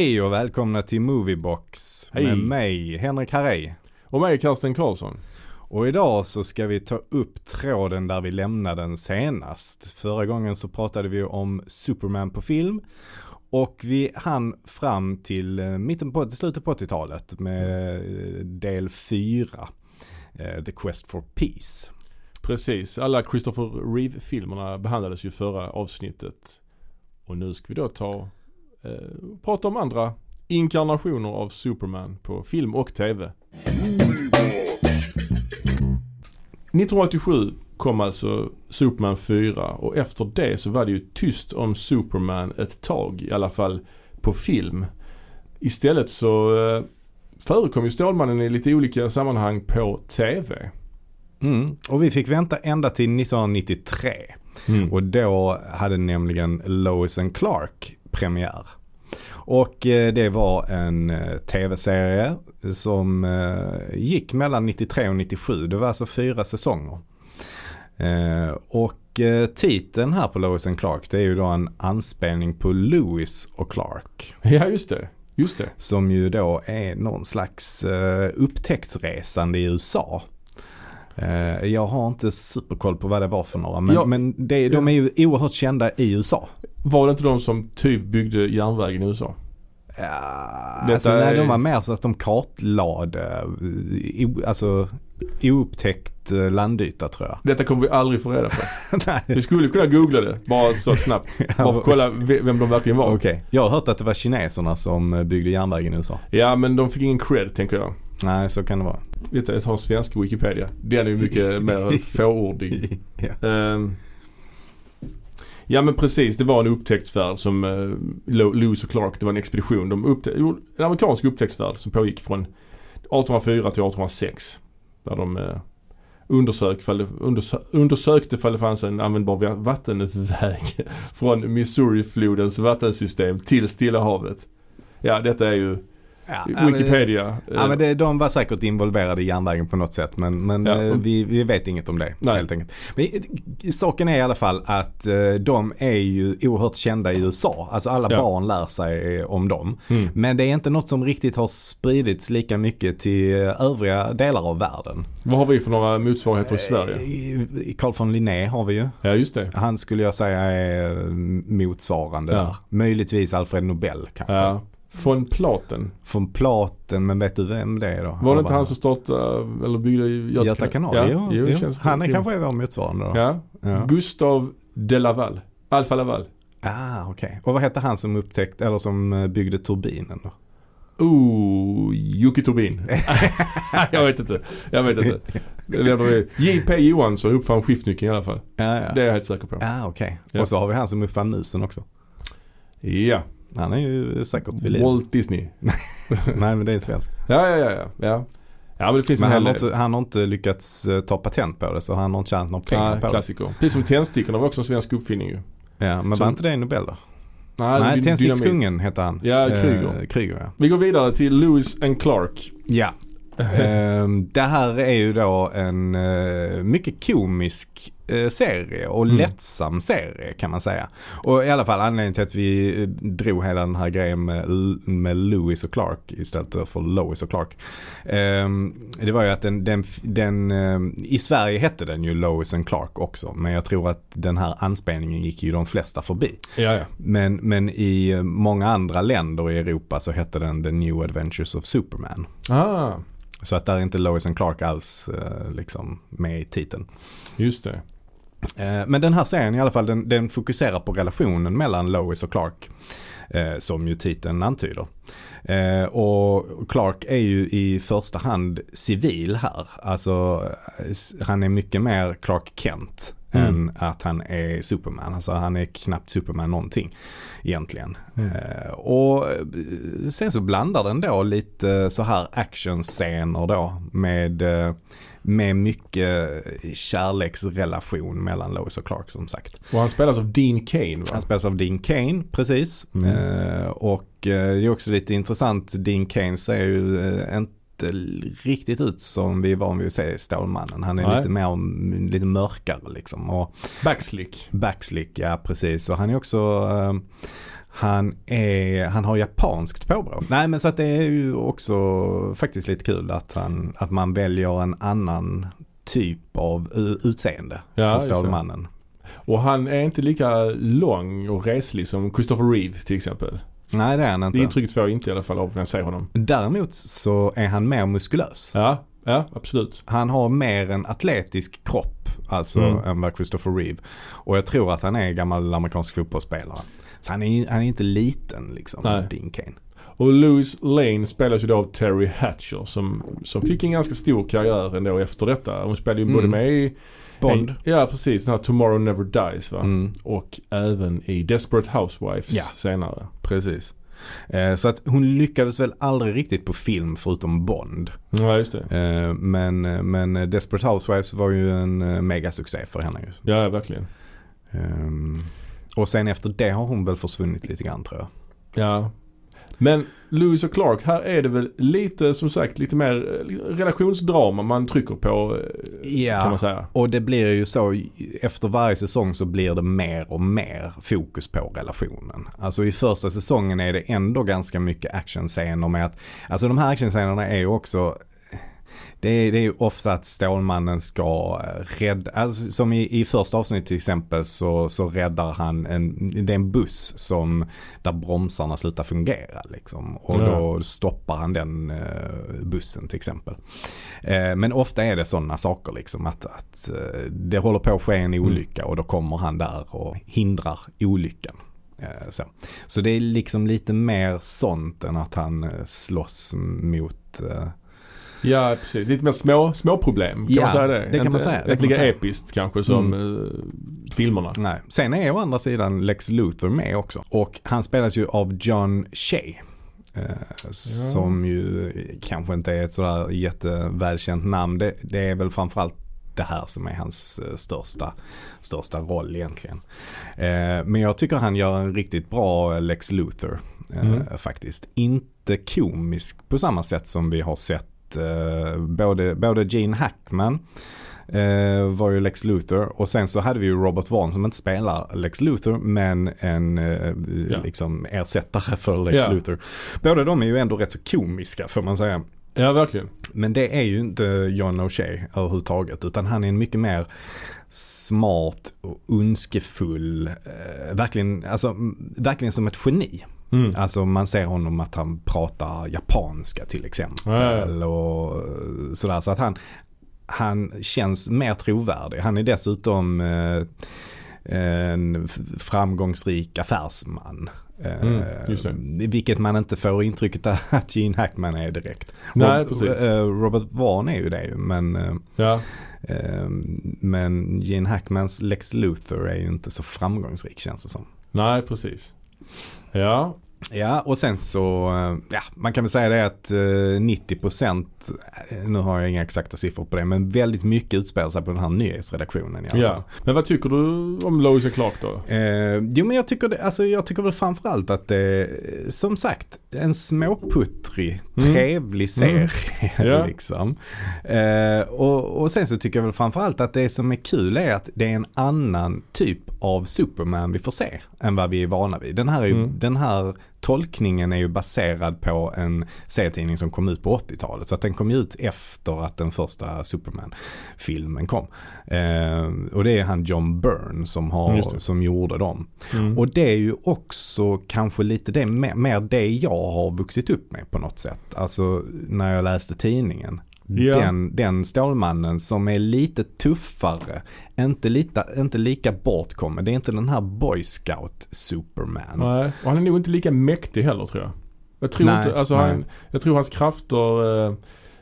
Hej och välkomna till Moviebox Hej. med mig Henrik Harrej. Och mig Karsten Karlsson. Och idag så ska vi ta upp tråden där vi lämnade den senast. Förra gången så pratade vi om Superman på film. Och vi hann fram till eh, mitten på, till slutet på 80-talet med eh, del 4. eh, The Quest for Peace. Precis, alla Christopher Reeve-filmerna behandlades ju förra avsnittet. Och nu ska vi då ta, eh, prata om andra inkarnationer av Superman på film och TV. 1987 kom alltså Superman 4 och efter det så var det ju tyst om Superman ett tag, i alla fall på film. Istället så eh, förekom ju Stålmannen i lite olika sammanhang på TV. Mm. Och vi fick vänta ända till 1993. Mm. Och då hade nämligen Lois and Clark premiär. Och eh, det var en eh, tv-serie som eh, gick mellan 93 och 97. Det var alltså fyra säsonger. Och titeln här på Lois and Clark det är ju då en anspelning på Lewis och Clark. Ja, just det. Just det. Som ju då är någon slags upptäcktsresande i USA. Eh, Jag har inte superkoll på vad det var för några men, Ja. men det, de är ju oerhört kända i USA. Var det inte de som typ byggde järnvägen i USA? Ja, Detta alltså nej, är- de var mer så att de kartlade eh, alltså oupptäckt eh, landyta tror jag. Detta kommer vi aldrig få reda på. nej. Vi skulle kunna googla det, bara så snabbt. Bara för att kolla ve- vem de verkligen var. Okej, jag har hört att det var kineserna som byggde järnvägen i USA. Ja, men de fick ingen cred tänker jag. Nej, så kan det vara. Vet du, jag tar svensk Wikipedia. Den är ju mycket mer fåordig. ja. Ehm, ja men precis, det var en upptäcktsfärd som uh, Lewis och Clark, det var en expedition. De upptä- en amerikansk upptäcktsfärd som pågick från 1804 till 1806. Där de uh, undersök, fall undersö- undersökte fall det fanns en användbar va- vattenväg från Missouriflodens vattensystem till Stilla havet. Ja, detta är ju Ja, men- Wikipedia. Ja men det, de var säkert involverade i järnvägen på något sätt men, men Ja. eh, vi, vi vet inget om det Nej. helt enkelt. Men eh, saken är i alla fall att eh, de är ju oerhört kända i USA. Alltså alla Ja. barn lär sig eh, om dem. Mm. Men det är inte något som riktigt har spridits lika mycket till eh, övriga delar av världen. Vad har vi för några motsvarigheter i Sverige? Eh, Carl von Linné har vi ju. Ja just det. Han skulle jag säga är eh, motsvarande Ja. där. Möjligtvis Alfred Nobel kanske. Ja. Von Platen. Från Platen, men vet du vem det är då? Var det inte han som startade eller byggde Göta, Göta kanal? Ja, jo, jo, jo. Han är jo. kanske vår motsvarande då. Ja. Ja. Gustav de Laval. Alfa Laval. Ah, okej. Och vad hette han som upptäckte, eller som eh, byggde turbinen då? Oh, Jocke Turbin. jag vet inte. Jag vet inte. J.P. Johansson uppfann skiftnyckeln i alla fall. Ja, ja. Det är jag helt säker på. Ah, okej. Ja. Och så har vi han som uppfann musen också. Ja. Han är ju säkert vid liv. Walt Disney. Nej, men det är en svensk. Ja, ja, ja. Ja, ja. ja men det finns Men en han har, inte, han har inte lyckats eh, ta patent på det, så han har inte tjänat några pengar Ja, på det. klassiker. Precis som tändstickorna var också en svensk uppfinning ju. Ja, men Som- var inte det Nobel då? Nej, Nej, Tändstickskungen hette han. Ja, Kryger. Eh, Kryger ja. Vi går vidare till Lewis and Clark. Ja. Ehm, det här är ju då en eh, mycket komisk eh, serie och Mm. lättsam serie kan man säga. Och i alla fall anledningen till att vi eh, drog hela den här grejen med, med Lewis och Clark istället för Lois och Clark. Ehm, det var ju att den, den, den eh, i Sverige hette den ju Lois and Clark också. Men jag tror att den här anspelningen gick ju de flesta förbi. Men, men i eh, många andra länder i Europa så hette den The New Adventures of Superman. Ah, Så att där är inte Lois and Clark alls eh, liksom med i titeln. just det. Eh, men den här serien i alla fall den, den fokuserar på relationen mellan Lois och Clark. Eh, som ju titeln antyder. Eh, och Clark är ju i första hand civil här. Alltså han är mycket mer Clark Kent. Mm. Än att han är Superman. Alltså han är knappt Superman någonting egentligen. Mm. Eh, och sen så blandar den då lite så här actionscener då med, med mycket kärleksrelation mellan Lois och Clark som sagt. Och han spelas av Dean Kane va? Han spelas av Dean Kane, precis. Mm. Eh, och eh, det är också lite intressant, Dean Kane ser ju eh, inte riktigt ut som vi är van vid att se i Stålmannen. Han är Nej. lite mer, lite mörkare liksom. Och Backslick. backslick, ja precis. Och han är också, eh, Han, är, han har japanskt påbrå. Nej men så att det är ju också faktiskt lite kul att, han, att man väljer en annan typ av utseende Ja, för det. Stålmannen. Och han är inte lika lång och reslig som Christopher Reeve till exempel. Nej det är han Det inte. intrycket får jag inte i alla fall av när jag ser honom. Däremot så är han mer muskulös. Ja, ja absolut. Han har mer en atletisk kropp alltså Mm. än vad Christopher Reeve. Och jag tror att han är gammal amerikansk fotbollsspelare. Så han är, han är inte liten liksom, Nej. Dean Kane. Och Louis Lane spelas ju då av Terry Hatcher som, som fick en ganska stor karriär ändå efter detta. Hon spelade ju både Mm. med i Bond. En, ja precis, den här Tomorrow Never Dies va. Mm, Och även i Desperate Housewives Ja. senare. precis. Eh, så att hon lyckades väl aldrig riktigt på film förutom Bond. Ja just det. Eh, men, men Desperate Housewives var ju en eh, megasuccé för henne ju. Ja verkligen. Ehm, och sen efter det har hon väl försvunnit lite grann tror jag. Ja. Men Lewis och Clark, här är det väl lite som sagt lite mer eh, relationsdrama man trycker på eh, Ja. kan man säga. Och det blir ju så, efter varje säsong så blir det mer och mer fokus på relationen. Alltså i första säsongen är det ändå ganska mycket actionscener med att, alltså de här actionscenerna är ju också det är, det är ju ofta att Stålmannen ska eh, rädda, alltså som i, i första avsnittet till exempel så, så räddar han en, det är en buss som, där bromsarna slutar fungera liksom. Och Ja. då stoppar han den eh, bussen till exempel. Eh, men ofta är det sådana saker liksom att, att eh, det håller på att ske en olycka och då kommer han där och hindrar olyckan. Eh, så. så det är liksom lite mer sånt än att han slåss mot Ja precis, lite mer små, små problem kan Ja, man säga det? det kan Inte, man säga, det Inte lika episkt kanske som eh, filmerna. Nej. Sen är å andra sidan Lex Luthor med också. Och han spelas ju av John Shea. Eh, Som ju kanske inte är ett sådär jättevälkänt namn. Det, det är väl framförallt det här som är hans eh, största, största roll egentligen. Eh, men jag tycker han gör en riktigt bra Lex Luthor. Eh, Mm. Faktiskt. Inte komisk på samma sätt som vi har sett eh, både, både Gene Hackman eh, var ju Lex Luthor och sen så hade vi ju Robert Vaughn som inte spelar Lex Luthor men en eh, Ja. liksom ersättare för Lex Ja. Luthor. Båda de är ju ändå rätt så komiska får man säga. Ja verkligen. Men det är ju inte John O'Shea överhuvudtaget utan han är en mycket mer smart och ondskefull, eh, verkligen, alltså, verkligen som ett geni. Mm. Alltså man ser honom att han pratar japanska till exempel. Ja. Och sådär. Så att han, han känns mer trovärdig. Han är dessutom eh, en framgångsrik affärsman. Eh, Mm, det. Vilket man inte får intrycket att Gene Hackman är direkt. Nej, Rob- eh, Robert Vaughn är ju det ju men, eh, Ja. eh, men Gene Hackmans Lex Luthor är ju inte så framgångsrik känns det som. Nej precis. Ja. Ja och sen så, eh, ja man kan väl säga det att eh, 90% eh, nu har jag inga exakta siffror på det men väldigt mycket utspelar sig på den här nyhetsredaktionen ja. Men vad tycker du om Lois och Clark då? Eh, jo men jag tycker, det, alltså, jag tycker väl framförallt att det som sagt en småputtrig, Mm. trevlig serie Ja. liksom. Eh, och, och sen så tycker jag väl framförallt att det som är kul är att det är en annan typ av Superman vi får se än vad vi är vana vid. Den här, Mm. den här tolkningen är ju baserad på en serietidning som kom ut på 80-talet. Så att den kom ut efter att den första Superman-filmen kom. Eh, och det är han John Byrne som, har, som gjorde dem. Mm. Och det är ju också kanske lite det, mer det jag har vuxit upp med på något sätt. Alltså när jag läste tidningen. Ja. Den, den Stålmannen som är lite tuffare, inte, lite, inte lika bortkommen. Det är inte den här boy scout Superman. Nej, och han är nog inte lika mäktig heller tror jag. Jag tror, Nej, inte, alltså nej. han, jag tror hans krafter eh,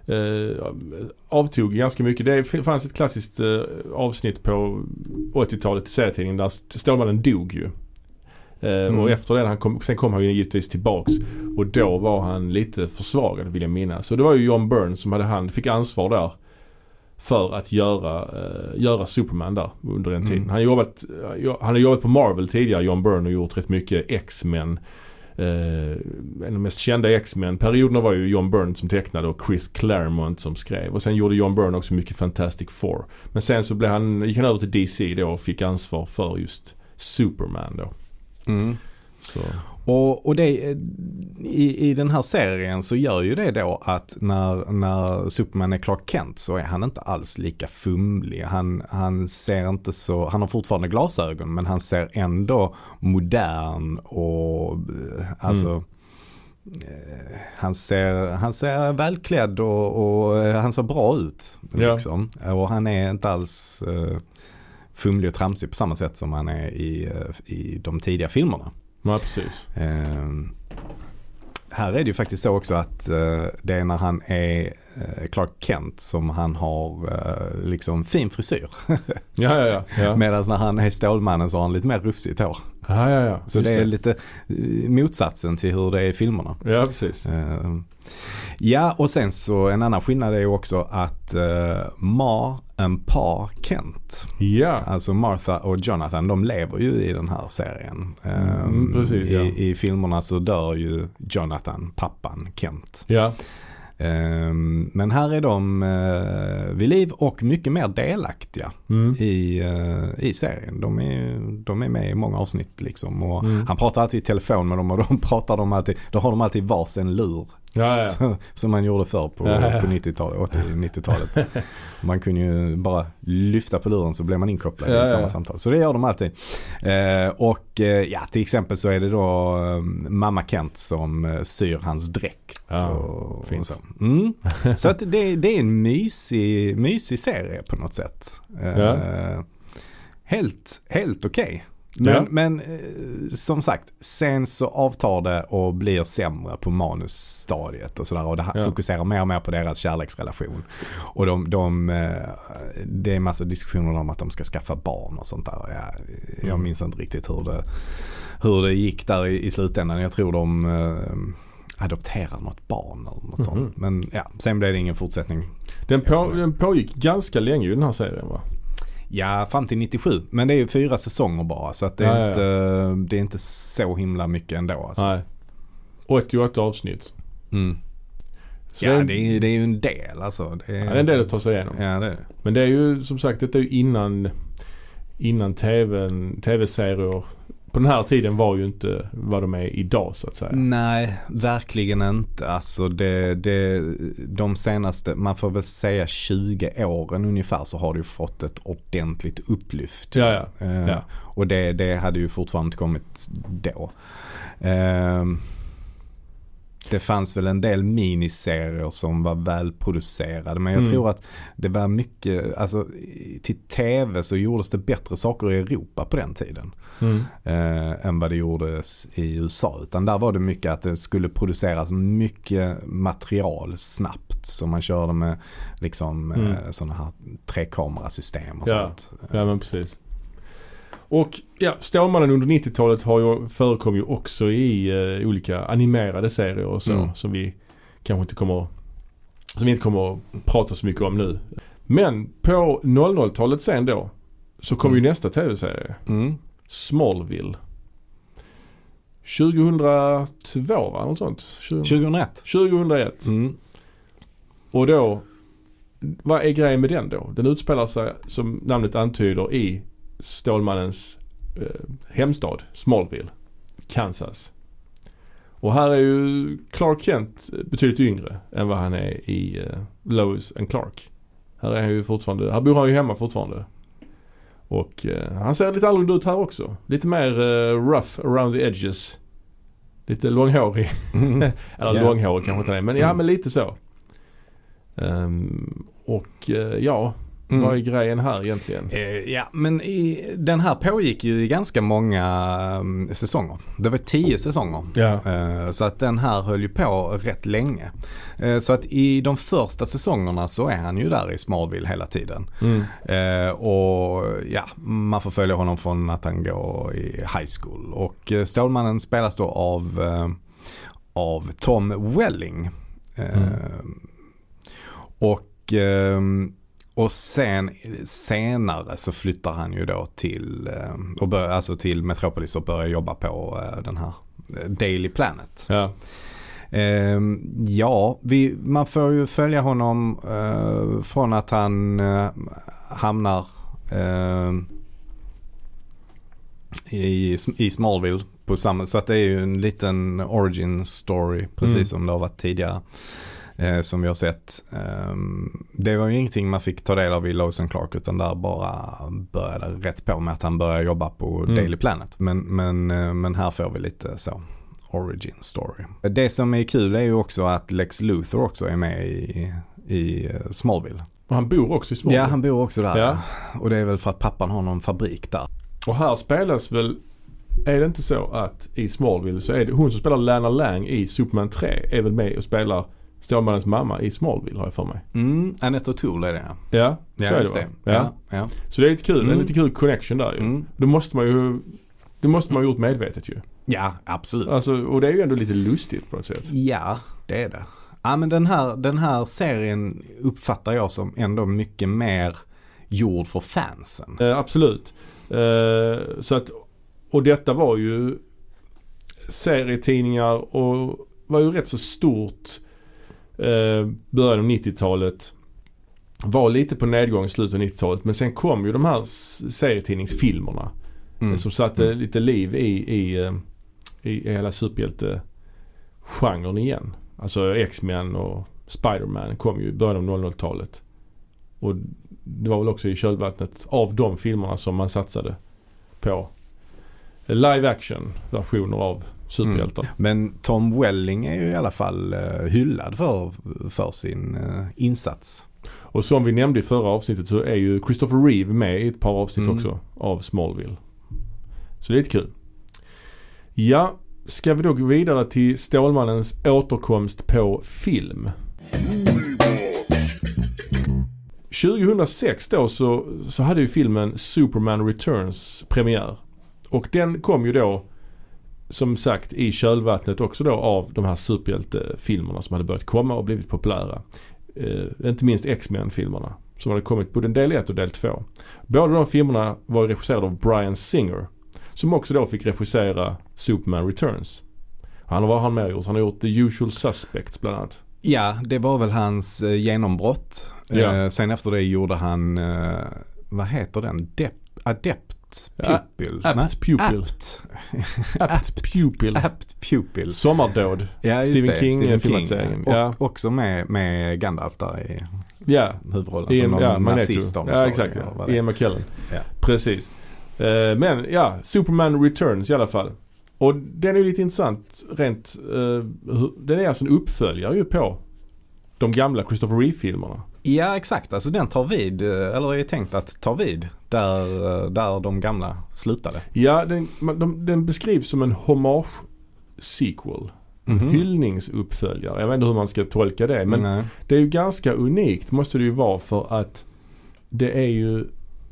eh, avtog ganska mycket. Det fanns ett klassiskt eh, avsnitt på 80-talet i serietidningen där Stålmannen dog ju. Eh, Mm. Och efter det, han kom, sen kom han ju givetvis tillbaks. Och då var han lite försvagad vill jag minnas. Och det var ju John Byrne som hade han, fick ansvar där. För att göra, eh, göra Superman där under den Mm. tiden. Han, har jobbat, han har jobbat på Marvel tidigare, John Byrne, och gjort rätt mycket X-Men. Eh, en av de mest kända X-Men-perioderna var ju John Byrne som tecknade och Chris Claremont som skrev. Och sen gjorde John Byrne också mycket Fantastic Four. Men sen så blev han, gick han över till DC då och fick ansvar för just Superman då. Mm. Och, och det, i, i den här serien så gör ju det då att när, när Superman är Clark Kent så är han inte alls lika fumlig. Han, han ser inte så, han har fortfarande glasögon men han ser ändå modern och eh, alltså Mm. eh, Han ser, han ser välklädd och, och eh, han ser bra ut. Ja. Liksom. Och han är inte alls fumlig och tramsig på samma sätt som han är i, eh, i de tidiga filmerna. Ja, precis. Eh, här är det ju faktiskt så också att eh, det är när han är Clark Kent som han har eh, liksom fin frisyr. Ja, ja, ja. ja. Medan när han är Stålmannen så har han lite mer rufsigt hår. ja, ja, ja. Så Just det är lite eh, motsatsen till hur det är i filmerna. Ja, precis. Eh, ja, och sen så en annan skillnad är ju också att Ma and Pa Kent, Ja, alltså Martha och Jonathan, de lever ju i den här serien. Eh, Mm, precis, ja. I, I filmerna så dör ju Jonathan, pappan Kent. ja. Eh, men här är de uh, vid liv och mycket mer delaktiga Mm. i, eh, i serien. De är, de är med i många avsnitt liksom. Och Mm. Han pratar alltid i telefon med dem och de pratar de alltid, då har de alltid varsin lur. Ja, ja. Som man gjorde förr på, Ja, på 90-talet, 80-90-talet. man kunde ju bara lyfta på luren så blev man inkopplad i samma samtal. Så det gör de alltid. Eh, och eh, ja, till exempel så är det då eh, mamma Kent som syr hans dräkt. Och, och så mm. så att det, det är en mysig, mysig serie på något sätt. Helt, helt okej. Men, Ja. men eh, som sagt, sen så avtar det och blir sämre på manusstadiet och sådär. Och det Ja. fokuserar mer och mer på deras kärleksrelation. Och de, de, eh, det är massa diskussioner om att de ska skaffa barn och sånt där. Jag, jag Mm. minns inte riktigt hur det, hur det gick där i, i slutändan. Jag tror de eh, adopterar något barn eller något Mhm. sånt. Men ja, sen blev det ingen fortsättning. Den, på, den pågick ganska länge ju den här serien va? Ja, fram till 97. Men det är ju fyra säsonger bara. Så att det, är Ja, ja, ja. Inte, det är inte så himla mycket ändå. Alltså. Nej. 88 avsnitt. Mm. Ja, det, det är, det är ju en del alltså. Det är, ja, det är en del att ta sig igenom. Ja, det är det. Men det är ju som sagt, detta är ju innan, innan TVn, tv-serier på den här tiden var ju inte vad de är idag så att säga. Nej, verkligen inte. Alltså det, det, de senaste, man får väl säga 20 åren ungefär så har det ju fått ett ordentligt upplyft. Ja, ja. Eh, Ja. Och det, det hade ju fortfarande inte kommit då. Ehm, det fanns väl en del miniserier som var välproducerade men jag Mm. tror att det var mycket, alltså till tv så gjordes det bättre saker i Europa på den tiden. Mm. Eh, än vad det gjordes i USA. Utan där var det mycket att det skulle produceras mycket material snabbt. Så man körde med liksom Mm. eh, sådana här trekamerasystem och Ja. sånt. Ja men precis. Och ja, Stålmannen under 90-talet har ju, förekom ju också i eh, olika animerade serier och så. Mm. Som vi kanske inte kommer som vi inte kommer att prata så mycket om nu. Men på 00-talet sen då så kom Mm. ju nästa tv-serie. Mm. Smallville. 2002 va? Något sånt? 20, 2001. 2001. Mm. Och då, vad är grejen med den då? Den utspelar sig som namnet antyder i Stålmannens eh, hemstad Smallville, Kansas. Och här är ju Clark Kent betydligt yngre än vad han är i eh, Lois and Clark. Här är han ju fortfarande, här bor han ju hemma fortfarande. Och eh, han ser lite annorlunda ut här också. Lite mer eh, rough around the edges. Lite långhårig. Mm. Eller Ja. långhårig kanske inte är, men ja Mm. men lite så. Ehm, och eh, ja, Mm. vad är grejen här egentligen? Eh, ja, men i, den här pågick ju i ganska många mm, säsonger. Det var tio säsonger. Ja. Eh, Så att den här höll ju på rätt länge. Eh, Så att i de första säsongerna så är han ju där i Smallville hela tiden. Mm. Eh, och ja, man får följa honom från att han går i high school. Och eh, Stålmannen spelas då av, eh, av Tom Welling. Mm. Och, eh, och sen senare så flyttar han ju då till, eh, och bör, alltså till Metropolis och börjar jobba på eh, den här eh, Daily Planet. Ja. Ehm, ja, vi, man får ju följa honom från att han hamnar i, i Smallville på samma, så att det är ju en liten origin story precis Mm. som det har varit tidigare. Eh, som vi har sett. Ehm, det var ju ingenting man fick ta del av i Lois and Clark utan där bara började rätt på med att han började jobba på Mm. Daily Planet. Men, men, eh, men här får vi lite så origin story. Det som är kul är ju också att Lex Luthor också är med i, i eh, Smallville. Och han bor också i Smallville. Ja, han bor också där. Ja. Och det är väl för att pappan har någon fabrik där. Och här spelas väl, är det inte så att i Smallville så är det hon som spelar Lana Lang i Superman 3 är väl med och spelar Stålmannens mamma i Smallville har jag för mig. Mm, Annette O'Toole är det ja. Ja, så Ja, är det va? det. Ja. Ja, ja. Så det är lite kul, Mm. en lite kul connection där ju. Mm. Då måste man ju, det måste man ha gjort medvetet ju. ja absolut. Alltså, och det är ju ändå lite lustigt på något sätt. Ja, det är det. Ja, men den här, den här serien uppfattar jag som ändå mycket mer gjord för fansen. Eh, absolut. Eh, så att, och detta var ju serietidningar och var ju rätt så stort eh, början av 90-talet. Var lite på nedgång i slutet av 90-talet men sen kom ju de här serietidningsfilmerna. Mm. Som satte Mm. lite liv i, i, eh, i hela superhjälte-genren igen. Alltså X-Men och Spider-Man kom ju i början av 00-talet. Och det var väl också i kölvattnet av de filmerna som man satsade på live action versioner av superhjältar. Men Tom Welling är ju i alla fall eh, hyllad för, för sin eh, insats. Och som vi nämnde i förra avsnittet så är ju Christopher Reeve med i ett par avsnitt Mm. också av Smallville. Så det är lite kul. Ja, ska vi då gå vidare till Stålmannens återkomst på film. 2006 då så, så hade ju filmen Superman Returns premiär. Och den kom ju då som sagt i kölvattnet också då av de här superhjältefilmerna som hade börjat komma och blivit populära. Eh, inte minst X-Men-filmerna som hade kommit både del 1 och del 2. Båda de filmerna var regisserade av Brian Singer som också då fick regissera Superman Returns. Han vad har han mer gjort? Han har gjort The Usual Suspects bland annat. Ja, det var väl hans eh, genombrott. Ja. Eh, sen efter det gjorde han, eh, vad heter den? Dep Adept Pupil? Apt Nej, Pupil. Apt. Apt Pupil. Apt Pupil. Sommardåd. Ja, Stephen det. King, filmatiseringen. Och Ja. också med, med Gandalf där i Ja, huvudrollen. Som någon ja nazist Ja exakt ja. Ian McKellen. Ja. Precis. Eh, men ja, Superman Returns i alla fall. Och den är ju lite intressant rent, uh, den är alltså en uppföljare ju på de gamla Christopher Reeve-filmerna. Ja exakt, alltså den tar vid, eh, eller är tänkt att ta vid där, eh, där de gamla slutade. Ja, den, de, den beskrivs som en hommage-sequel. Mhm. Hyllningsuppföljare. Jag vet inte hur man ska tolka det. Men Nej. det är ju ganska unikt måste det ju vara för att det är ju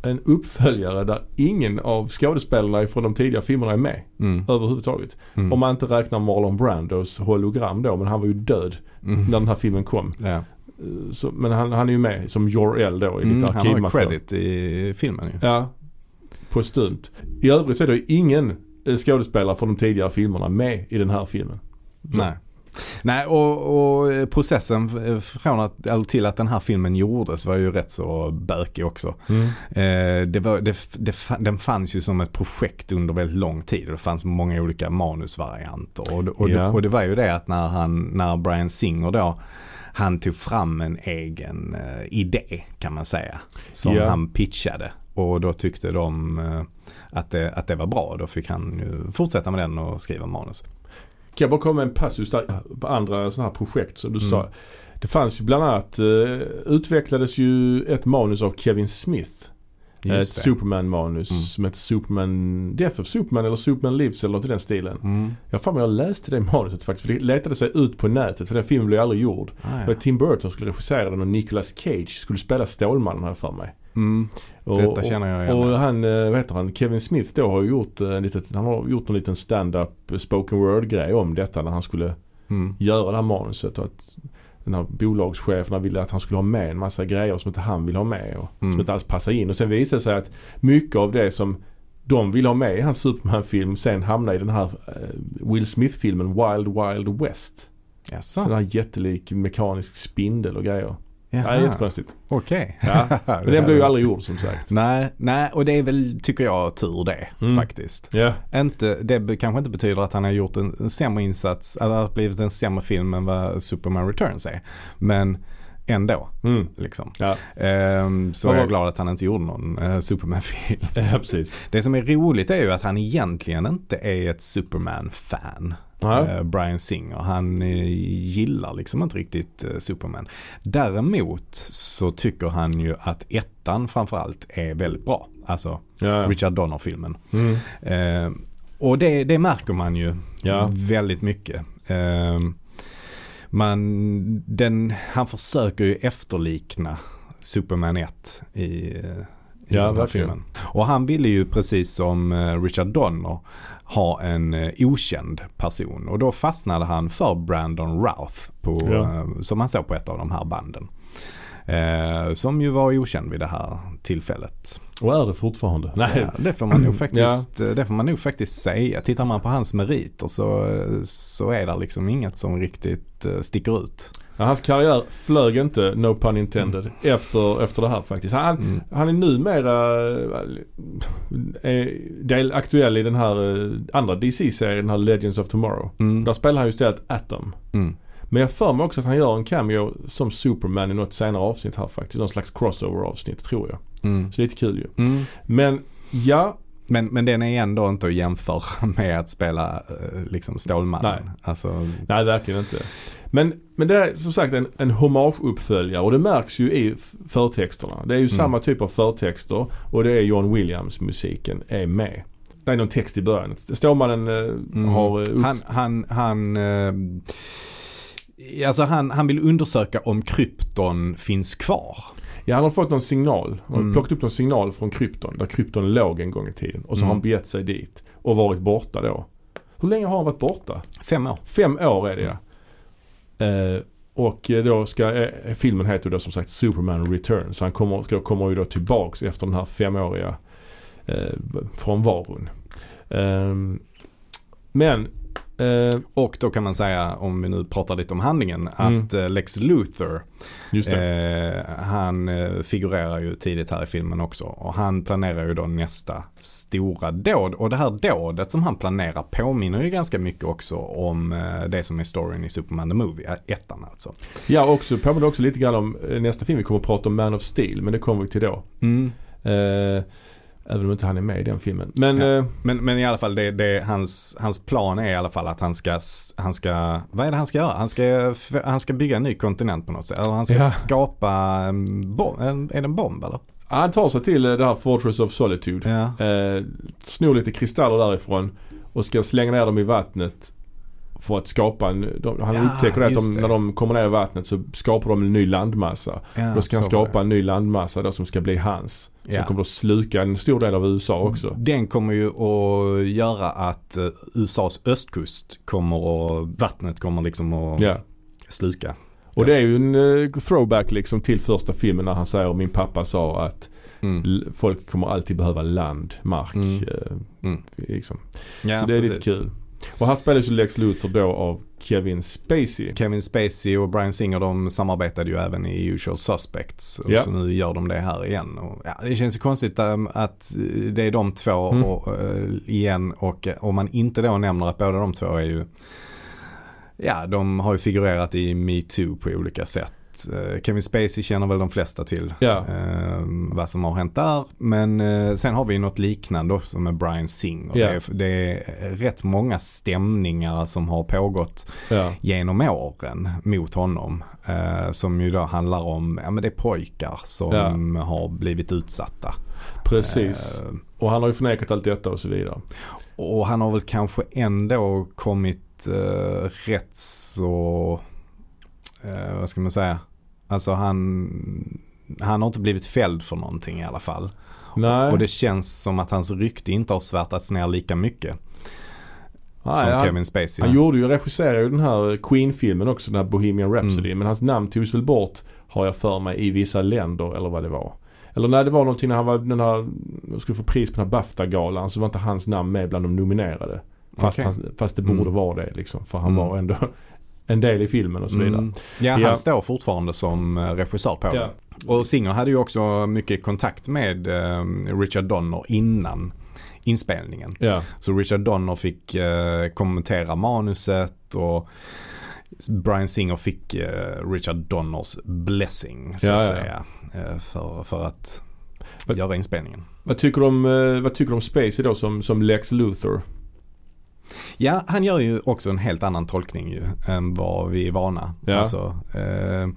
en uppföljare där ingen av skådespelarna från de tidiga filmerna är med Mm. överhuvudtaget. Mm. Om man inte räknar Marlon Brandos hologram då, men han var ju död Mm. när den här filmen kom. Ja. Eh, Så, men han, han är ju med som Jor-El då i Mm, lite han har arkivmaterial. credit i filmen ju. Ja, postumt. I övrigt så är det ingen eh, skådespelare från de tidigare filmerna med i den här filmen. Nej. Nej och, och processen f- från att, eller till att den här filmen gjordes var ju rätt så bökig också. Mm. Eh, det var, det, det, den fanns ju som ett projekt under väldigt lång tid och det fanns många olika manusvarianter. Och, det- och, Ja. det, och det var ju det att när, han, när Brian Singer då han tog fram en egen eh, idé kan man säga. Som Ja. han pitchade. Och då tyckte de eh, att, det, att det var bra. Då fick han ju fortsätta med den och skriva manus. Kan jag bara komma med en passus där på andra sådana här projekt som du Mm. sa. Det fanns ju bland annat, eh, utvecklades ju ett manus av Kevin Smith. Ett Just det. Superman-manus Mm. som heter Superman, Death of Superman eller Superman Lives eller något i den stilen. Mm. Jag mig jag läste det manuset faktiskt. För det letade sig ut på nätet för den filmen blev aldrig gjord. Ah, ja. Tim Burton skulle regissera den och Nicolas Cage skulle spela Stålmannen jag för mig. Mm. Och, Detta känner jag igen. Och han, eh, vad heter han, Kevin Smith då har gjort eh, en litet, han har gjort en liten stand-up eh, spoken word grej om detta när han skulle Mm. göra det här manuset och att den här bolagscheferna ville att han skulle ha med en massa grejer som inte han vill ha med och Mm. som inte alls passar in. Och sen visade det sig att mycket av det som de ville ha med i hans Superman-film sen hamnade i den här eh, Will Smith-filmen Wild Wild West. Jaså? Den här jättelik mekanisk spindel och grejer. Det är jättekonstigt. Okej. Ja. Men den blev ju aldrig gjord som sagt. Nej, nej, och det är väl, tycker jag, tur det Mm. faktiskt. Ja. Inte, det kanske inte betyder att han har gjort en, en sämre insats, eller att det har blivit en sämre film än vad Superman Returns är. Men ändå, Mm. liksom. Ja. Ehm, så Vad är var- jag glad att han inte gjorde någon uh, Superman-film. ja, precis. Det som är roligt är ju att han egentligen inte är ett Superman-fan. Nej. eh, Brian Singer. Han eh, gillar liksom inte riktigt eh, Superman. Däremot så tycker han ju att ettan framförallt är väldigt bra. Alltså Ja. Richard Donner-filmen. Mm. Eh, och det, det märker man ju Ja. väldigt mycket. Eh, man, den, han försöker ju efterlikna Superman 1 i, i Ja, den här filmen. Och han ville ju precis som eh, Richard Donner ha en eh, okänd person. Och då fastnade han för Brandon Routh på, Ja. eh, som man såg på ett av de här banden. Eh, som ju var okänd vid det här tillfället. Och är det fortfarande? Nej. Ja, det, får man nog faktiskt, det får man nog faktiskt säga. Tittar man på hans meriter så, så är det liksom inget som riktigt sticker ut. Ja, hans karriär flög inte, no pun intended, efter, efter det här faktiskt. Han, Mm. han är numera är del aktuell i den här eh, andra DC-serien, den här Legends of Tomorrow. Mm. Där spelar han ju istället Atom. Mm. Men jag för mig också att han gör en cameo som Superman i något senare avsnitt här faktiskt. Någon slags crossover avsnitt tror jag. Mm. Så det är lite kul ju. Mm. Men ja, Men, men den är ändå inte att jämföra med att spela eh, liksom Stålmannen. Nej. Alltså, nej verkligen inte. Men, men det är som sagt en, en hommageuppföljare och det märks ju i förtexterna. Det är ju samma typ av förtexter och det är John Williams musiken är med. Det är någon text i början. Stålmannen eh, Mm. har eh, upp... han, han, han, eh, alltså han, han vill undersöka om krypton finns kvar. Ja, han har fått någon signal. Han har Mm. plockat upp någon signal från krypton. Där krypton låg en gång i tiden. Och så har Mm. han begett sig dit. Och varit borta då. Hur länge har han varit borta? Fem år. Fem år är det ja. Eh, och eh, då ska, eh, filmen heter då som sagt Superman Returns. Så han kommer, ska, kommer ju då tillbaks efter den här femåriga eh, frånvaron. Ehm, men eh, Och då kan man säga, om vi nu pratar lite om handlingen, Mm. att eh, Lex Luthor, eh, han eh, figurerar ju tidigt här i filmen också. Och han planerar ju då nästa stora dåd. Och det här dådet som han planerar påminner ju ganska mycket också om det som är storyn i Superman the Movie, ettan alltså. Ja, också påminner också lite grann om nästa film vi kommer att prata om Man of Steel. Men det kommer vi till då. Mm. Eh, även om inte han är med i den filmen. Men Ja. eh, Men, men i alla fall, det, det, hans, hans plan är i alla fall att han ska, han ska, vad är det han ska göra? Han ska, han ska bygga en ny kontinent på något sätt. Eller han ska Ja. skapa en bomb, en, är det en bomb eller? han tar sig till eh, det här Fortress of Solitude. Ja. Eh, snor lite kristaller därifrån och ska slänga ner dem i vattnet för att skapa en, de, han Ja, upptäcker att de, det. när de kommer ner i vattnet så skapar de en ny landmassa. Ja, Då ska han skapa en ny landmassa då som ska bli hans. Som Ja. kommer att sluka en stor del av USA också. Den kommer ju att göra att eh, USAs östkust kommer och vattnet kommer liksom att Ja. sluka. Och det är ju en eh, throwback liksom till första filmen när han säger min pappa sa att Mm. folk kommer alltid behöva land, mark. Mm. Eh, Mm. liksom. Ja, så det är lite precis. kul. Och här spelas ju Lex Luthor då av Kevin Spacey. Kevin Spacey och Brian Singer de samarbetade ju även i Usual Suspects. Och Ja. Så nu gör de det här igen. Och, ja, det känns ju konstigt äm, att eh, det är de två Mm. och, eh, igen. Och eh, om man inte då nämner att båda de två är ju Ja, de har ju figurerat i MeToo på olika sätt. Eh, Kevin Spacey känner väl de flesta till Ja. eh, vad som har hänt där. Men eh, sen har vi något liknande också med Brian Singer. Ja. Det, är, det är rätt många stämningar som har pågått Ja. genom åren mot honom. Eh, som ju då handlar om, ja men det är pojkar som har blivit utsatta. Precis. Eh, Och han har ju förnekat allt detta och så vidare. och han har väl kanske ändå kommit eh, rätt så, eh, vad ska man säga, alltså han, han har inte blivit fälld för någonting i alla fall. Nej. Och det känns som att hans rykte inte har svärtats ner lika mycket Nej, som han, Kevin Spacey. han gjorde ju, regisserade ju den här Queen-filmen också, den här Bohemian Rhapsody. Mm. Men hans namn togs väl bort, har jag för mig, i vissa länder eller vad det var. Eller när det var någonting när han var, den här, skulle få pris på den här Bafta-galan så var inte hans namn med bland de nominerade. Fast, Okej. han, fast det Mm. borde vara det liksom. För han Mm. var ändå en del i filmen och så vidare. Mm. Ja, han Ja. står fortfarande som eh, regissör på Ja. det. Och Singer hade ju också mycket kontakt med eh, Richard Donner innan inspelningen. Ja. Så Richard Donner fick eh, kommentera manuset och Brian Singer fick eh, Richard Donners blessing så Ja, att säga. Eh, för, för att göra inspelningen. Vad tycker du om, eh, vad tycker du om Spacey då som, som Lex Luthor? Ja, han gör ju också en helt annan tolkning ju än vad vi är vana. Ja. Alltså, eh,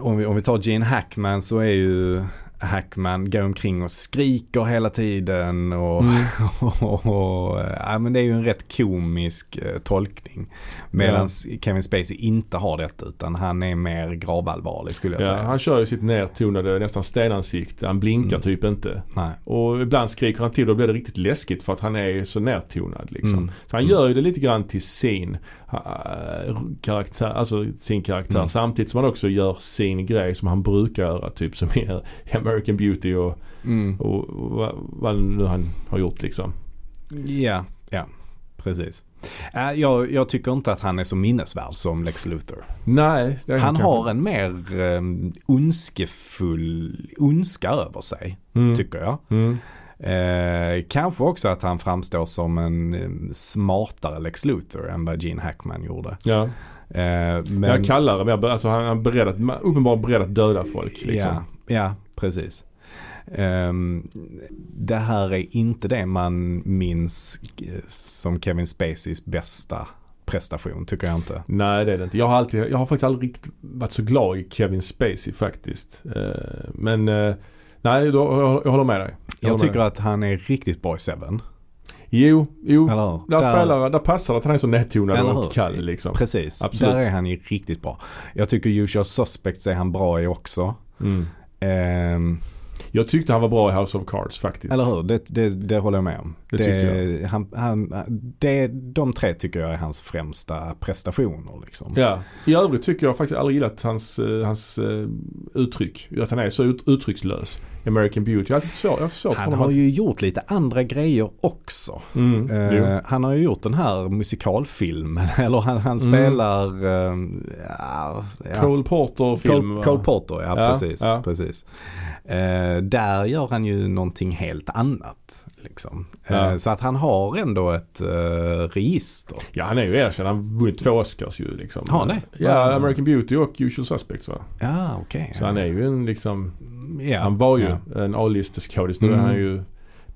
om, vi, om vi tar Gene Hackman så är ju Hackman går omkring och skriker hela tiden och, Mm. och, och ja, men det är ju en rätt komisk eh, tolkning. Medan Kevin Spacey inte har detta utan han är mer gravallvarlig skulle jag Ja, säga. han kör ju sitt nertonade, nästan stenansikte. Han blinkar Mm. typ inte. Nej. Och ibland skriker han till och då blir det riktigt läskigt för att han är så nertonad liksom. Mm. Så han Mm. gör ju det lite grann till sin karaktär, alltså sin karaktär. Mm. Samtidigt som han också gör sin grej som han brukar göra. Typ som i American Beauty och, Mm. och, och vad, vad nu han har gjort liksom. Ja, ja, precis. Äh, jag, jag tycker inte att han är så minnesvärd som Lex Luthor. Nej, det Han har en mer um, ondskefull ondska över sig, mm. tycker jag. Mm. Eh, kanske också att han framstår som en um, smartare Lex Luthor än vad Gene Hackman gjorde. Ja, Eh, men, jag kallare mer, alltså han är beredd att, uppenbart beredd att döda folk liksom. ja, ja, precis. Ehm, det här är inte det man minns eh, som Kevin Spaceys bästa prestation, tycker jag inte. Nej det är det inte. Jag har, alltid, jag har faktiskt aldrig riktigt varit så glad i Kevin Spacey faktiskt. Eh, Men eh, nej, då, jag, jag håller med dig. Jag håller tycker med. att han är riktigt bra i Seven. Jo, jo. Eller hur? Där, spelar, där passar det att han är så hur? och kall liksom. Precis, Absolut. där är han ju riktigt bra. Jag tycker Usual Suspects är han bra i också. Mm. Ehm, Jag tyckte han var bra i House of Cards faktiskt. eller hur? Det, det, det håller jag med om. Det tycker Han, han, det, de tre tycker jag är hans främsta prestationer. Liksom. Ja, i övrigt tycker jag faktiskt aldrig gillat hans, eh, hans eh, uttryck. Att han är så ut, uttryckslös. American Beauty. Jag har alltid svårt, jag har svårt Han har ju gjort lite andra grejer också. Mm, jo. han har ju gjort den här musikalfilmen. Eller han, han Mm. spelar... ehm, ja, ja. Cole Porter-film Cole? Cole Porter, ja, Ja, precis. ja. precis. Eh, där gör han ju någonting helt annat. Liksom. Ja. Så att han har ändå ett register. Ja han är ju erkänd. Han har vunnit två Oscars ju liksom. Har han det? Ja. American Beauty och Usual Suspects va. Ja, okej. Så han är ju en liksom, ja. han var ju ja. en A-listeskådis. Nu är Mm. han ju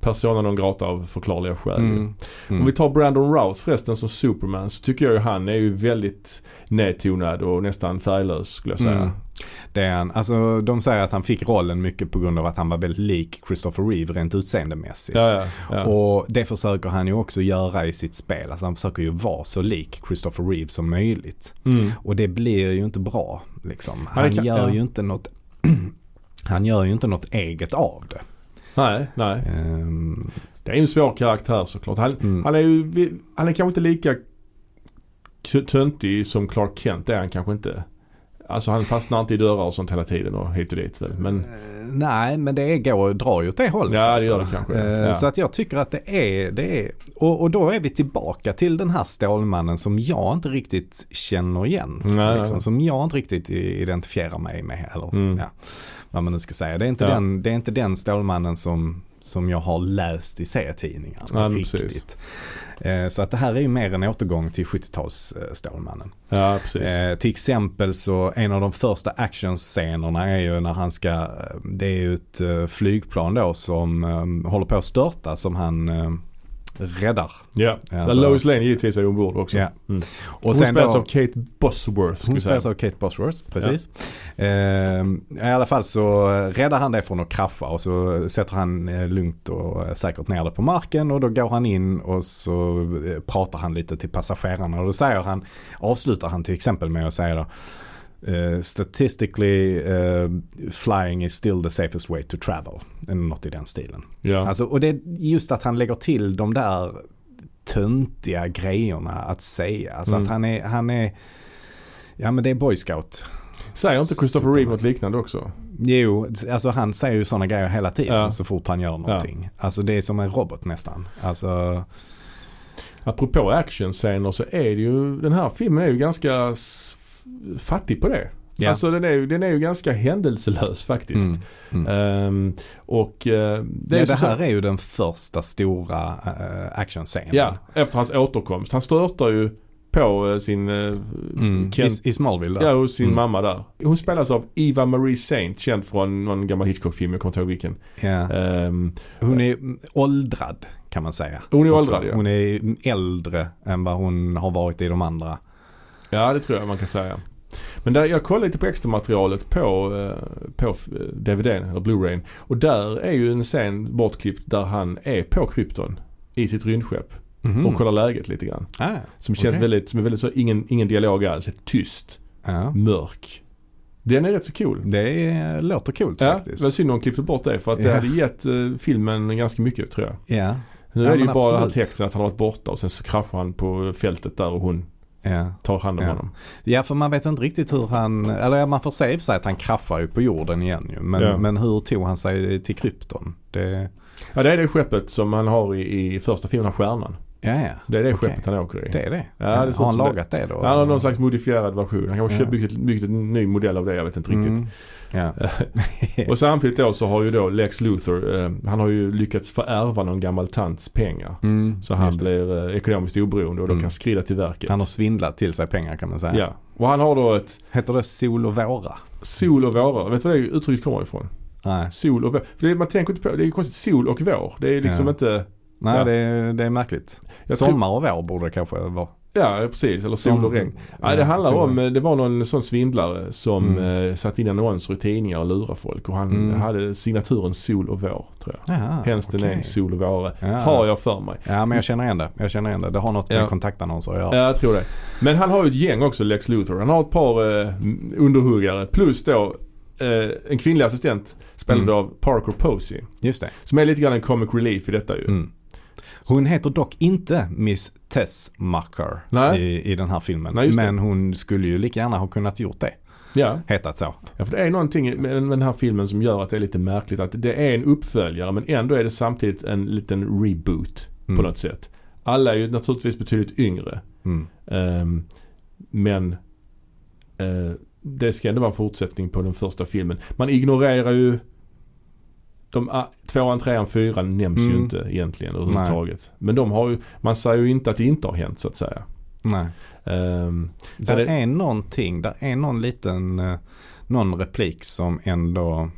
persona non grata av förklarliga skäl. Mm. Mm. Om vi tar Brandon Routh förresten som Superman så tycker jag ju han är ju väldigt nedtonad och nästan färglös skulle jag säga. Mm. Det är han. Alltså de säger att han fick rollen mycket på grund av att han var väldigt lik Christopher Reeve rent utseendemässigt. Ja, ja, ja. Och det försöker han ju också göra i sitt spel. Alltså han försöker ju vara så lik Christopher Reeve som möjligt. Mm. Och det blir ju inte bra liksom. Han gör ju inte något Han gör ju inte något eget av det. Nej, nej. Ehm, Det är ju en svår karaktär såklart. Han, Mm. han är ju, han är kanske inte lika töntig som Clark Kent, det är han kanske inte. Alltså han fastnar inte i dörrar och sånt hela tiden och hit och dit väl. Men eh, nej, men det går, drar ju åt det hållet. Ja, det alltså. gör det kanske, Eh, ja. Så att jag tycker att det är, det är och, och då är vi tillbaka till den här Stålmannen som jag inte riktigt känner igen. Nej, liksom, nej. som jag inte riktigt identifierar mig med. Eller, Mm. ja, vad man nu ska säga. Det är inte, Ja. den, det är inte den Stålmannen som, som jag har läst i serietidningarna. Ja, riktigt. precis. Eh, Så att det här är ju mer en återgång till 70-tals eh, Stålmannen. ja, precis. Eh, till exempel så en av de första actionscenerna är ju när han ska, det är ju ett flygplan då som håller på att störta som han räddar. ja, alltså- Lois Lane givetvis är ombord också. Ja. Mm. Och Hon sen spelas då- av Kate Bosworth. Hon spelas av Kate Bosworth, precis. Eh, I alla fall så räddar han det från att krascha och så sätter han eh, lugnt och eh, säkert ner det på marken och då går han in och så eh, pratar han lite till passagerarna och då säger han, avslutar han till exempel med att säga då eh, statistically eh, flying is still the safest way to travel. Något i den stilen. Ja. Alltså, och det är just att han lägger till de där töntiga grejerna att säga. Alltså Mm. att han är, han är, ja men det är boy scout. Säger inte Christopher. Reeve något liknande också? Jo, alltså han säger ju sådana grejer hela tiden Ja. så fort han gör någonting. Alltså det är som en robot nästan. Alltså, apropå actionscener så är det ju, den här filmen är ju ganska fattig på det. Ja. Alltså den är, ju, den är ju ganska händelselös faktiskt. Mm. Mm. Ehm, och eh, det ja, det här är ju den första stora uh, actionscenen. Ja, efter hans återkomst. Han störtar ju på eh, sin uh, Mm. I, I Smallville där. Ja, hos sin Mm. mamma där. Hon spelas av Eva Marie Saint, känd från någon gammal Hitchcock-film, jag kommer inte ihåg vilken. Ja. Ehm, Hon är åldrad kan man säga. Hon är åldrad, ja. Hon är äldre än vad hon har varit i de andra. Ja, det tror jag man kan säga. Men där, jag kollade lite på extra materialet på, eh, på eh, DVDn, eller Blu-rayn. Och där är ju en scen bortklippt där han är på Krypton i sitt rymdskepp Mhm. och kollar läget lite grann. Ah, Som känns Okej. väldigt, som är väldigt så, ingen, ingen dialog alls, tyst, ja. mörk. Den är rätt så cool. Det är, låter coolt Ja, faktiskt. det var synd om de klippte bort det för att det Ja. hade gett eh, filmen ganska mycket tror jag. Ja. Nu Ja, är det ju bara den här texten att han har varit borta och sen så kraschar han på fältet där och hon Ja. tar hand om Ja. honom. ja, för man vet inte riktigt hur han, eller man får se i sig att han kraschar ju på jorden igen ju. Men, Ja. men hur tog han sig till krypton? Det, Ja det är det skeppet som han har i, i första filmen, Stjärnan. ja, ja. Det är det Okej. skeppet han åker i. Det är det. Ja, det har han som det. lagat det, då? Han har någon slags modifierad version. Han kanske Ja. byggt, byggt en ny modell av det, jag vet inte riktigt. Mm. Ja. Och samtidigt då så har ju då Lex Luthor, eh, han har ju lyckats förärva någon gammal tants pengar. Mm, Så han blir eh, ekonomiskt oberoende och då Mm. kan skrida till verket. Han har svindlat till sig pengar kan man säga. Ja. Och han har då ett Heter det sol och våra? sol och våra. Vet du var det uttrycket kommer ifrån? Nej, Sol och vår. För det, man tänker inte på, det är ju konstigt. Sol och vår. Det är liksom Ja. inte, Nej Ja. det, är, det är märkligt. jag Sommar och vår borde det kanske vara. Ja precis, eller sol och regn. Nej, det handlar om, eh, det var någon sån svindlare som Mm. eh, satte in annonser i tidningar och lurade folk. Och han Mm. hade signaturen sol och vår tror jag. Jaha, Hence name sol och våre. Ja. Har jag för mig. Ja men jag känner igen det. Jag känner igen det. Det har något med Ja. kontaktannonser att göra. Ja, jag tror det. Men han har ju ett gäng också, Lex Luthor. Han har ett par eh, underhuggare plus då eh, en kvinnlig assistent spelad Mm. av Parker Posey. Just det. Som är lite grann en comic relief i detta ju. Mm. Hon heter dock inte Miss Tess Nej. i, i den här filmen. Nej, men hon skulle ju lika gärna ha kunnat gjort det. Ja. Hetat så. ja, för det är någonting med den här filmen som gör att det är lite märkligt. Att det är en uppföljare men ändå är det samtidigt en liten reboot Mm. på något sätt. Alla är ju naturligtvis betydligt yngre. Mm. Ehm, men eh, det ska ändå vara en fortsättning på den första filmen. Man ignorerar ju de, tvåan, trean, fyran nämns ju Mm. inte egentligen överhuvudtaget. Men de har ju, man säger ju inte att det inte har hänt så att säga. Nej. Så Där det, är någonting, där är någon liten, eh, någon replik som ändå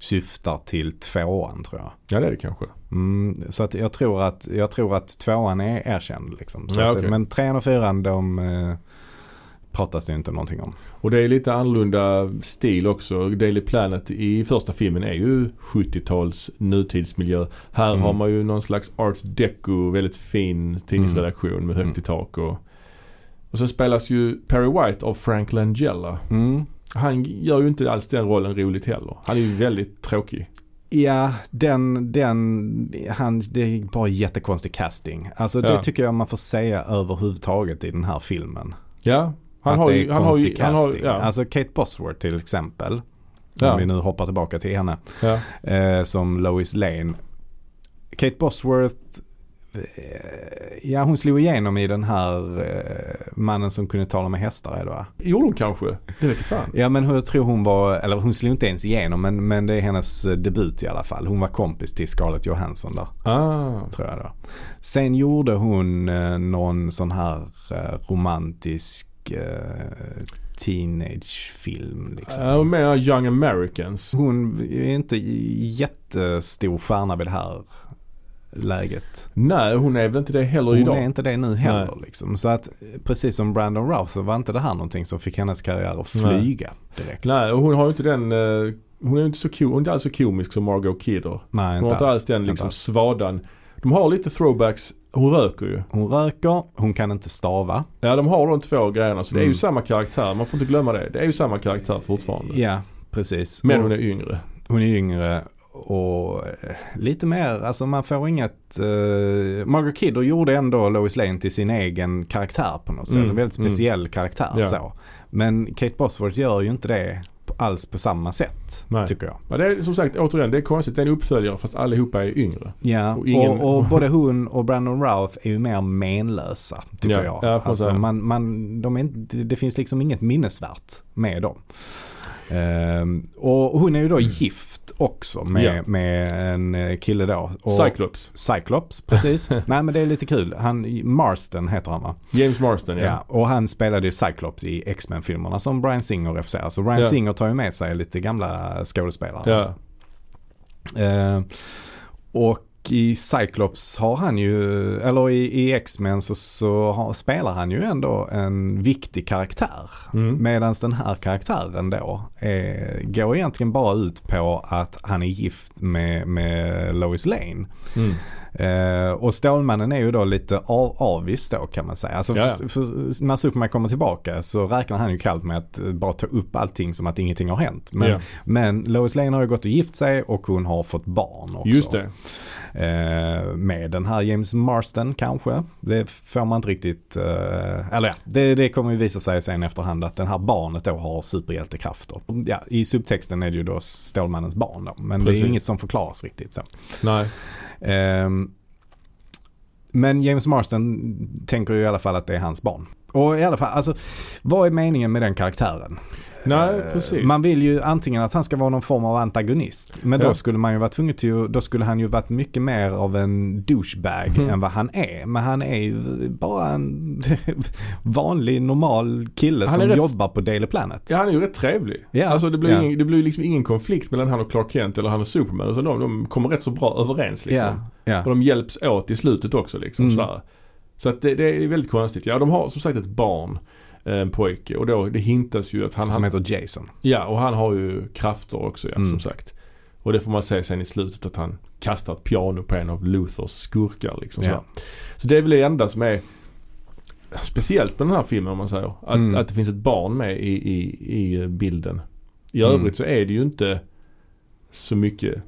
syftar till tvåan tror jag. ja det är det kanske. Mm, så att jag tror att, jag tror att tvåan är erkänd liksom. Ja, att. Men trean och fyran de eh, pratas det inte någonting om. Och det är lite annorlunda stil också. Daily Planet i första filmen är ju 70-tals nutidsmiljö. Här Mm. har man ju någon slags art deco, väldigt fin tidningsredaktion med högt Mm. i tak. Och, och så spelas ju Perry White av Frank Langella. Mm. Han gör ju inte alls den rollen roligt heller. Han är ju väldigt tråkig. Ja, den, den, han, det är bara jättekonstig casting. Alltså Ja. det tycker jag man får säga överhuvudtaget i den här filmen. Ja, han att har det ju... är Han har konstig ju han har, casting. ja, Alltså Kate Bosworth till exempel. Ja. Om vi nu hoppar tillbaka till henne. ja. Eh, som Lois Lane. Kate Bosworth, eh, ja hon slog igenom i den här eh, mannen som kunde tala med hästar är det va? Gjorde hon kanske? Det vet jag fan. Ja men jag tror hon var, eller hon slog inte ens igenom men, men det är hennes eh, debut i alla fall. Hon var kompis till Scarlett Johansson där. Ah. Tror jag då. Sen gjorde hon eh, någon sån här eh, romantisk teenagefilm liksom. Och med Young Americans. Hon är inte jättestor stjärna vid det här läget. Nej, hon är väl inte det heller Hon idag. är inte det nu heller liksom. Så att precis som Brandon Rouse så var inte det här någonting som fick hennes karriär att Nej. flyga direkt. Nej, och hon har ju inte den... eh, hon är inte så hon är inte alls så komisk som Margot Kidder. Nej, Hon har inte alls den Inte liksom alls. svadan. De har lite throwbacks. Hon röker ju. Hon röker, hon kan inte stava. Ja, de har de två grejerna. Så det är ju Mm. samma karaktär. Man får inte glömma det. Det är ju samma karaktär fortfarande. Ja, precis. Men Och- hon är yngre. Hon är yngre och eh, lite mer, alltså man får inget, uh, Margaret Kidder gjorde ändå Lois Lane till sin egen karaktär på något sätt. Mm, En väldigt mm. speciell karaktär Ja. så. Men Kate Bosworth gör ju inte det alls på samma sätt. Nej. Tycker jag. Ja, det är som sagt återigen, det är konstigt. Det är en uppföljare fast allihopa är yngre. Ja, Och och, ingen- och, både hon och Brandon Routh är ju mer menlösa tycker Ja, jag. ja, alltså, man, man, de är inte, det finns liksom inget minnesvärt med dem. Ehm, och hon är ju då gift också med, Ja. med en eh, kille då. Och Cyclops. Cyclops, precis. Nej men det är lite kul. Han, Marston heter han va? James Marston ja. Ja. och han spelade ju Cyclops i X-Men-filmerna som Brian Singer refuserar. Så Brian Ja. Singer tar ju med sig lite gamla skådespelare. Ja. Eh, och i Cyclops har han ju, eller i, i X-Men så, så har, spelar han ju ändå en viktig karaktär. Mm. Medan den här karaktären då är, går egentligen bara ut på att han är gift med, med Lois Lane. Mm. Eh, och Stålmannen är ju då lite av, avis då kan man säga. Alltså för, för, när Superman kommer tillbaka så räknar han ju kallt med att bara ta upp allting som att ingenting har hänt. Men, Ja. men Lois Lane har ju gått och gift sig och hon har fått barn också. Just det. Eh, med den här James Marston kanske. Det får man inte riktigt, eh, eller ja, det, det kommer ju visa sig sen efterhand att den här barnet då har superhjältekrafter. Ja, I subtexten är det ju då Stålmannens barn då. Men det är Precis. inget som förklaras riktigt så. Nej. Ehm, men James Marston tänker ju i alla fall att det är hans barn. Och i alla fall, alltså vad är meningen med den karaktären? Nej, precis. Man vill ju antingen att han ska vara någon form av antagonist. Men då Ja. skulle man ju vara tvungen till, då skulle han ju varit mycket mer av en douchebag Mhm. än vad han är. Men han är ju bara en vanlig normal kille som rätt- jobbar på Daily Planet. Ja han är ju rätt trevlig. Ja, Alltså det blir, ja. ingen, det blir liksom ingen konflikt mellan han och Clark Kent eller han och Superman. Utan de, de kommer rätt så bra överens liksom. Ja. Och de hjälps åt i slutet också liksom. Mm. Så att det, det är väldigt konstigt. Ja de har som sagt ett barn. Eh, En pojke och då det hintas ju att han, Som heter Jason. Ja och han har ju krafter också ja, Mm. som sagt. Och det får man se sen i slutet att han kastar ett piano på en av Luthers skurkar liksom. Ja. sådär. Så det är väl det enda som är speciellt med den här filmen om man säger. Att, Mm. att det finns ett barn med i, i, i bilden. I Mm. övrigt så är det ju inte så mycket.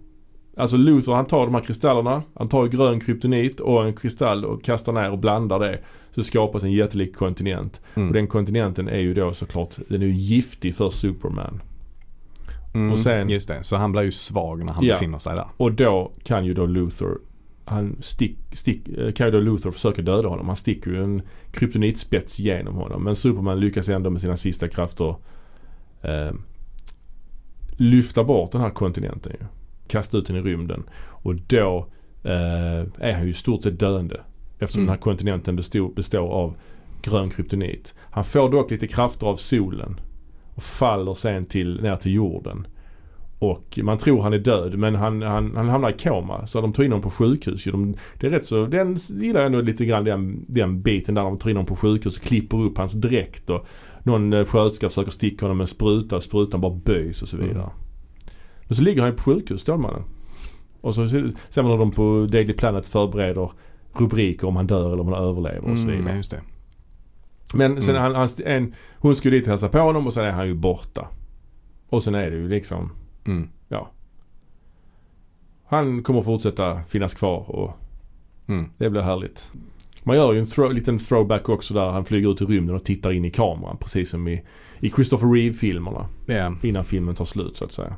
Alltså Luther han tar de här kristallerna. Han tar grön kryptonit och en kristall och kastar ner och blandar det. Så skapas en jättelik kontinent. Mm. Och den kontinenten är ju då såklart, den är ju giftig för Superman. Mm, och sen- Just det, så han blir ju svag när han Ja. befinner sig där. Och då kan ju då Luther, han stick, stick, eh, kan ju då Luther försöka döda honom. Han sticker ju en kryptonitspets genom honom. Men Superman lyckas ändå med sina sista krafter eh, lyfta bort den här kontinenten ju. Kasta ut den i rymden. Och då eh, är han ju i stort sett döende. Eftersom Mm. den här kontinenten består, består av grön kryptonit. Han får dock lite krafter av solen. Och faller sen till, ner till jorden. Och man tror han är död men han, han, han hamnar i koma. Så de tar in honom på sjukhus. ju. De, det är rätt så, den gillar jag ändå lite grann den, den biten där de tar in honom på sjukhus och klipper upp hans dräkt. Och någon eh, sköterska försöker sticka honom med en spruta och sprutan bara böjs och så vidare. Mm. Men så ligger han ju på sjukhus, Stålmannen. Och så ser man hur de på Daily Planet förbereder rubriker om han dör eller om han överlever och så Mm, vidare. ja, just det. Men sen Mm. han, han, en, hon ju dit hälsa på honom och sen är han ju borta. Och sen är det ju liksom, Mm. han kommer fortsätta finnas kvar och Mm. det blir härligt. Man gör ju en throw, liten throwback också där han flyger ut i rymden och tittar in i kameran. Precis som i, i Christopher Reeve-filmerna. Ja, Innan filmen tar slut så att säga.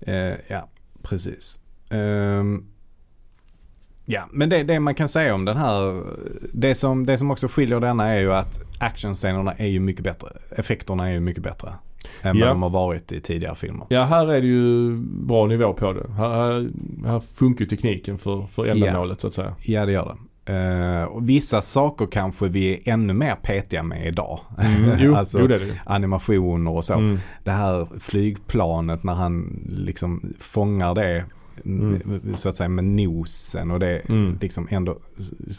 eh, ja, precis. Ehm, ja, men det, det man kan säga om den här, det som, det som också skiljer denna är ju att actionscenerna är ju mycket bättre. Effekterna är ju mycket bättre. Än Ja. vad de har varit i tidigare filmer. Ja, här är det ju bra nivå på det. Här, här, här funkar tekniken för, för ändamålet så att säga. Ja, det gör det. Eh, och vissa saker kanske vi är ännu mer petiga med idag. Mm, jo, alltså jo, det det animationer och så. Mm. Det här flygplanet när han liksom fångar det Mm. så att säga med nosen och det Mm. liksom ändå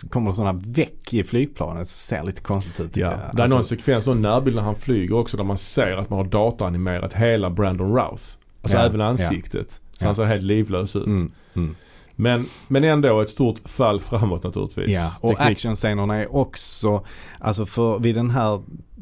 kommer sådana väck i flygplanet. ser lite konstigt ut. Ja, det är någon Alltså, sekvens, någon närbild när han flyger också där man ser att man har dataanimerat hela Brandon Routh. Alltså Ja, även ja. ansiktet. Så Ja. han ser helt livlös ut. mm, mm. Men, men ändå ett stort fall framåt naturligtvis. Ja, och actionscenerna är också, alltså för vid den här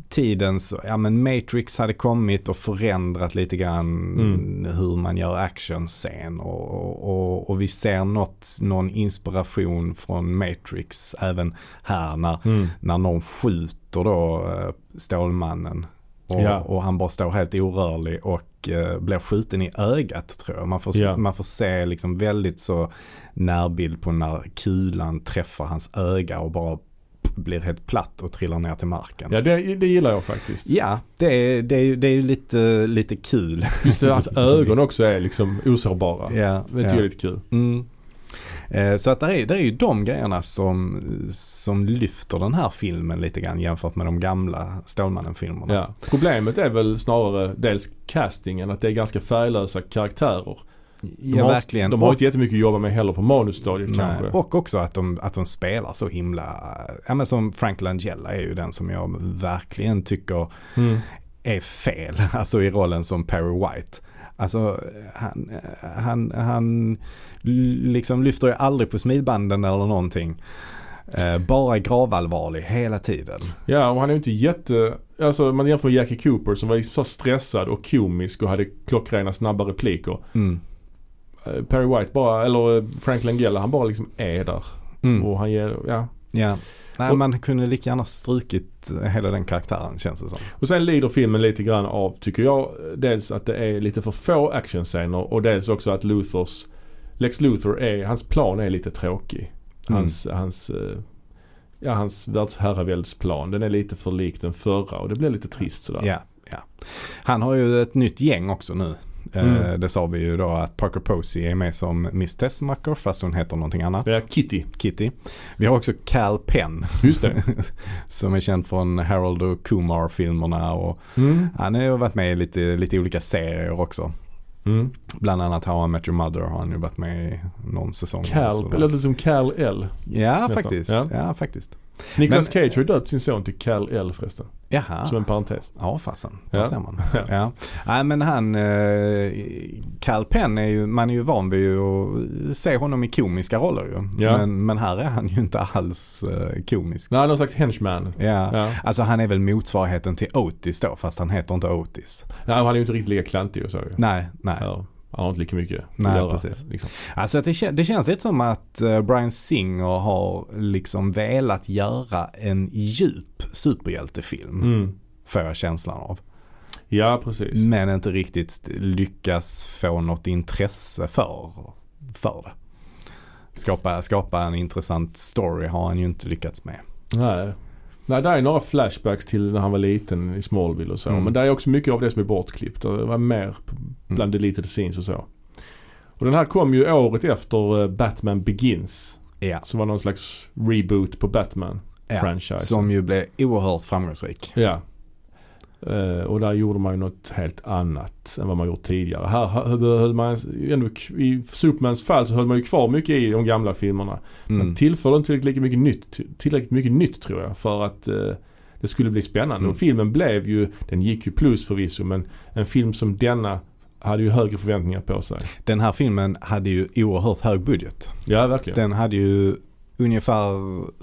tiden så, ja men Matrix hade kommit och förändrat lite grann Mm. hur man gör actionscen och, och, och vi ser något, någon inspiration från Matrix även här när, Mm. när någon skjuter då eh, Stålmannen Och, Ja. och han bara står helt orörlig och eh, blir skjuten i ögat tror jag. Man får, Ja. man får se liksom väldigt så närbild på när kulan träffar hans öga och bara blir helt platt och trillar ner till marken. Ja det, det gillar jag faktiskt. Ja, det är, det är, det är lite, lite kul. Just det, hans ögon också är liksom osårbara. Ja, Det tycker jag är lite kul. Mm. Eh, Så att det är, det är ju de grejerna som, som lyfter den här filmen lite grann jämfört med de gamla Stålmannen-filmerna. Ja. Problemet är väl snarare dels castingen, att det är ganska färglösa karaktärer. De har, verkligen. De har och, inte jättemycket att jobba med heller på manusstadiet nej, kanske. och också att de, att de spelar så himla, ja men som Frank Langella är ju den som jag verkligen tycker Mm. är fel, alltså i rollen som Perry White. Alltså han, han, han liksom lyfter ju aldrig på smilbanden eller någonting. Eh, bara gravallvarlig hela tiden. Ja och han är ju inte jätte, alltså man jämför med Jackie Cooper som var liksom så stressad och komisk och hade klockrena snabba repliker. Mm. Eh, Perry White bara, eller eh, Frank Langella, han bara liksom är där. Mm. Och han ger, ja. Ja. Nej, Och- man kunde lika gärna strukit hela den karaktären känns det som. Och sen lider filmen lite grann av, tycker jag, dels att det är lite för få actionscener och dels också att Luthers, Lex Luthor är, hans plan är lite tråkig. Hans, hans, eh, ja hans världsherraväldsplan, den är lite för lik den förra och det blir lite trist sådär. Ja, ja. Han har ju ett nytt gäng också nu. Eh, Mm. Det sa vi ju då att Parker Posey är med som Miss Tessmacher fast hon heter någonting annat. Ja, Kitty. Kitty. Vi har också Cal Penn. Just det. som är känd från Harold och Kumar-filmerna och Mm. han har ju varit med i lite, lite olika serier också. Mm. Bland annat How I Met Your Mother har han ju varit med i någon säsong. Cal, låter som Cal L. Ja, nästan. faktiskt. Ja. Ja. faktiskt. Nicolas Cage har ju döpt sin son till Cal L förresten. Jaha. Som en parentes. Ja, fasen. Där Ja. ser man. Ja. Ja. Nej, men han, eh, Cal Penn är ju, man är ju van vid att se honom i komiska roller ju. Ja. Men, men här är han ju inte alls eh, komisk. Nej, har sagt henchman. Ja. Ja. Alltså han är väl motsvarigheten till Otis då, fast han heter inte Otis. Nej, han är ju inte riktigt lika klantig och så ju. Nej, nej. Ja, han har inte lika mycket Nej, att göra. precis. Liksom. Alltså det, kän- det känns lite som att eh, Brian Singer har liksom velat göra en djup superhjältefilm. Mm. Får jag känslan av. Ja, precis. Men inte riktigt lyckas få något intresse för, för det. Skapa, skapa en intressant story har han ju inte lyckats med. Nej. Nej, där är några flashbacks till när han var liten i Smallville och så. Mm. Men det är också mycket av det som är bortklippt. Det var mer p- bland deleted scenes och så. Och den här kom ju året efter eh, Batman Begins. Ja, Som var någon slags reboot på Batman-franchise. ja. som ju blev oerhört framgångsrik. Ja. Eh, och där gjorde man ju något helt annat än vad man gjort tidigare. Här höll, man ändå, i Supermans fall så höll man ju kvar mycket i de gamla filmerna. Mm. Men tillförde inte tillräckligt mycket nytt, tillräckligt mycket nytt tror jag för att eh, det skulle bli spännande. Mm. Och filmen blev ju, den gick ju plus förvisso men en film som denna hade ju högre förväntningar på sig. Den här filmen hade ju oerhört hög budget. Ja verkligen. Den hade ju ungefär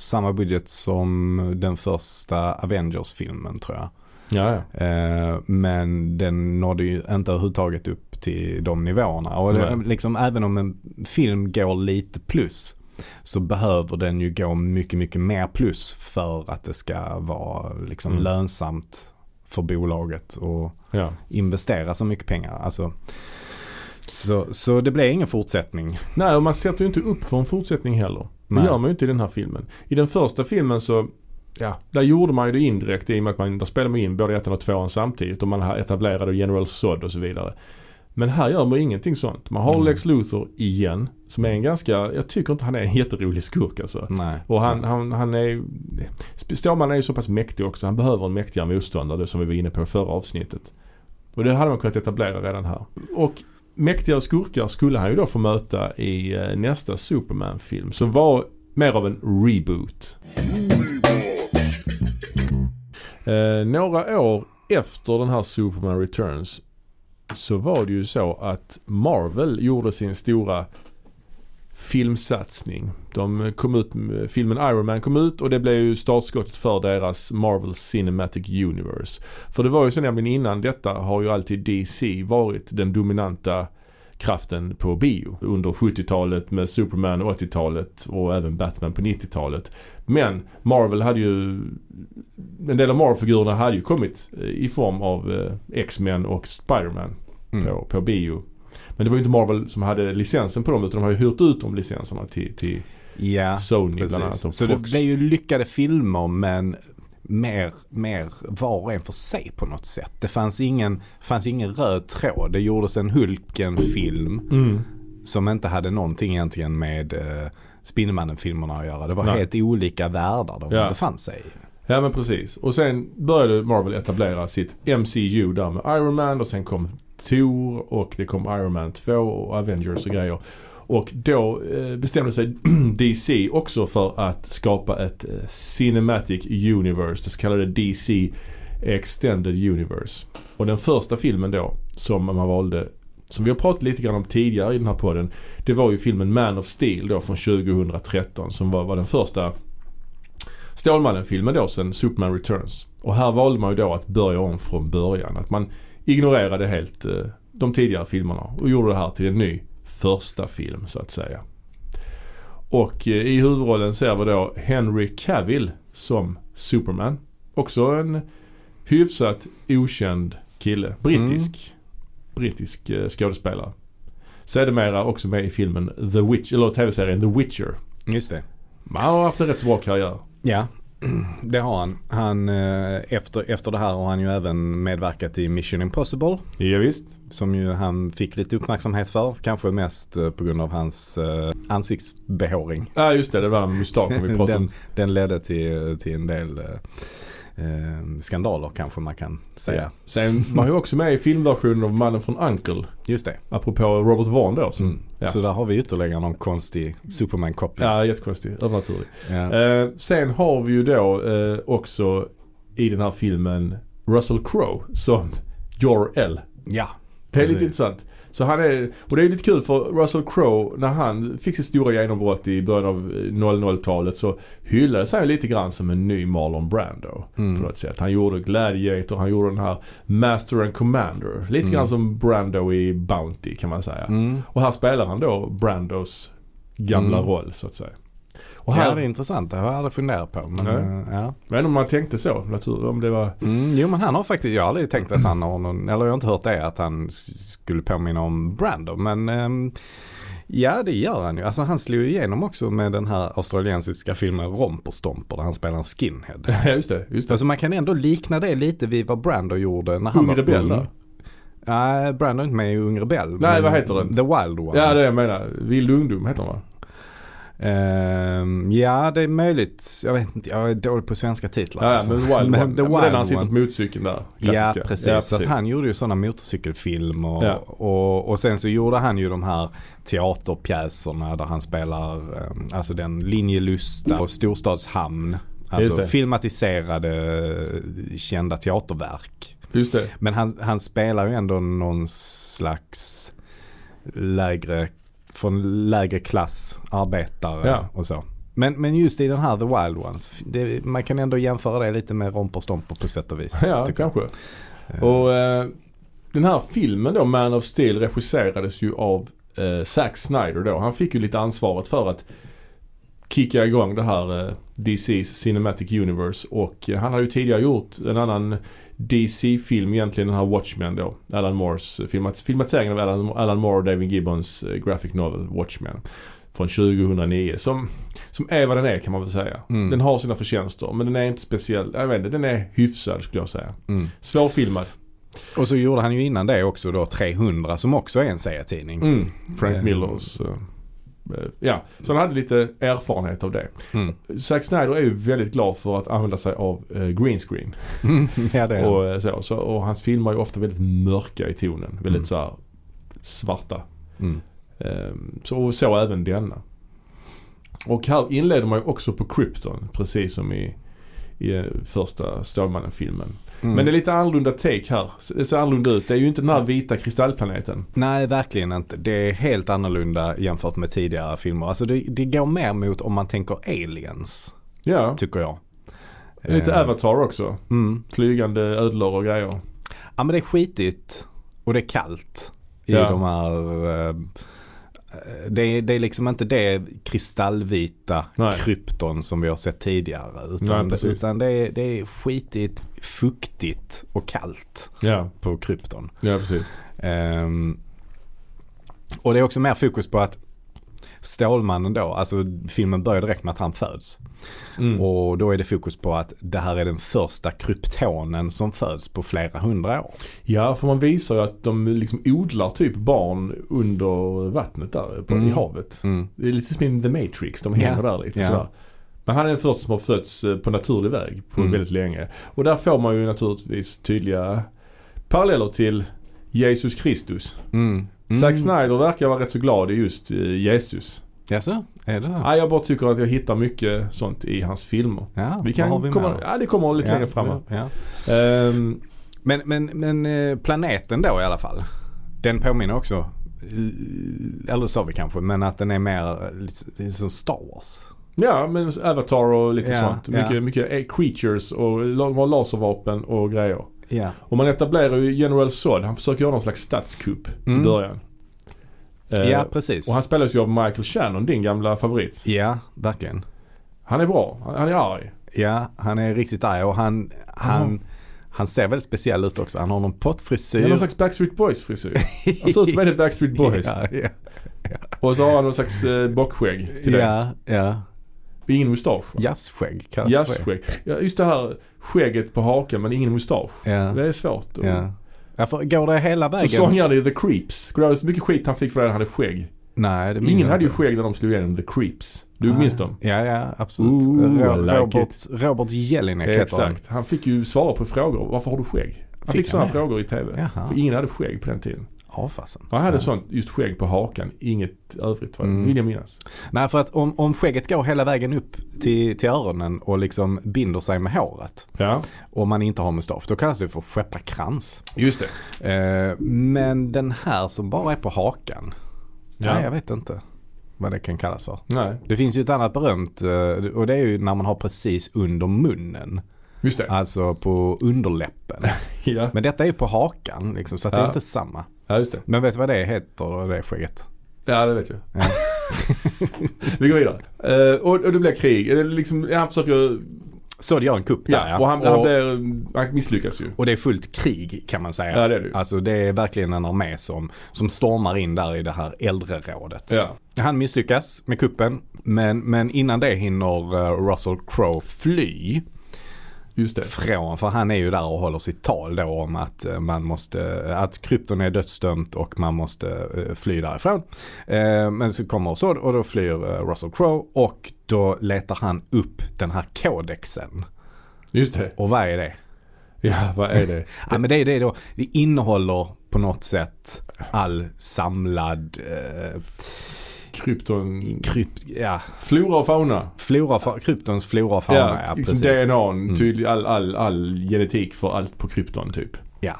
samma budget som den första Avengers-filmen tror jag. Ja, ja. Eh, men den nådde ju inte överhuvudtaget upp till de nivåerna. Och det, liksom, även om en film går lite plus så behöver den ju gå mycket, mycket mer plus för att det ska vara liksom Mm. lönsamt för bolaget och ja. investera så mycket pengar. Alltså, så, så det blev ingen fortsättning. Nej och man sätter ju inte upp för en fortsättning heller. Det Nej. gör man ju inte i den här filmen. I den första filmen så, ja, där gjorde man ju det indirekt i och med att man, där spelade man in både ettan och tvåan samtidigt och man har etablerade General Zod och så vidare. Men här gör man ingenting sånt. Man har Mm. Lex Luthor igen, som är en ganska, jag tycker inte han är en jätterolig skurk alltså. Nej. Och han, han, han är Stålmannen är ju så pass mäktig också. Han behöver en mäktigare motståndare, det som vi var inne på i förra avsnittet. Och det hade man kunnat etablera redan här. Och mäktigare skurkar skulle han ju då få möta i eh, nästa Superman-film. Som var mer av en reboot. Eh, några år efter den här Superman Returns så var det ju så att Marvel gjorde sin stora filmsatsning. De kom ut, filmen Iron Man kom ut och det blev ju startskottet för deras Marvel Cinematic Universe. För det var ju så nämligen innan detta har ju alltid DC varit den dominanta kraften på bio under 70-talet med Superman 80-talet och även Batman på 90-talet. Men Marvel hade ju, en del av Marvel-figurerna hade ju kommit eh, i form av eh, X-Men och Spiderman Mm. på, på bio. Men det var ju inte Marvel som hade licensen på dem utan de har ju hyrt ut de licenserna till, till Ja, Sony bland annat precis. och Så Fox. det blev ju lyckade filmer men mer, mer var och en för sig på något sätt. Det fanns ingen, fanns ingen röd tråd. Det gjordes en Hulken-film Mm. som inte hade någonting egentligen med uh, Spindelmannen-filmerna att göra. Det var Nej. helt olika världar de Ja. befann sig i. Ja men precis. Och sen började Marvel etablera sitt MCU där med Iron Man och sen kom Thor och det kom Iron Man 2 och Avengers och grejer. Och då eh, bestämde sig DC också för att skapa ett eh, Cinematic Universe, det så kallade DC Extended Universe. Och den första filmen då som man valde, som vi har pratat lite grann om tidigare i den här podden, det var ju filmen Man of Steel då från 2013 som var, var den första Stålmannen-filmen då sen Superman Returns. Och här valde man ju då att börja om från början. Att man ignorerade helt eh, de tidigare filmerna och gjorde det här till en ny första film så att säga. Och eh, i huvudrollen ser vi då Henry Cavill som Superman. Också en hyfsat okänd kille. Brittisk. Brittisk eh, skådespelare. Sedermera också med i filmen The Witch, eller tv-serien The Witcher. Just det. Han har haft en rätt så bra karriär. Ja, det har han. han eh, efter, efter det här har han ju även medverkat i Mission Impossible. Ja, visst. Som ju han fick lite uppmärksamhet för. Kanske mest eh, på grund av hans eh, ansiktsbehåring. Ja just det, det var mustaschen vi pratade den, om. den ledde till, till en del eh, skandaler kanske man kan säga. Ja. Sen var jag också med i filmversionen av Mannen från Uncle. Just det. Apropå Robert Vaughn då. Som, Mm. Ja. Så där har vi ytterligare någon konstig Superman-koppling. ja, jättekonstig. Övernaturlig. Ja. Eh, sen har vi ju då eh, också i den här filmen Russell Crowe som Jor-El. ja. Det är lite intressant. Så han är, och det är lite kul för Russell Crowe när han fick sitt stora genombrott i början av eh, 00-talet så hyllades han lite grann som en ny Marlon Brando. Mm. På något sätt. Han gjorde Gladiator, han gjorde den här Master and Commander. Lite Mm. grann som Brando i Bounty kan man säga. Mm. Och här spelar han då Brandos gamla Mm. roll så att säga. Och här här, är intressant, det har jag aldrig funderat på. Men, Nej. eh, ja. inte om man tänkte så natur, om det var Mm, jo men han har faktiskt, jag har aldrig tänkt att han har någon, eller jag har inte hört det att han skulle påminna om Brando. Men ehm, ja det gör han ju. Alltså han slog ju igenom också med den här australiensiska filmen Romperstomper där han spelar en skinhead. Ja just det, just det. Alltså man kan ändå likna det lite vid vad Brando gjorde när han Ung var ung. Nej, Brando är inte med i Ung Rebell. Nej, men vad heter den? The Wild One. Ja det är det jag menar. Vild ungdom heter den va? Ehm, ja, det är möjligt. Jag vet inte, jag är dålig på svenska titlar. Ja, ja alltså. men Wild One. Men Ja, The men det är när han Wild sitter One. på motorcykeln där. Ja Klassiska. precis. Så han gjorde ju sådana motorcykelfilmer. Ja. Och, och sen så gjorde han ju de här teaterpjäserna där han spelar eh, alltså den Linjelusta och Storstadshamn. Alltså filmatiserade kända teaterverk. Just det. Men han, han spelar ju ändå någon slags lägre, från lägre klass arbetare Ja. och så. Men, men just i den här The Wild Ones, det, man kan ändå jämföra det lite med Romper Stomper på sätt och vis. Ja, jag. kanske. Eh, Och eh, den här filmen då, Man of Steel, regisserades ju av eh, Zack Snyder då. Han fick ju lite ansvaret för att kicka igång det här eh, DC's Cinematic Universe och eh, han hade ju tidigare gjort en annan DC-film egentligen, den här Watchmen då. Alan Moores eh, filmat, filmatiseringen av Alan, Alan Moore och David Gibbons eh, graphic novel Watchmen. Från 2009 som, som är vad den är kan man väl säga. Mm. Den har sina förtjänster men den är inte speciell, jag vet inte, den är hyfsad skulle jag säga. Mm. Svårfilmad. Och så gjorde han ju innan det också då 300 som också är en serietidning. Mm. Frank Eh, Millers. Eh, ja, så han hade lite erfarenhet av det. Mm. Zack Snyder är ju väldigt glad för att använda sig av eh, green screen. ja det. Och, eh, så, så, och hans filmer är ju ofta väldigt mörka i tonen. Väldigt Mm. så här svarta. Mm. Ehm, så, och så även denna. Och här inleder man ju också på Krypton. Precis som i, i eh, första Stålmannen-filmen. Mm. Men det är lite annorlunda take här. Det ser annorlunda ut. Det är ju inte den här vita kristallplaneten. Nej, verkligen inte. Det är helt annorlunda jämfört med tidigare filmer. Alltså det, det går mer mot om man tänker aliens, Ja, tycker jag. lite Eh, Avatar också. Mm. Flygande ödlor och grejer. Ja men det är skitigt och det är kallt. i Ja. de här eh, det är, det är liksom inte det kristallvita Nej. krypton som vi har sett tidigare. Nej, Utan, precis. utan det, är, det är skitigt, fuktigt och kallt Ja, på krypton. ja precis. Ehm, och det är också mer fokus på att Stålmannen då, alltså filmen börjar direkt med att han föds. Mm. Och då är det fokus på att det här är den första kryptonen som föds på flera hundra år. Ja, för man visar ju att de liksom odlar typ barn under vattnet där på, Mm. i havet. Mm. Det är lite som i The Matrix, de hänger där lite Ja. sådär. Men han är den första som har fötts eh, på naturlig väg på Mm. väldigt länge. Och där får man ju naturligtvis tydliga paralleller till Jesus Kristus. Mm. Mm. Zack Snyder verkar vara rätt så glad i just eh, Jesus. Jaså, är det så? Ja, jag bara tycker att jag hittar mycket sånt i hans filmer. Ja, Vi kan har vi komma, med ja det kommer lite Ja, längre fram. Ja. Ehm, Men, men, men eh, planeten då i alla fall. Den påminner också, eh, eller sa vi kanske, men att den är mer eh, lite, som Star Wars. ja, men Avatar och lite Ja, sånt. Mycket, mycket creatures och laservapen och grejer. Ja. Och man etablerar ju General Zod. Han försöker göra någon slags statskupp Mm. i början. Eh, Ja, precis. och han spelas ju av Michael Shannon, din gamla favorit. Ja, verkligen. Han är bra. Han, är arg. Ja, han är riktigt arg och han, han, han ser väldigt speciell ut också. Han har någon pottfrisyr. någon slags Backstreet Boys frisyr. Han ser ut som en Backstreet Boys. Ja, ja. Och så har han någon slags eh, bockskägg till det. ja, ja. Ingen mustasch. va? Jazzskägg kallas. Jazzskägg. Ja, just det här skägget på hakan men ingen mustasch. Ja, Det är svårt. Och- ja. Ja för går det hela Så vägen? sångaren i The Creeps. Går det så mycket skit han fick för att han hade skägg. Nej, det Ingen hade ju skägg när de slog igenom The Creeps. Du Nej. minns dem? Ja, ja, absolut. Ooh, like Robert, Robert Jelinek heter han. Exakt. Han fick ju svara på frågor. Varför har du skägg? Han fick, Fick han sådana frågor i TV. Jaha. För ingen hade skägg på den tiden. Ja, fasen. Han hade ja. sånt just skägg på hakan. Inget övrigt? Mm. vill jag minnas. Nej, för att om, om skägget går hela vägen upp till, till öronen och liksom binder sig med håret Ja, och man inte har mustasch, då kallas det för skepparkrans. just det. Eh, men den här som bara är på hakan, Ja. nej jag vet inte vad det kan kallas för. Nej, Det finns ju ett annat berömt eh, och det är ju när man har precis under munnen. just det. Alltså på underläppen. Ja, Men detta är ju på hakan liksom, så att det är Ja. inte samma. Ja just det. Men vet du vad det heter det skägget? Ja, det vet jag. Ja. Vi går vidare. Eh, och, och det blir krig. Eh, Liksom, han försöker... Det gör en kupp där Ja, och han, han, blir, han misslyckas ju. och det är fullt krig kan man säga. Ja, det är det ju. Alltså det är verkligen en armé som, som stormar in där i det här äldrerådet. Ja. Han misslyckas med kuppen men, men innan det hinner eh, Russell Crowe fly Just det. från, för han är ju där och håller sitt tal då om att eh, man måste, att krypton är dödsdömt och man måste eh, fly därifrån. Eh, Men så kommer så och då flyr Russell Crowe och då letar han upp den här kodexen. Just det. Och vad är det? Ja, vad är det? Ja men det är det då, det innehåller på något sätt all samlad eh, Krypton... krypt, ja, Flora och fauna. flora, fa- kryptons flora och fauna. Ja, Ja, liksom precis. DNA, Mm. tydlig, all, all, all genetik för allt på krypton typ. Ja.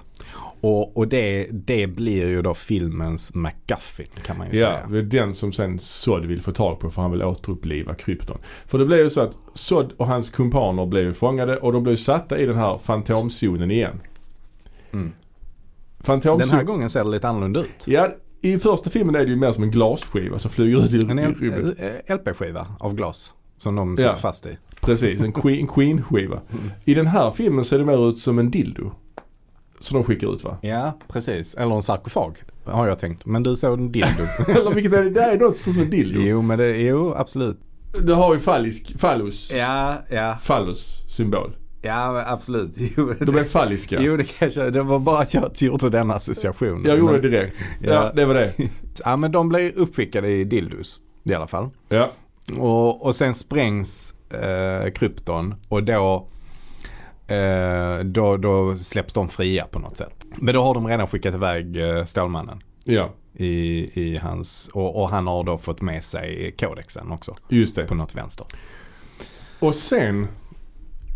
Och, och det, det blir ju då filmens MacGuffin kan man ju Ja, säga. det är den som sen Sod vill få tag på för han vill återuppliva krypton. För det blev ju så att Sod och hans kumpaner blev ju fångade och de blev satta i den här fantomzonen igen. Mm. Den Fantomzonen... här gången ser det lite annorlunda ut. Ja, i första filmen är det ju mer som en glasskiva som flyger ut i, En rymden. L- LP-skiva av glas. Som de sitter Ja. fast i. Precis, en Queen- en Queen-skiva. Mm. I den här filmen ser det mer ut som en dildo. Som de skickar ut va? Ja, precis. Eller en sarkofag har jag tänkt. Men du såg en dildo. Eller vilket är det? Det är något som en dildo. jo, men det, jo absolut. Det har ju fallisk, fallus, Ja, ja, fallus-symbol. Ja absolut. Jo, De är falliska. Jo det kanske, det var bara att jag gjorde den associationen. Jag gjorde det direkt. Ja, Ja. det var det. Ja men de blev uppskickade i dildos i alla fall. Ja. Och, och sen sprängs eh, krypton och då, eh, då, då släpps de fria på något sätt. Men då har de redan skickat iväg eh, Stålmannen. Ja, I, i hans, och, och han har då fått med sig kodexen också just det. på något vänster. Och sen,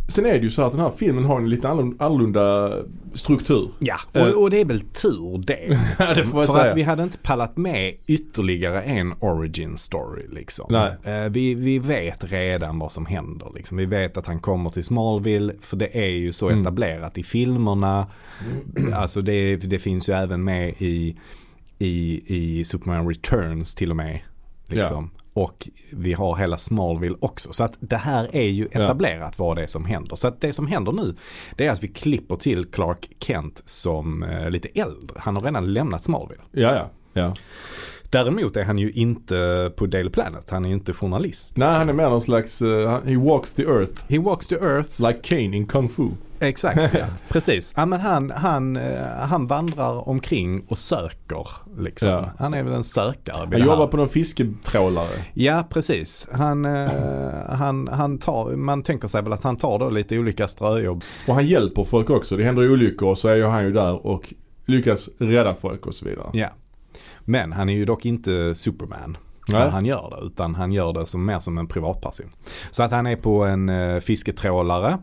sen är det ju så att den här filmen har en lite annorlunda- struktur. Ja, Eh. och, och det är väl tur det. Liksom. Ja, det jag För säga. att vi hade inte pallat med ytterligare en origin story liksom. Nej. Eh, vi, vi vet redan vad som händer liksom. Vi vet att han kommer till Smallville för det är ju så Mm. etablerat i filmerna. Alltså det, det finns ju även med i i, i Superman Returns till och med. Liksom. Och vi har hela Smallville också. Så att det här är ju Ja. etablerat vad det är som händer. Så att det som händer nu det är att vi klipper till Clark Kent som eh, lite äldre. Han har redan lämnat Smallville. Ja, ja. ja. Däremot är han ju inte på Daily Planet. Han är ju inte journalist. Nej, han är mer någon slags, uh, he walks the earth He walks the earth. like Kane in Kung Fu. Exakt, ja. precis. Ja, men han, han, eh, han vandrar omkring och söker. Liksom. Ja. Han är väl en sökare. Han jobbar på någon fisketrålare. Ja, precis. Han, eh, han, han tar, man tänker sig väl att han tar då lite olika ströjobb. Och han hjälper folk också. Det händer olyckor och så är ju han ju där och lyckas rädda folk och så vidare. Ja. Men han är ju dock inte Superman. Nej. Han gör det. Utan han gör det som, mer som en privatperson. Så att han är på en eh, fisketrålare.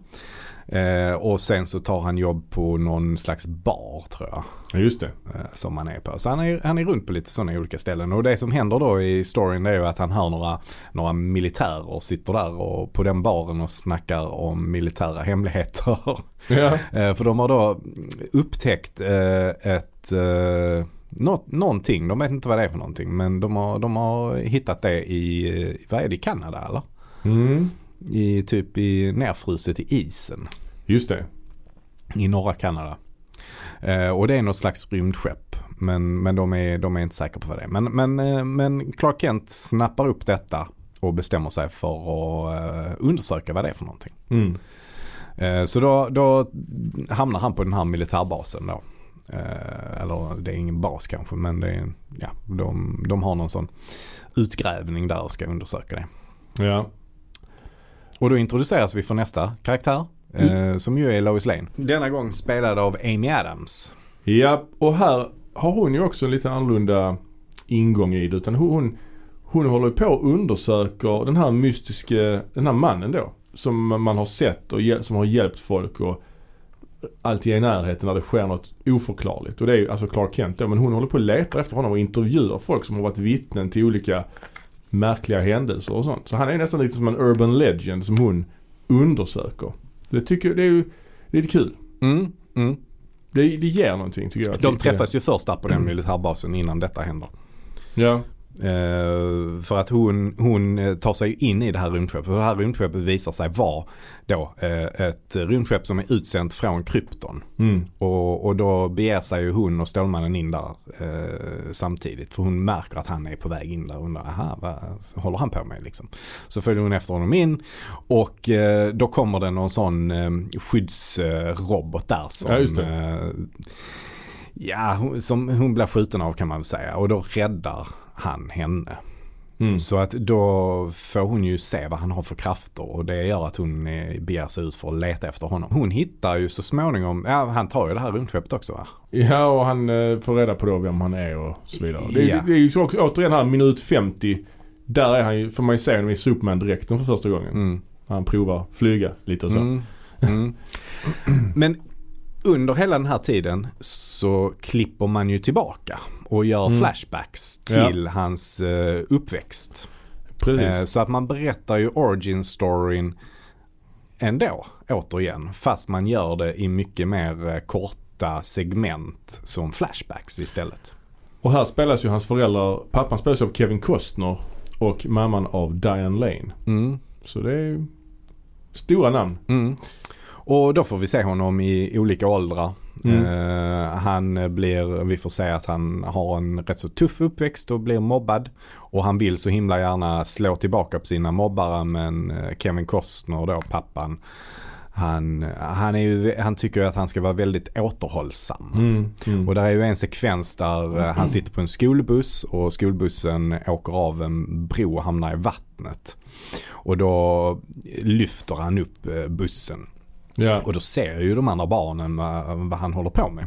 Eh, och sen så tar han jobb på någon slags bar tror jag. Ja, just det. eh, som han är på. Så han är, han är runt på lite sådana olika ställen. Och det som händer då i storyn det är ju att han hör några, några militärer sitter där och på den baren och snackar om militära hemligheter. Ja. Eh, För de har då upptäckt eh, ett eh, Något, någonting, de vet inte vad det är för någonting men de har, de har hittat det i, eh, vad är det, i Kanada eller? Mm. I typ i nerfruset i isen Just det. i norra Kanada. Eh, och det är något slags rymdskepp. Men, men de, är, de är inte säkra på vad det är. Men, men, eh, men Clark Kent snappar upp detta och bestämmer sig för att eh, undersöka vad det är för någonting. Mm. Eh, så då, då hamnar han på den här militärbasen då. Eh, eller det är ingen bas kanske men det är, ja, de, de har någon sån utgrävning där och ska undersöka det. Ja. Och då introduceras vi för nästa karaktär. Eh, som ju är Lois Lane. Denna gång spelad av Amy Adams. Ja, och här har hon ju också en lite annorlunda ingång i det. Utan hon, hon håller ju på och undersöker den här mystiska, den här mannen då. Som man har sett och som har hjälpt folk och alltid är i närheten när det sker något oförklarligt. Och det är ju alltså Clark Kent då. Men hon håller på och letar efter honom och intervjuar folk som har varit vittnen till olika märkliga händelser och sånt. Så han är nästan lite som en urban legend som hon undersöker. Det tycker jag, det är ju lite kul. Mm, mm. Det, det ger någonting tycker jag. De träffas ju först där på den militärbasen innan detta händer. Ja. Eh, för att hon, hon eh, tar sig in i det här rymdskeppet. Och det här rymdskeppet visar sig vara då eh, ett rymdskepp som är utsänt från krypton. Mm. Och, och då beger sig ju hon och Stålmannen in där eh, samtidigt. För hon märker att han är på väg in där och undrar, aha, vad håller han på med liksom? Så följer hon efter honom in och då kommer det någon sån skyddsrobot där som Ja, Ja, som hon blir skjuten av kan man väl säga. Och då räddar han henne. Mm. Så att då får hon ju se vad han har för krafter och det gör att hon eh, beger sig ut för att leta efter honom. Hon hittar ju så småningom, ja han tar ju det här rymdskeppet också va? Ja och han eh, får reda på då vem han är och så vidare. Det, Ja. det, det är ju så också, återigen här minut 50. Där är han ju, får man ju se honom i Superman-dräkten för första gången. Mm. Han provar flyga lite och så. Mm. Mm. Men under hela den här tiden så klipper man ju tillbaka och gör Mm. flashbacks till hans eh, uppväxt. Precis. Eh, Så att man berättar ju origin storyn ändå, återigen. Fast man gör det i mycket mer eh, korta segment som flashbacks istället. Och här spelas ju hans föräldrar, pappan spelas av Kevin Costner och mamman av Diane Lane. Mm. Så det är stora namn. Mm. Och då får vi se honom i olika åldrar. Mm. Eh, han blir, vi får se att han har en rätt så tuff uppväxt och blir mobbad. Och han vill så himla gärna slå tillbaka på sina mobbare men eh, Kevin Costner då, pappan. Han, han, är ju, han tycker att han ska vara väldigt återhållsam. Mm. Mm. Och där är ju en sekvens där eh, han sitter på en skolbuss och skolbussen åker av en bro och hamnar i vattnet. Och då lyfter han upp bussen. Ja. Och då ser ju de andra barnen vad, han håller på med.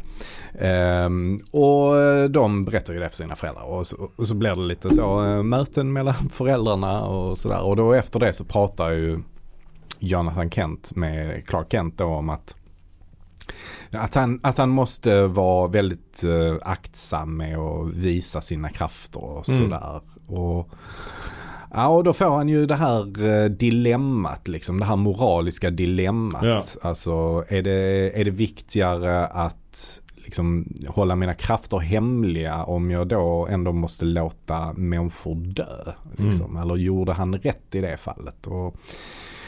Ehm, och de berättar ju det för sina föräldrar. Och så, och så blir det lite så eh, möten mellan föräldrarna och sådär. Och då efter det så pratar ju Jonathan Kent med Clark Kent då om att att han, att han måste vara väldigt eh, aktsam med att visa sina krafter och Mm. sådär. Och, ja, och då får han ju det här eh, dilemmat, liksom, det här moraliska dilemmat. Ja. Alltså är det, är det viktigare att liksom hålla mina krafter hemliga om jag då ändå måste låta människor dö? Liksom? Eller gjorde han rätt i det fallet? Och,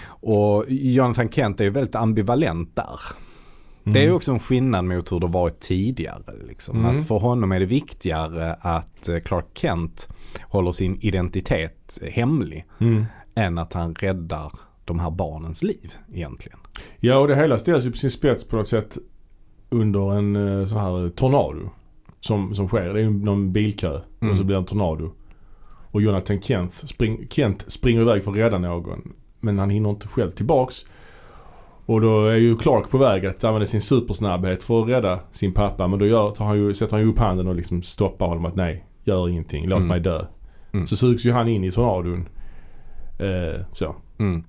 och Jonathan Kent är ju väldigt ambivalent där. Det är ju också en skillnad mot hur det varit tidigare. Liksom. Mm. Att för honom är det viktigare att eh, Clark Kent håller sin identitet hemlig Mm. än att han räddar de här barnens liv egentligen. Ja och det hela ställs ju på sin spets på något sätt under en eh, sån här tornado. Som, som sker. Det är ju någon bilkö Mm. och så blir det en tornado. Och Jonathan Kent, spring, Kent springer iväg för att rädda någon. Men han hinner inte själv tillbaks. Och då är ju Clark på väg att använda sin supersnabbhet för att rädda sin pappa. Men då gör, tar han ju, sätter han ju upp handen och liksom stoppar honom att nej, gör ingenting, låt Mm. mig dö. Mm. Så sugs ju han in i tornadon. Eh, så. Mm.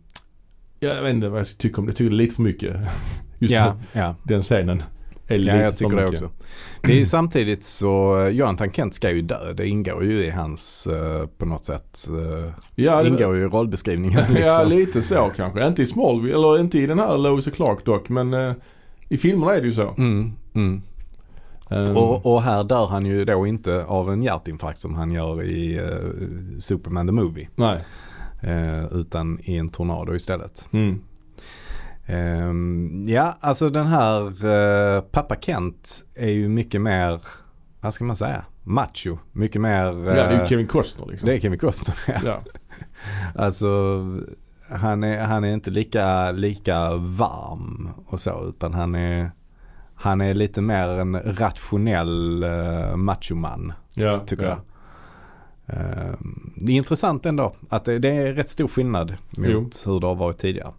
Jag vet inte vad jag tycker om det. Jag tycker det är lite för mycket. Just Ja, ja. den scenen. Är lite ja, jag tycker det också. Det är samtidigt så, eh, Jonathan Kent ska ju dö. Det ingår ju i hans, eh, på något sätt, eh, Ja, det, ingår ju i rollbeskrivningen. Liksom. ja, lite så kanske. Inte i Smallville, eller inte i den här Lois och Clark dock. Men eh, i filmerna är det ju så. Mm, mm. Ehm, Och, och här dör han ju då inte av en hjärtinfarkt som han gör i eh, Superman the Movie. Nej. eh, utan i en tornado istället. Mm. Ehm, ja, alltså den här eh, pappa Kent är ju mycket mer, vad ska man säga, macho. Mycket mer... Ja, det är ju Kevin Costner liksom. det är Kevin Costner. ja. Ja. Alltså han är, han är inte lika, lika varm och så utan han är, han är lite mer en rationell uh, machoman Ja, tycker ja. jag. Ehm, det är intressant ändå att det, det är rätt stor skillnad mot hur det har varit tidigare.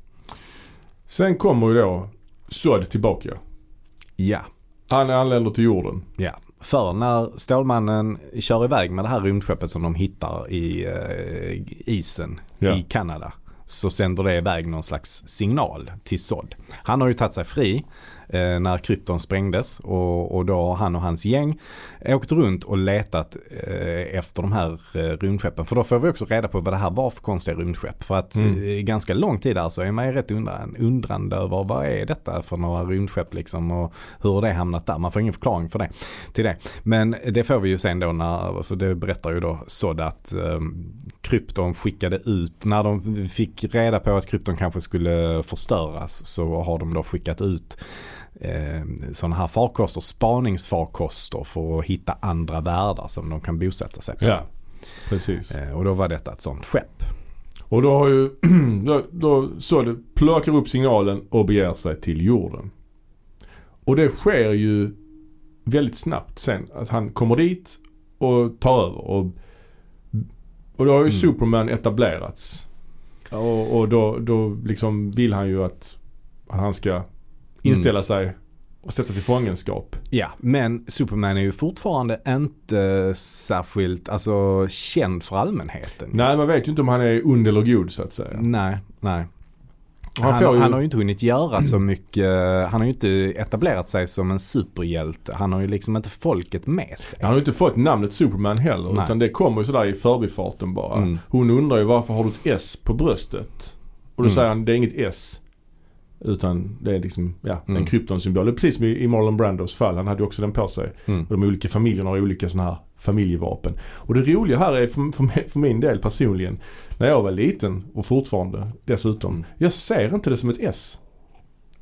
Sen kommer ju då Sod tillbaka. Ja, Han anländer till jorden. ja. För när Stålmannen kör iväg med det här rymdskeppet som de hittar i eh, isen Ja. i Kanada så sänder det iväg någon slags signal till Sod. Han har ju tagit sig fri eh, när krypton sprängdes och, och då har han och hans gäng åkt runt och letat eh, efter de här eh, rymdskeppen. För då får vi också reda på vad det här var för konstiga rymdskepp. För att Mm. eh, i ganska lång tid där så är man ju rätt undran, undrande över vad är detta för några rymdskepp liksom och hur det hamnat där. Man får ingen förklaring för det, till det. Men det får vi ju sen då när, för det berättar ju då Sod att eh, krypton skickade ut, när de fick reda på att krypton kanske skulle förstöras så har de då skickat ut eh, sådana här farkoster, spaningsfarkoster för att hitta andra världar som de kan bosätta sig på. Ja, precis. Eh, och då var detta ett sånt skepp. Och då har ju då, då Sod plockar upp signalen och beger sig till jorden. Och det sker ju väldigt snabbt sen. Att han kommer dit och tar över. Och, och då har ju Mm. Superman etablerats. Och, och då, då liksom vill han ju att han ska inställa sig och sätta sig i fångenskap. Ja, men Superman är ju fortfarande inte särskilt alltså, känd för allmänheten. Nej, man vet ju inte om han är ond eller god så att säga. Nej, nej. Han Han, ju- han har ju inte hunnit göra så mycket. Han har ju inte etablerat sig som en superhjälte. Han har ju liksom inte folket med sig. Han har ju inte fått namnet Superman heller. Nej. Utan det kommer ju sådär i förbifarten bara. Mm. Hon undrar ju varför har du ett S på bröstet? Och då Mm. säger han det är inget S. Utan det är liksom, ja, Mm. en kryptonsymbol. Precis som i Marlon Brandos fall. Han hade ju också den på sig. Mm. Och de olika familjerna har olika sådana här familjevapen. Och det roliga här är för, för, mig- för min del personligen. När jag var liten och fortfarande dessutom. Mm. Jag ser inte det som ett S.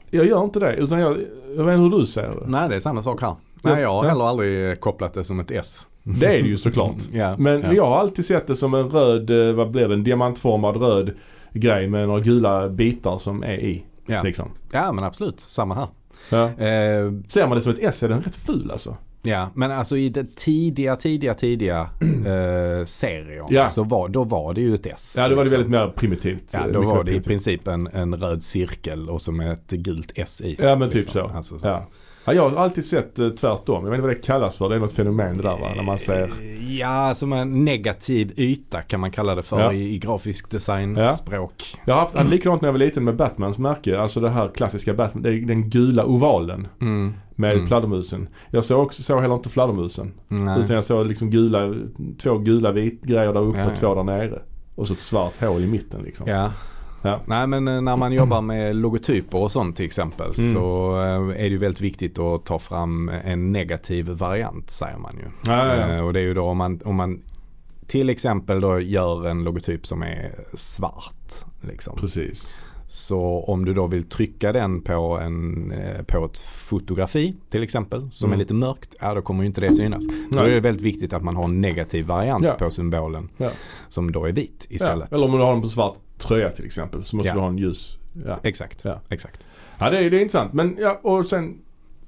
Jag gör inte det. Utan jag, jag vet inte hur du ser det. Nej, det är samma sak här. Nej, jag har heller aldrig kopplat det som ett S. Det är det ju såklart. Ja, Men ja. jag har alltid sett det som en röd, eh, vad blir det, en diamantformad röd grej med några gula bitar som är i. Ja. Liksom. ja, men absolut. Samma här. Ja. Eh, Ser man det som ett S är den rätt ful alltså. Ja, men alltså i det tidiga, tidiga, tidiga eh, serier Ja. så var, då var det ju ett S. Ja, då var det liksom. väldigt mer primitivt. Ja, Eh, då var det i princip en, en röd cirkel och som ett gult S i. Ja, men typ liksom. så. Alltså, så. Ja. Ja, jag har alltid sett eh, tvärtom. Jag vet inte vad det kallas för. Det är något fenomen det där va? När man ser... Eh, Ja, som en negativ yta kan man kalla det för Ja. i, i grafisk designspråk. Jag har haft hade likadant när jag var liten med Batmans märke. Alltså det här klassiska Batman. Det är den gula ovalen Mm. med Mm. fladdermusen. Jag såg också, såg heller inte fladdermusen. Nej. Utan jag såg liksom gula, två gula vit grejer där uppe Ja, och ja. två där nere. Och så ett svart hål i mitten liksom. Ja. Ja. Nej men eh, när man jobbar med logotyper och sånt till exempel Mm. så eh, är det ju väldigt viktigt att ta fram en negativ variant säger man ju. Ja, ja. Eh, Och det är ju då om man, om man till exempel då gör en logotyp som är svart. Liksom. Precis. Så om du då vill trycka den på, en, eh, på ett fotografi till exempel som Mm. är lite mörkt, ja då kommer ju inte det synas. Så Nej. då är det väldigt viktigt att man har en negativ variant Ja. på symbolen Ja. som då är vit istället. Ja. Eller om du har den på svart tröja till exempel så måste du ha en ljus. Exakt, Ja. exakt. ja det, är, det är intressant. Men ja, och sen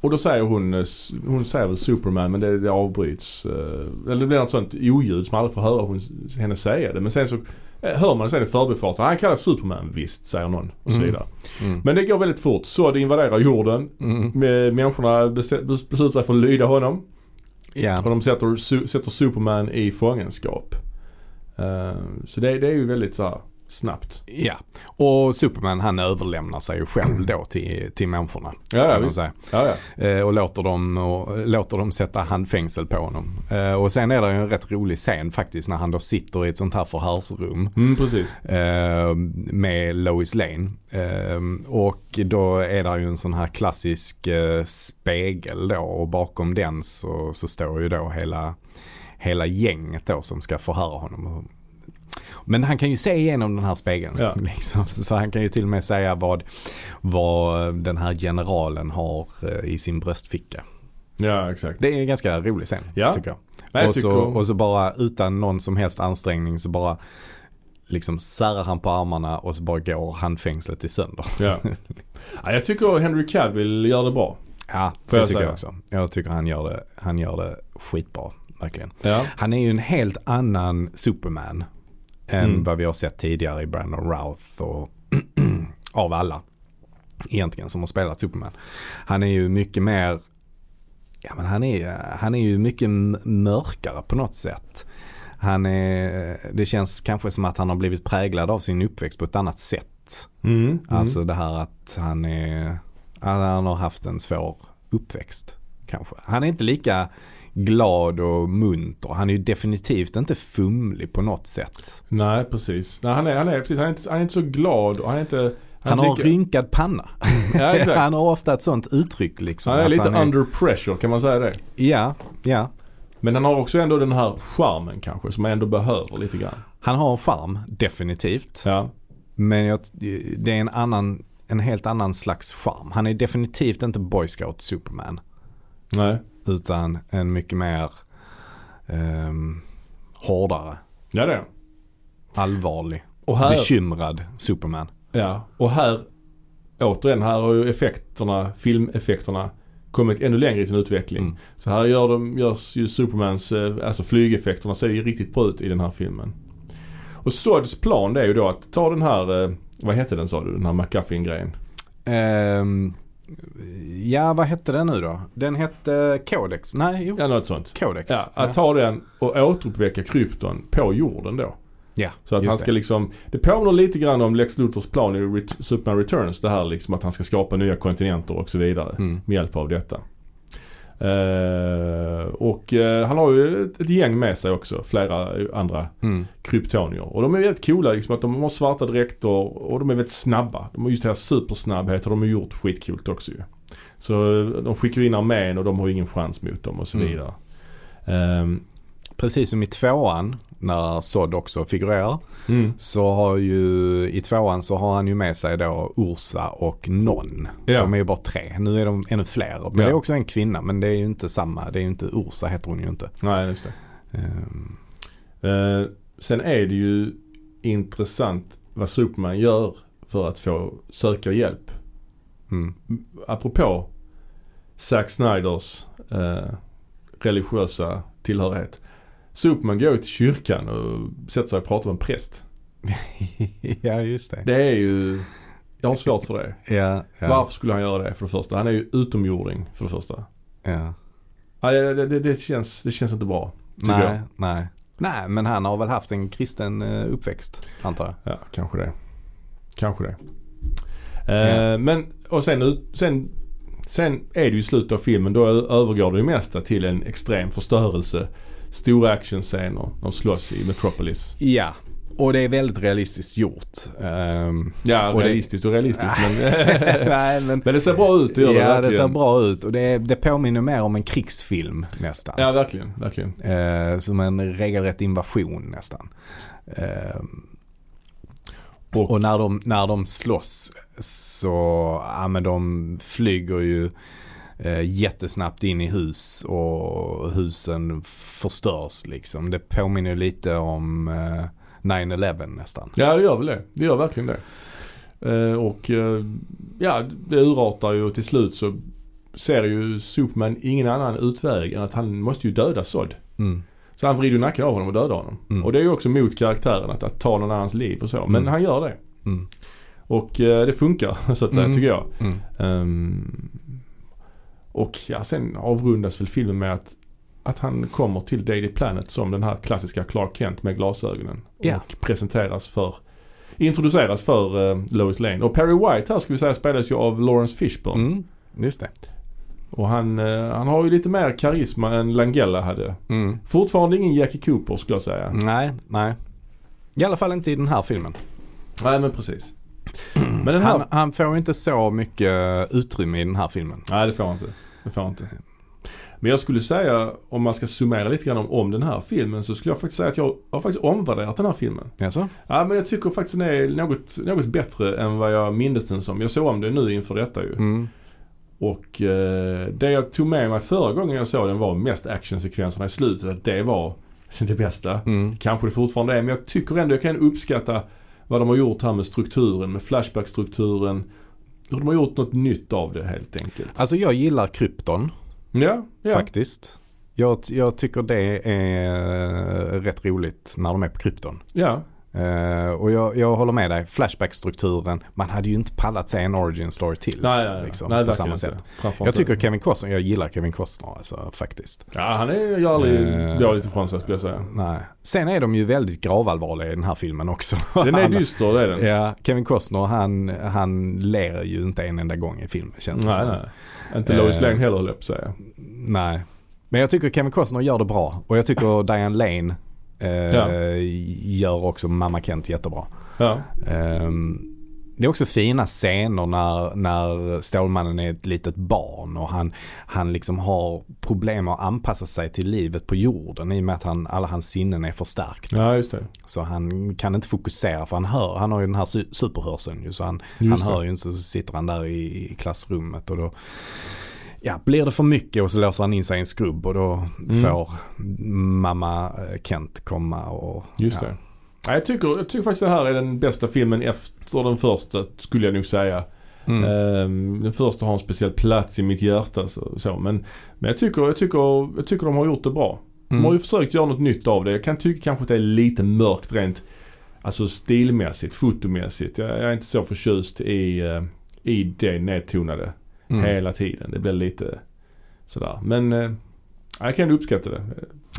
och då säger hon, eh, hon säger väl Superman men det, det avbryts. eh, Eller det blir något sånt oljud som man aldrig får höra hon, henne säga det. Men sen så hör man det sen i förbifarten. Han kallas Superman visst, säger någon. Och så Mm. vidare. Mm. Men det går väldigt fort. Sod invaderar jorden. Mm. Med människorna beslutar sig för att lyda honom. Ja. Och de sätter, sätter Superman i fångenskap. Eh, så det, det är ju väldigt så här snabbt. ja, och Superman han överlämnar sig ju själv då till, till människorna. Ja, ja kan visst. säga. Ja, ja. Eh, och, låter dem, och låter dem sätta handfängsel på honom. Eh, och sen är det en rätt rolig scen faktiskt när han då sitter i ett sånt här förhörsrum. Mm, precis. eh, med Lois Lane. Och då är det ju en sån här klassisk spegel då och bakom den så, så står ju då hela, hela gänget då som ska förhöra honom. Men han kan ju se igenom den här spegeln. Ja. Liksom. Så han kan ju till och med säga vad, vad den här generalen har eh, i sin bröstficka. Ja, exakt. Det är en ganska rolig scen Ja. tycker jag. Jag och, så, tycker- och så bara utan någon som helst ansträngning så bara liksom särrar han på armarna och så bara går handfängslet i sönder. Ja. ja, jag tycker Henry Cavill gör det bra. Ja, Får det jag tycker säga? jag också. Jag tycker han gör det, han gör det skitbra. Verkligen. Ja. Han är ju en helt annan Superman än Mm. vad vi har sett tidigare i Brandon Routh och av alla egentligen som har spelat Superman. Han är ju mycket mer, ja men han är, han är ju mycket mörkare på något sätt. Han är, det känns kanske som att han har blivit präglad av sin uppväxt på ett annat sätt. Mm. Mm. Alltså det här att han är, att han har haft en svår uppväxt kanske. Han är inte lika glad och munter. Han är ju definitivt inte fumlig på något sätt. Nej, precis. Nej, han, är, han, är, precis han, är inte, han är inte så glad och han är inte... Han är har lika- rynkad panna. Ja, exakt. han har ofta ett sånt uttryck liksom. Han är lite han under pressure, kan man säga det? Ja, ja. Men han har också ändå den här charmen kanske som man ändå behöver lite grann. Han har en charm, definitivt. Ja. Men jag, det är en annan, en helt annan slags charm. Han är definitivt inte Boy Scout Superman. Nej. Utan en mycket mer ehm, hårdare, Ja, det är allvarlig, Och här... bekymrad Superman. Ja, och här återigen, här har ju effekterna, filmeffekterna kommit ännu längre i sin utveckling. Mm. Så här gör de, görs ju Supermans, eh, alltså flygeffekterna ser ju riktigt bra ut i den här filmen. Och Sods plan det är ju då att ta den här, eh, vad hette den sa du, den här McGuffin-grejen? Ehm, ja, vad hette den nu då? Den hette Codex. Nej, jo. Ja, något sånt. Codex. Ja, att ta den och återuppväcka krypton på jorden då. ja Så att han ska det. liksom, det påminner lite grann om Lex Luthers plan i Ret- Superman Returns. Det här liksom att han ska skapa nya kontinenter och så vidare. Mm. med hjälp av detta. Eh, och eh, han har ju ett, ett gäng med sig också, flera andra Mm. kryptonier. Och de är väldigt coola liksom att de har svarta dräkter och de är väldigt snabba. De har just det här supersnabbhet och de har gjort skitcoolt också ju. Så eh, de skickar in armén och de har ingen chans mot dem och så Mm. vidare. Precis som i tvåan när Sod också figurerar. mm. Så har ju i tvåan så har han ju med sig då Ursa och Non. Ja. De är ju bara tre. Nu är de ännu fler. Men Ja. det är också en kvinna. Men det är ju inte samma. Det är ju inte Ursa heter hon ju inte. Nej, just det. Ehm, Eh, sen är det ju intressant vad Superman gör för att få söka hjälp. mm. apropå Zack Snyders eh, religiösa tillhörighet. Superman går ju till kyrkan och sätter sig och pratar med en präst. ja just det. Det är ju, jag har svårt för det. Ja, ja, Varför skulle han göra det för det första? Han är ju utomjording för det första. ja. Ja, det, det, det, känns, det känns inte bra. Nej, jag. nej. Nej men han har väl haft en kristen eh, uppväxt antar jag. Ja, kanske det. Kanske det. Eh, Ja. Men, och sen, sen, sen är det ju slutet av filmen, då övergår det ju mesta till en extrem förstörelse. Stora actionscener, de slåss i Metropolis. Ja. Och det är väldigt realistiskt gjort. Ehm, Ja, Och det- realistiskt och realistiskt men, Nej men, men det ser bra ut, det gör det ja det verkligen. ser bra ut och det, det påminner mer om en krigsfilm nästan. Ja, verkligen, verkligen. Eh, som en regelrätt invasion nästan. Ehm, Och- och när de, när de slåss så, ja men de flyger ju jättesnabbt in i hus och husen förstörs liksom. Det påminner lite om eh, 9-11 nästan. Ja, det gör väl det. Det gör verkligen det. Eh, och eh, ja, det urartar ju och till slut så ser ju Superman ingen annan utväg än att han måste ju döda Zod. Mm. Så han vrider ju nacken av honom och dödar honom. Mm. Och det är ju också mot karaktären att, att ta någon annans liv och så. Men Mm. han gör det. Mm. Och eh, det funkar så att säga Mm. tycker jag. Mm. Och ja, sen avrundas väl filmen med att, att han kommer till Daily Planet som den här klassiska Clark Kent med glasögonen. Ja. Och presenteras för, introduceras för eh, Lois Lane. Och Perry White här ska vi säga spelas ju av Lawrence Fishburne. Mm. Just det. Och han, eh, han har ju lite mer karisma än Langella hade. Mm. Fortfarande ingen Jackie Cooper skulle jag säga. Nej, nej. I alla fall inte i den här filmen. Nej men precis. Men den här... Han, han får ju inte så mycket utrymme i den här filmen. Nej det får han inte. Det får inte. Men jag skulle säga, om man ska summera lite grann om, om den här filmen så skulle jag faktiskt säga att jag har faktiskt omvärderat den här filmen. Jaså? Ja men jag tycker faktiskt den är något, något bättre än vad jag mindes den som. Jag såg om den nu inför detta ju. Mm. Och eh, det jag tog med mig förra gången jag såg den var mest actionsekvenserna i slutet. Att det var det bästa. Mm. Kanske det fortfarande är men jag tycker ändå jag kan uppskatta vad de har gjort här med strukturen, med Flashback-strukturen. De har gjort något nytt av det helt enkelt. Alltså jag gillar krypton ja, ja. faktiskt. Jag, jag tycker det är rätt roligt när de är på krypton. Ja, Eh, och jag, jag håller med dig. Flashback-strukturen. Man hade ju inte pallat se en origin story till. nej, nej, liksom, nej på samma sätt. Jag tycker Kevin Costner, jag gillar Kevin Costner alltså faktiskt. Ja, han är, gör aldrig Eh. dåligt ifrån sig skulle jag säga. Nej. Sen är de ju väldigt gravallvarliga i den här filmen också. Den är dyster, det är den. Ja, Kevin Costner han, han ler ju inte en enda gång i filmen känns det nej, som. nej. Inte Lois Eh. Lane heller höll jag på att säga. Nej. Men jag tycker Kevin Costner gör det bra. Och jag tycker Diane Lane Ja. gör också Mamma Kent jättebra. Ja, Ehm, det är också fina scener när, när Stålmannen är ett litet barn och han, han liksom har problem att anpassa sig till livet på jorden i och med att han, alla hans sinnen är förstärkta. ja just det. Så han kan inte fokusera för han hör, han har ju den här su- superhörseln ju så han, Just han det. hör ju inte så sitter han där i, i klassrummet och då Ja, blir det för mycket och så låser han in sig i en skrubb och då Mm. får mamma eh, Kent komma och Just ja. det. Ja, jag, tycker, jag tycker faktiskt det här är den bästa filmen efter den första skulle jag nog säga. Mm. Ehm, den första har en speciell plats i mitt hjärta. Så, så. Men, men jag, tycker, jag, tycker, jag tycker de har gjort det bra. De Mm. har ju försökt göra något nytt av det. Jag kan tycka kanske att det är lite mörkt rent alltså stilmässigt, fotomässigt. Jag, jag är inte så förtjust i, eh, i det nedtonade Mm. hela tiden. Det blir lite sådär. Men eh, jag kan uppskatta det.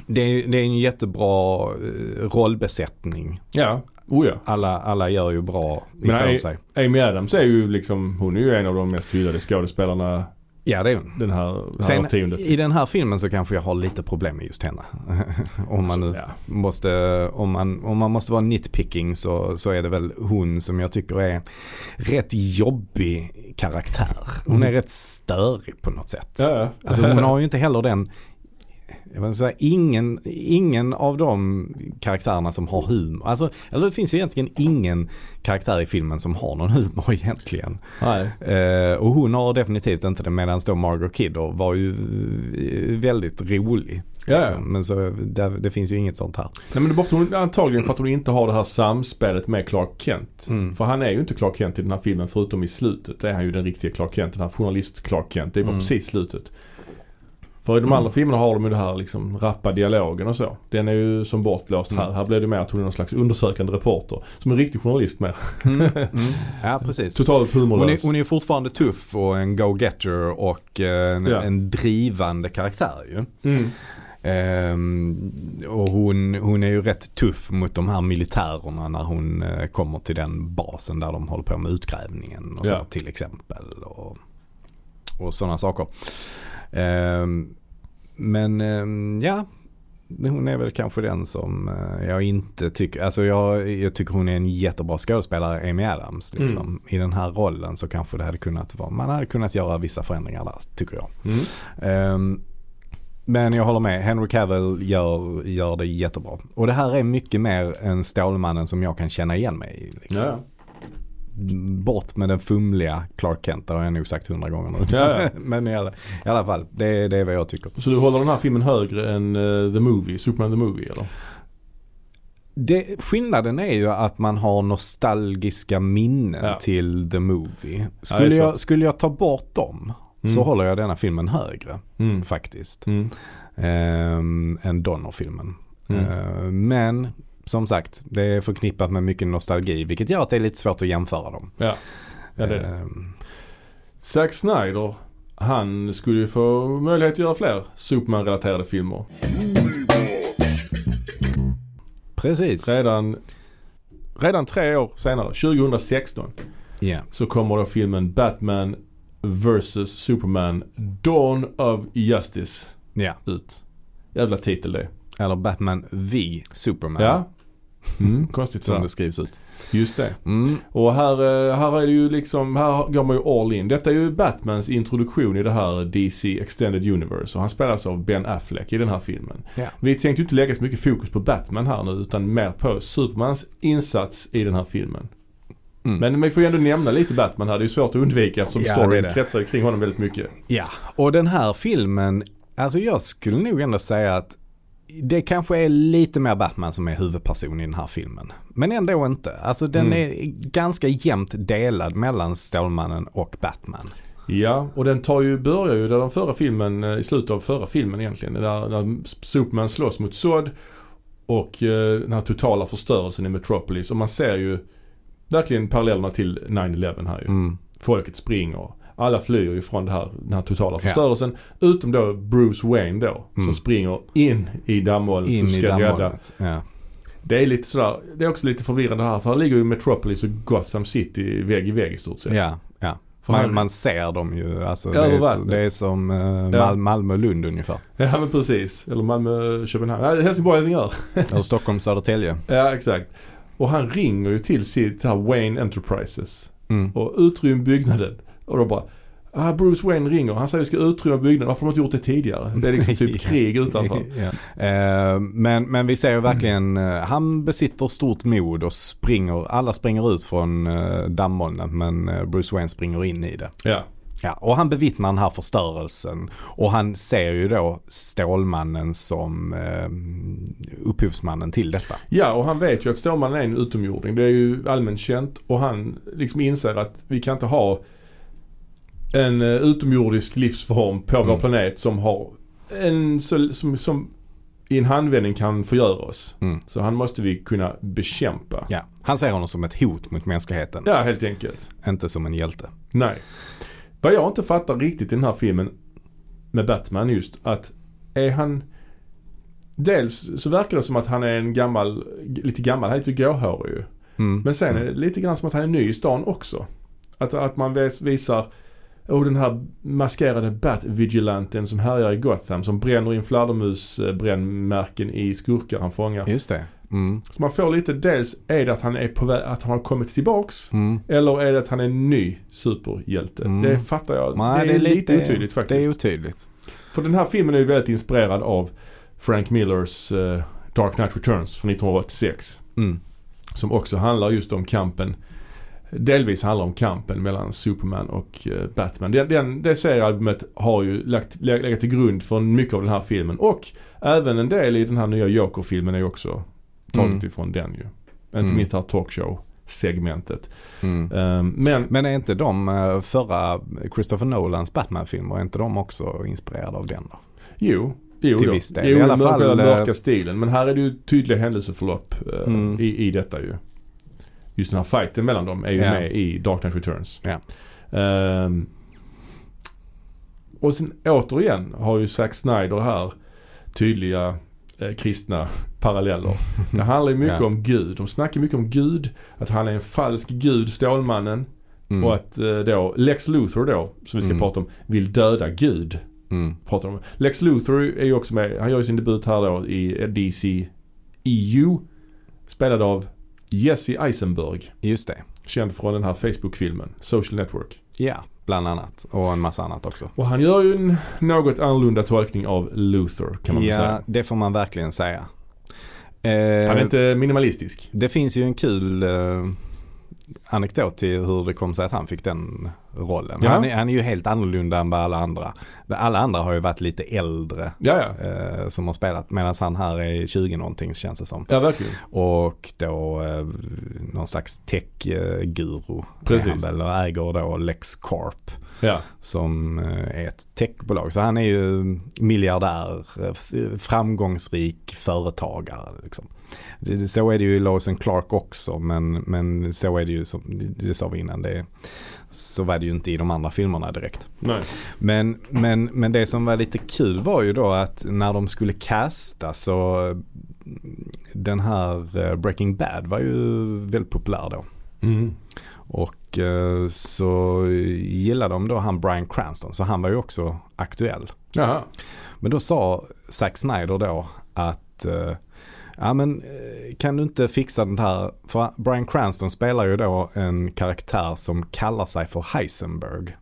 Det, är, det är en jättebra eh, rollbesättning. Ja, oh ja. Alla, alla gör ju bra ifrån sig. Amy Adams är ju liksom, hon är ju en av de mest hyllade skådespelarna Ja det är hon. den här, Sen årtiondet. i den här filmen så kanske jag har lite problem med just henne. om man nu Ja. måste, om man, om man måste vara nitpicking så, så är det väl hon som jag tycker är rätt jobbig karaktär. Hon är Mm. rätt störig på något sätt. Ja, ja. Alltså hon har ju inte heller den jag vill säga, ingen, ingen av de karaktärerna som har humor. Alltså, eller det finns ju egentligen ingen karaktär i filmen som har någon humor egentligen. Eh, och hon har definitivt inte det medan då Margot Kidder var ju eh, väldigt rolig. Ja, ja. Liksom. Men så det, det finns ju inget sånt här. Nej men det är bara för att hon, antagligen för att hon inte har det här samspelet med Clark Kent. Mm. För han är ju inte Clark Kent i den här filmen förutom i slutet. Det är han ju den riktiga Clark Kent. Den här journalist Clark Kent. Det är bara Mm. precis slutet. För i de Mm. andra filmerna har de ju det här liksom rappa dialogen och så. Den är ju som bortblåst här. Mm. Här blir det mer att hon är någon slags undersökande reporter. Som en riktig journalist med. Ja precis. Totalt Hon är, humorlös. hon är fortfarande tuff och en go-getter och eh, en, Ja. en drivande karaktär ju. Mm. Ehm, och hon, hon är ju rätt tuff mot de här militärerna när hon eh, kommer till den basen där de håller på med utgrävningen och så Ja. till exempel. Och, och sådana saker. Ehm, men ehm, ja, hon är väl kanske den som eh, jag inte tycker, alltså jag, jag tycker hon är en jättebra skådespelare, Amy Adams. Liksom. Mm. I den här rollen så kanske det hade kunnat vara, man hade kunnat göra vissa förändringar där tycker jag. Mm. Ehm, men jag håller med, Henry Cavill gör, gör det jättebra. Och det här är mycket mer än Stålmannen som jag kan känna igen mig i. Liksom. Ja, Bort med den fumliga Clark Kent, det har jag nog sagt hundra gånger nu. Ja, ja. Men i alla, i alla fall, det, det är vad jag tycker. Så du håller den här filmen högre än eh, The Movie, Superman the Movie eller? Det, skillnaden är ju att man har nostalgiska minnen Ja. till The Movie. Skulle, så. jag, skulle jag ta bort dem så Mm. håller jag denna filmen högre Mm. faktiskt. Mm. Ehm, än Donner-filmen. Mm. Ehm, men som sagt, det är förknippat med mycket nostalgi vilket gör att det är lite svårt att jämföra dem. Ja. ja, det är det. Ehm, Zack Snyder, han skulle ju få möjlighet att göra fler Superman-relaterade filmer. precis. Redan, redan tre år senare, 2016, Ja. så kommer då filmen Batman vs Superman Dawn of Justice ja. ut. Jävla titel det. Eller Batman V Superman. Ja. Mm, konstigt Som det skrivs ut. Just det. Mm. Och här, eh, här är det ju liksom, här går man ju all in. Detta är ju Batmans introduktion i det här DC Extended Universe och han spelas av Ben Affleck i den här filmen. Ja. Vi tänkte ju inte lägga så mycket fokus på Batman här nu utan mer på Supermans insats i den här filmen. Mm. Men vi får ju ändå nämna lite Batman här. Det är ju svårt att undvika eftersom Ja, storyn det. kretsar kring honom väldigt mycket. Ja, och den här filmen, alltså jag skulle nog ändå säga att det kanske är lite mer Batman som är huvudperson i den här filmen. Men ändå inte. Alltså den Mm. är ganska jämnt delad mellan Stålmannen och Batman. Ja, och den tar ju, börjar ju där den förra filmen, eh, i slutet av förra filmen egentligen. Där, där Superman slåss mot Zod och eh, den här totala förstörelsen i Metropolis. Och man ser ju verkligen parallellerna till 9-11 här ju. Mm. Folket springer. Alla flyr ju från det här, den här totala Ja. förstörelsen. Utom då Bruce Wayne då. Mm. Som springer in i dammolnet In som ska rädda. Ja. Det är lite sådär, det är också lite förvirrande här. För här ligger ju Metropolis och Gotham City vägg i vägg i stort sett. Ja, ja. För han- Man, man ser dem ju. Alltså, det, är, så- det är som Mal- Ja. Malmö och Lund ungefär. Ja men precis. Eller Malmö, Köpenhamn. Nej, Helsingborg, Helsingör. Eller Stockholm, Södertälje. Ja exakt. Och han ringer ju till sitt här Wayne Enterprises Mm. och utrym byggnaden. Och då bara Ah, Bruce Wayne ringer. Han säger vi ska utrymma byggnaden. Varför har de inte gjort det tidigare? Det är liksom typ krig utanför. Ja. Eh, men, men vi ser ju verkligen, eh, han besitter stort mod och springer, alla springer ut från uh, dammolnet men eh, Bruce Wayne springer in i det. Ja. Ja, och han bevittnar den här förstörelsen och han ser ju då Stålmannen som eh, upphovsmannen till detta. Ja och han vet ju att Stålmannen är en utomjording. Det är ju allmänt känt. Och han liksom inser att vi kan inte ha en uh, utomjordisk livsform på vår Mm. planet som har en så, som, som i en handvändning kan förgöra oss. Mm. Så han måste vi kunna bekämpa. Ja, han ser honom som ett hot mot mänskligheten, Ja, helt enkelt. inte som en hjälte. Nej. Vad jag inte fattar riktigt i den här filmen med Batman just att är han Dels så verkar det som att han är en gammal, lite gammal, han är lite gråhårig ju. Mm. Men sen är Mm. det lite grann som att han är ny i stan också. Att, att man vis- visar Oh, den här maskerade Bat-vigilanten som härjar i Gotham som bränner in fladdermusbrännmärken i skurkar han fångar. Just det. Mm. Så man får lite, dels är det att han är på väg, att han har kommit tillbaks. Mm. Eller är det att han är en ny superhjälte? Mm. Det fattar jag. Nej, det är lite otydligt faktiskt. Det är otydligt. För den här filmen är ju väldigt inspirerad av Frank Millers eh, Dark Knight Returns från 1986. Mm. Som också handlar just om kampen. Delvis handlar om kampen mellan Superman och eh, Batman. Den, den, det seriealbumet har ju lagt, legat till grund för mycket av den här filmen. Och även en del i den här nya Joker-filmen är ju också taget Mm. ifrån den ju. Inte Mm. minst det här talkshow-segmentet. Mm. Ehm, men Men är inte de eh, förra Christopher Nolans Batman-filmer, är inte de också inspirerade av den då? Jo, jo Till viss del. Jo, I alla den fall, eh, mörka stilen. Men här är det ju tydliga händelseförlopp Mm. i, i detta ju. Just den här fighten mellan dem är ju Ja. med i Dark Knight Returns. Ja. Ehm, och sen återigen har ju Zack Snyder här tydliga eh, kristna paralleller. Det handlar ju mycket Ja. om Gud. De snackar mycket om Gud. Att han är en falsk Gud, Stålmannen. Mm. Och att eh, då Lex Luthor då, som vi ska Mm. prata om, vill döda Gud. Mm. Pratar de. Lex Luthor är ju också med. Han gör ju sin debut här då i DC EU. Spelad av Jesse Eisenberg. Just det. Känd från den här Facebook-filmen Social Network. Ja, bland annat. Och en massa annat också. Och han gör ju en något annorlunda tolkning av Luthor kan man ja, säga. det får man verkligen säga. Han är Eh, inte minimalistisk. Det finns ju en kul eh, anekdot till hur det kom sig att han fick den rollen. Ja. Han, är, han är ju helt annorlunda än vad alla andra. Alla andra har ju varit lite äldre Ja, ja. eh, som har spelat medan han här är 20 någonting känns det som. Ja, verkligen. Och då eh, någon slags tech-guru. Precis. han och äger då LexCorp Ja. som eh, är ett techbolag. Så han är ju miljardär, eh, framgångsrik företagare. Liksom. Så är det ju i and Clark också men, men så är det ju som det sa vi innan. Det, så var det ju inte i de andra filmerna direkt. Nej. Men, men, men det som var lite kul var ju då att när de skulle casta så den här eh, Breaking Bad var ju väldigt populär då. Mm. Och eh, så gillade de då han Bryan Cranston så han var ju också aktuell. Jaha. Men då sa Zack Snyder då att eh, ja men eh, kan du inte fixa den här, för Bryan Cranston spelar ju då en karaktär som kallar sig för Heisenberg.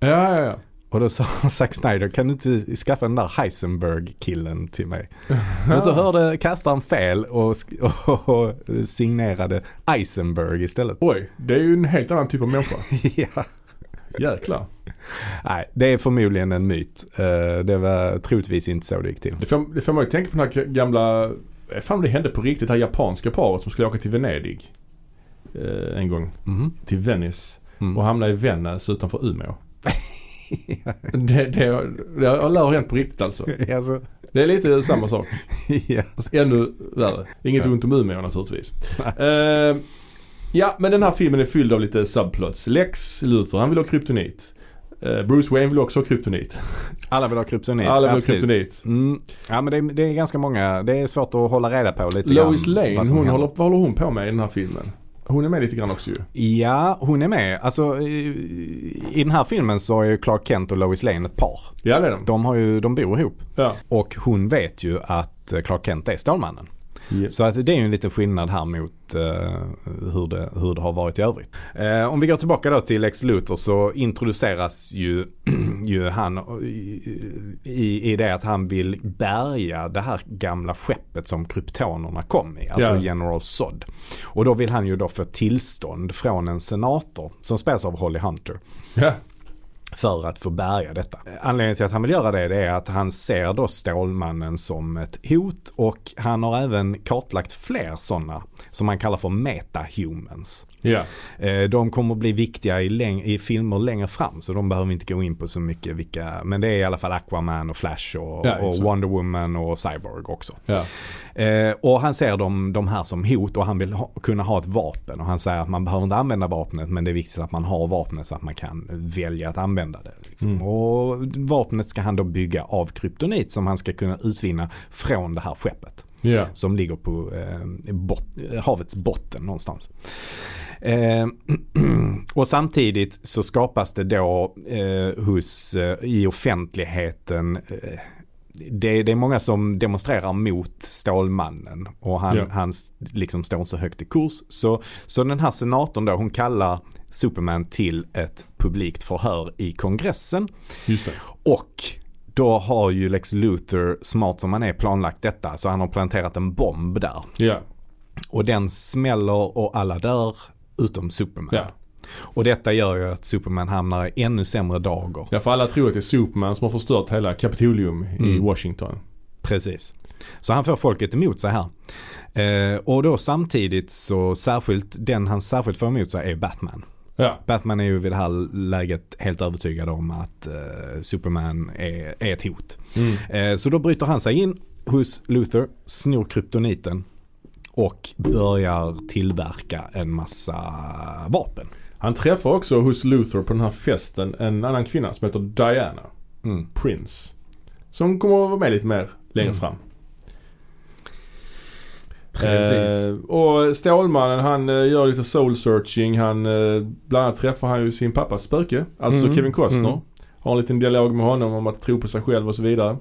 Ja, ja, ja. Och då sa Zack Snyder, kan du inte skaffa den där Heisenberg-killen till mig? Men så hörde castaren fel och, sk- och signerade Eisenberg istället. Oj, det är ju en helt annan typ av människa. ja. Jäklar. Nej, det är förmodligen en myt. Eh, Det var troligtvis inte så det gick till. Det får, det får man ju tänka på den här gamla, fan det hände på riktigt, det här japanska paret som skulle åka till Venedig. Eh, en gång. Mhm. Till Venice. Mm. Och hamna i Vännäs utanför Umeå. Det, det, det har hänt på riktigt alltså. alltså, Det är lite samma sak. ja. Ännu värre. Inget Ja. ont om Umeå naturligtvis. Eh, ja, men den här filmen är fylld av lite subplots. Lex Luthor, han vill ha kryptonit. Eh, Bruce Wayne vill också ha kryptonit. Alla vill ha kryptonit. Alla vill ha kryptonit. Mm. Ja men det är, det är ganska många, det är svårt att hålla reda på lite Lois grann Lane, hon håller, vad håller hon på med i den här filmen? Hon är med lite grann också ju. Ja, hon är med. Alltså i, i den här filmen så är ju Clark Kent och Lois Lane ett par. Ja det är de. De, har ju, de bor ihop. Ja. Och hon vet ju att eh, Clark Kent är Stålmannen. Yes. Så att det är ju en liten skillnad här mot eh, hur, det, hur det har varit i övrigt. Eh, om vi går tillbaka då till Lex Luthor så introduceras ju, ju han i, i, i det att han vill bärga det här gamla skeppet som kryptonerna kom i, alltså Ja. General Zod. Och då vill han ju då få tillstånd från en senator som spelas av Holly Hunter Ja. För att få bärga detta. Anledningen till att han vill göra det, det är att han ser då Stålmannen som ett hot och han har även kartlagt fler sådana som man kallar för metahumans. Eh, De kommer att bli viktiga i, i filmer längre fram så de behöver vi inte gå in på så mycket vilka, men det är i alla fall Aquaman och Flash och, Ja, och. Wonder Woman och Cyborg också. Ja. Eh, och han ser dem, de här som hot och han vill ha, kunna ha ett vapen. Och han säger att man behöver inte använda vapnet men det är viktigt att man har vapnet så att man kan välja att använda det. Liksom. Mm. Och vapnet ska han då bygga av kryptonit som han ska kunna utvinna från det här skeppet. Ja. Som ligger på eh, bot, havets botten någonstans. Eh, och samtidigt så skapas det då eh, hos, eh, i offentligheten eh, det, det är många som demonstrerar mot Stålmannen och han, Ja. han liksom står så högt i kurs. Så, så den här senatorn då, hon kallar Superman till ett publikt förhör i kongressen. Just det. Och då har ju Lex Luthor, smart som han är, planlagt detta. Så han har planterat en bomb där. Ja. Och den smäller och alla dör utom Superman. Ja. Och detta gör ju att Superman hamnar i ännu sämre dagar. Ja för alla tror att det är Superman som har förstört hela Kapitolium i Mm. Washington. Precis. Så han får folket emot sig här. Eh, och då samtidigt så särskilt, den han särskilt får emot sig är Batman. Ja. Batman är ju vid det här läget helt övertygad om att eh, Superman är, är ett hot. Mm. Eh, så då bryter han sig in hos Luther, snor kryptoniten och börjar tillverka en massa vapen. Han träffar också hos Luther på den här festen en annan kvinna som heter Diana Mm. Prince. Som kommer att vara med lite mer längre Mm. fram. Precis. Eh, och Stålmannen han eh, gör lite soul searching. Han, eh, bland annat träffar han ju sin pappas spöke. Alltså Mm, Kevin Costner. mm. Har en liten dialog med honom om att tro på sig själv och så vidare.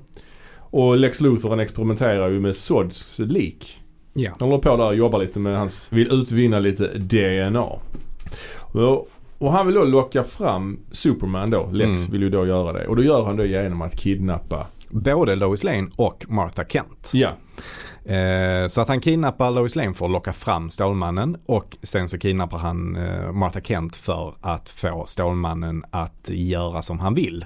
Och Lex Luthor han experimenterar ju med Sods lik. Ja. Han håller på där och jobbar lite med hans, vill utvinna lite DNA. Och, han vill då locka fram Superman då. Lex Mm. vill ju då göra det. Och då gör han det genom att kidnappa, Både Lois Lane och Martha Kent. ja. Eh, så att han kidnappar Lois Lane för att locka fram Stålmannen och sen så kidnappar han eh, Martha Kent för att få Stålmannen att göra som han vill.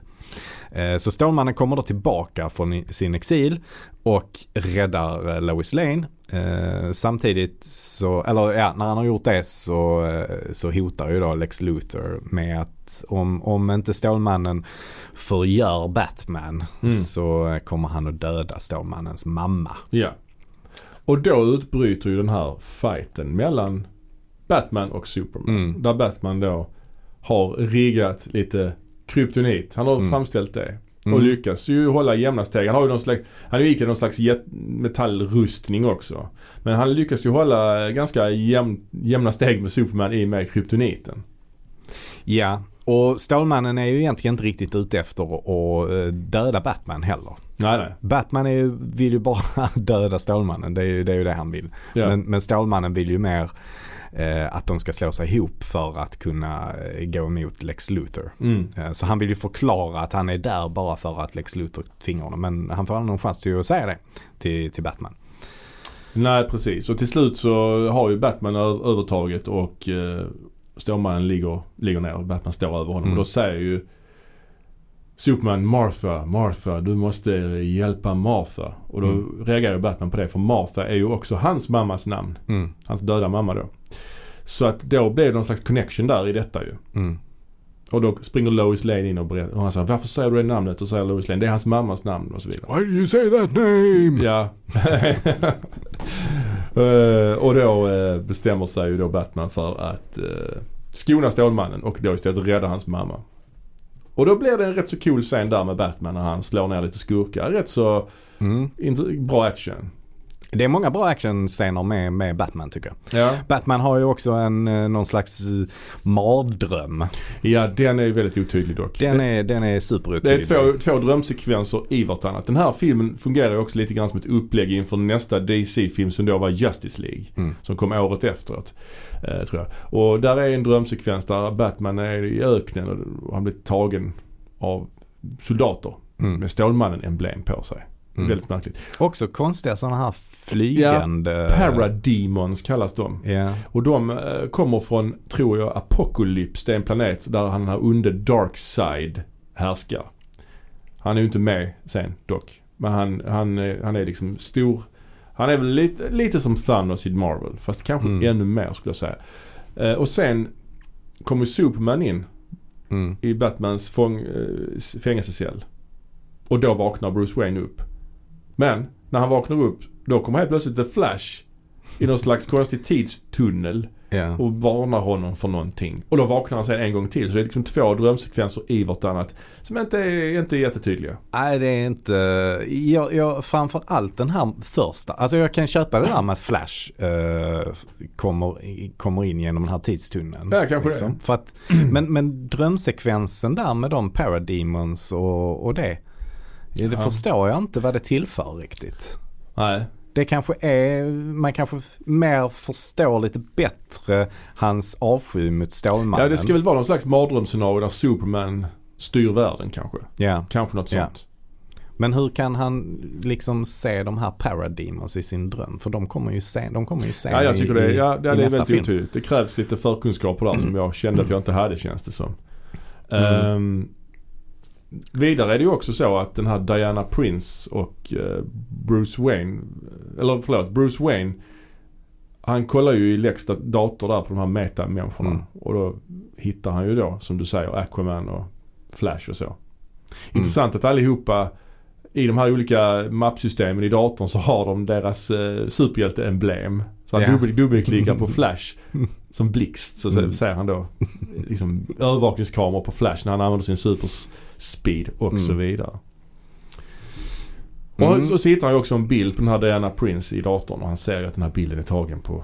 Eh, så Stålmannen kommer då tillbaka från sin exil och räddar eh, Lois Lane. Eh, samtidigt så, eller ja, när han har gjort det så, så hotar ju då Lex Luthor med att om, om inte Stålmannen förgör Batman Mm. så kommer han att döda Stålmannens mamma. Ja. Och då utbryter ju den här fighten mellan Batman och Superman. Mm. Där Batman då har riggat lite kryptonit. Han har Mm. framställt det. Och Mm. lyckas ju hålla jämna steg. Han har ju någon slags, han är ju någon slags metallrustning också. Men han lyckas ju hålla ganska jämn, jämna steg med Superman i och med kryptoniten. Ja, och Stålmannen är ju egentligen inte riktigt ute efter att eh, döda Batman heller. Nej nej. Batman ju, vill ju bara döda Stålmannen, det är ju det, är ju det han vill. Ja. Men, men Stålmannen vill ju mer att de ska slå sig ihop för att kunna eh, gå emot Lex Luthor. Mm. Eh, så han vill ju förklara att han är där bara för att Lex Luthor tvingar honom. Men han får aldrig någon chans till att säga det till, till Batman. Nej precis. Och till slut så har ju Batman övertaget och eh, Stålmannen ligger, ligger ner och Batman står över honom. Mm. Och då säger ju Superman Martha, Martha, du måste hjälpa Martha. Och då Mm. reagerar ju Batman på det för Martha är ju också hans mammas namn. Mm, Hans döda mamma då. Så att då blev det någon slags connection där i detta ju. mm, Och då springer Lois Lane in och berättar. Och han säger varför säger du det namnet? Och säger Lois Lane det är hans mammas namn och så vidare. Why do you say that name? Ja. Eh, och då eh, bestämmer sig ju då Batman för att uh, skona Stålmannen och då istället rädda hans mamma. Och då blir det en rätt så cool scen där med Batman när han slår ner lite skurkar. Rätt så Mm. bra action. Det är många bra actionscener med, med Batman tycker jag. Ja. Batman har ju också en, eh, någon slags eh, mardröm. ja, den är väldigt otydlig dock. Den det, är, den är det superotydlig. är två, två drömsekvenser i vartannat. Den här filmen fungerar ju också lite grann som ett upplägg inför nästa DC-film som då var Justice League. Mm. Som kom året efteråt. Eh, tror jag. Och där är en drömsekvens där Batman är i öknen och han blir tagen av soldater Mm. med Stålmannen-emblem på sig. Mm. Väldigt märkligt. Också konstiga sådana här flygande... Parademons kallas de. Ja. Och de eh, kommer från, tror jag, Apocalypse. Det är en planet där han har under Darkseid härskar. Han är ju inte med sen dock. Men han, han, är- han är liksom stor. Han är väl lite, lite som Thanos i Marvel. Fast kanske Mm. ännu mer skulle jag säga. Eh, och sen kommer Superman in Mm. i Batmans fång, eh, fängelsecell. Och då vaknar Bruce Wayne upp. Men när han vaknar upp då kommer helt plötsligt The Flash i någon slags konstig tidstunnel Ja. och varnar honom för någonting. Och då vaknar han sen en gång till. Så det är liksom två drömsekvenser i vartannat som inte är, inte är jättetydliga. Nej det är inte, jag, jag, framför allt den här första. Alltså jag kan köpa det där med att Flash eh, kommer, kommer in genom den här tidstunneln. Ja, kanske det. För att, men, men drömsekvensen där med de Parademons och, och det. Det Ja. förstår jag inte vad det tillför riktigt. Nej. Det kanske är, man kanske mer förstår lite bättre hans avsky mot Stålmannen. Ja det ska väl vara någon slags mardrömsscenario där Superman styr världen kanske. Ja. Kanske något Ja. sånt. Men hur kan han liksom se de här Parademons i sin dröm? För de kommer ju se, de kommer ju se Ja, jag tycker i, det. Ja, det i är väldigt film. otydligt. Det krävs lite förkunskaper där som jag kände att jag inte hade känns det som. Mm. Ehm, vidare är det ju också så att den här Diana Prince och eh, Bruce Wayne, eller förlåt, Bruce Wayne han kollar ju i Lex dator där på de här metamänniskorna. Mm. Och då hittar han ju då, som du säger, Aquaman och Flash och så. Intressant att allihopa i de här olika mappsystemen i datorn så har de deras eh, superhjälteemblem. Så han Ja. dubbel, dubbelklickar på Flash som blixt så Mm. ser han då liksom övervakningskameror på Flash när han använder sin superspeed och så Mm. vidare. Mm. Och så så hittar han ju också en bild på den här Diana Prince i datorn och han ser ju att den här bilden är tagen på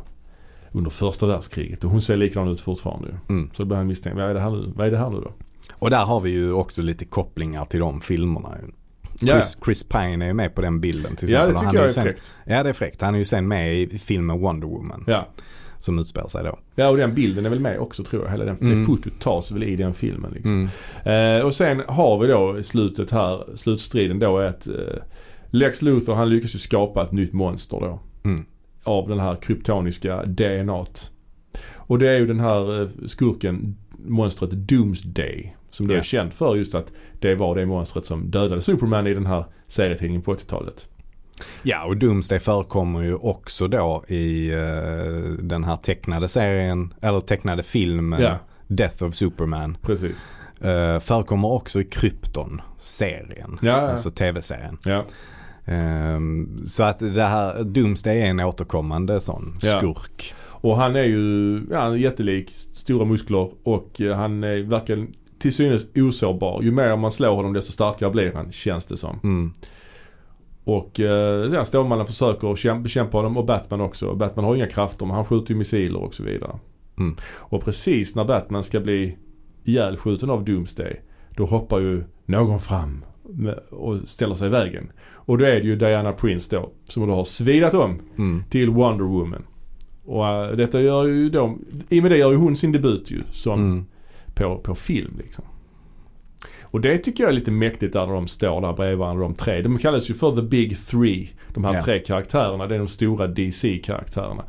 under första världskriget och hon ser likadan ut fortfarande ju. Mm. Så då börjar han misstänka, vad är det här nu, vad är det här nu då? Och där har vi ju också lite kopplingar till de filmerna. Ja, Chris, Chris Pine är ju med på den bilden till ja exempel. det Och han tycker jag ju är sen, fräckt. Ja det är fräckt. Han är ju sen med i filmen Wonder Woman. Ja. Som utspelar sig då. ja, och den bilden är väl med också tror jag. Hela den, Mm. Det fotot tas väl i den filmen liksom. Mm. Eh, och sen har vi då i slutet här, slutstriden då är att eh, Lex Luthor han lyckas ju skapa ett nytt monster då. Mm. Av den här kryptoniska DNAt. Och det är ju den här eh, skurken, monstret Doomsday. Som då Ja. är känt för just att det var det monstret som dödade Superman i den här serietidningen på 80-talet. Ja och Doomsday förekommer ju också då i eh, den här tecknade serien, eller tecknade filmen Ja, Death of Superman. precis. Uh, förekommer också i Krypton-serien. Ja, ja. Alltså tv-serien. Ja, Ehm, så att det här Doomsday är en återkommande sån skurk. och han är ju ja, han är jättelik, stora muskler och eh, han är verkligen till synes osårbar. Ju mer man slår honom desto starkare blir han, känns det som. Mm. Och eh, ja, Stålmannen försöker bekämpa honom och Batman också. Batman har inga krafter men han skjuter ju missiler och så vidare. Mm. Och precis när Batman ska bli ihjälskjuten av Doomsday då hoppar ju någon fram och ställer sig i vägen. Och då är det ju Diana Prince då som då har svidat om Mm. till Wonder Woman. Och eh, detta gör ju då, i och med det gör ju hon sin debut ju som Mm. på, på film liksom. Och det tycker jag är lite mäktigt där när de står där bredvid varandra de tre. De kallas ju för the big three. De här Ja. tre karaktärerna. Det är de stora DC-karaktärerna.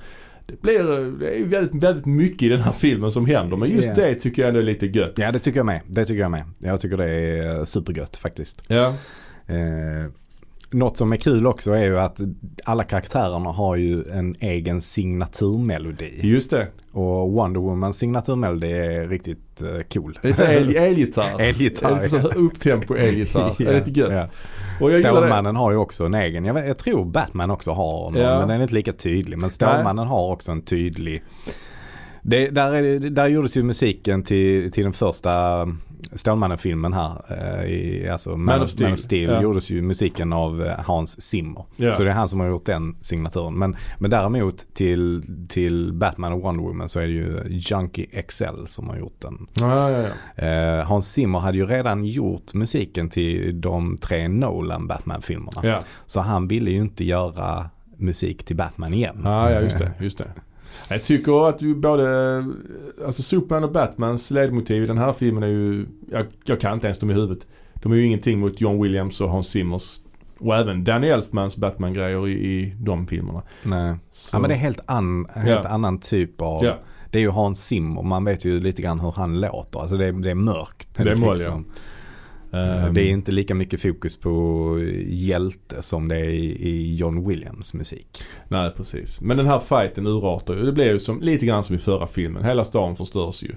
Det blir, det är väldigt, väldigt mycket i den här filmen som händer. Men just Ja. det tycker jag ändå är lite gött. Ja det tycker jag med. Det tycker jag med. Jag tycker det är supergött faktiskt. Ja. Eh, något som är kul också är ju att alla karaktärerna har ju en egen signaturmelodi. Just det. Och Wonder Womans signaturmelodi är riktigt eh, cool. Lite el- elgitarr. Elgitarr, Lite upptempo elgitarr. Det är lite gött. Ja. Och. Stålmannen har ju också en egen, jag, vet, jag tror Batman också har någon, Ja. men den är inte lika tydlig. Men Stålmannen har också en tydlig det, där, där gjordes ju musiken till, till den första Stålmannen-filmen här. Eh, i, alltså Man, Man of Steel. Man of Steel Ja. gjordes ju musiken av eh, Hans Zimmer. Ja. Så det är han som har gjort den signaturen. Men, men däremot till, till Batman och Wonder Woman så är det ju Junkie XL som har gjort den. Ja, ja, ja. Eh, Hans Zimmer hade ju redan gjort musiken till de tre Nolan Batman-filmerna. Ja. Så han ville ju inte göra musik till Batman igen. Ja, ja just det. Just det. Jag tycker att ju både, alltså Superman och Batmans ledmotiv i den här filmen är ju, jag, jag kan inte ens dem i huvudet. De är ju ingenting mot John Williams och Hans Zimmers och även Danny Elfmans Batman-grejer i, i de filmerna. Nej. Så, Ja men det är helt, an, helt Ja. annan typ av Ja. Det är ju Hans Zimmer, man vet ju lite grann hur han låter. Alltså det är, det är mörkt. Det är moll, liksom. Ehm, Det är inte lika mycket fokus på hjälte som det är i, John Williams musik. Nej precis. Men den här fighten urartar ju. Det blir ju som, lite grann som i förra filmen. Hela stan förstörs ju.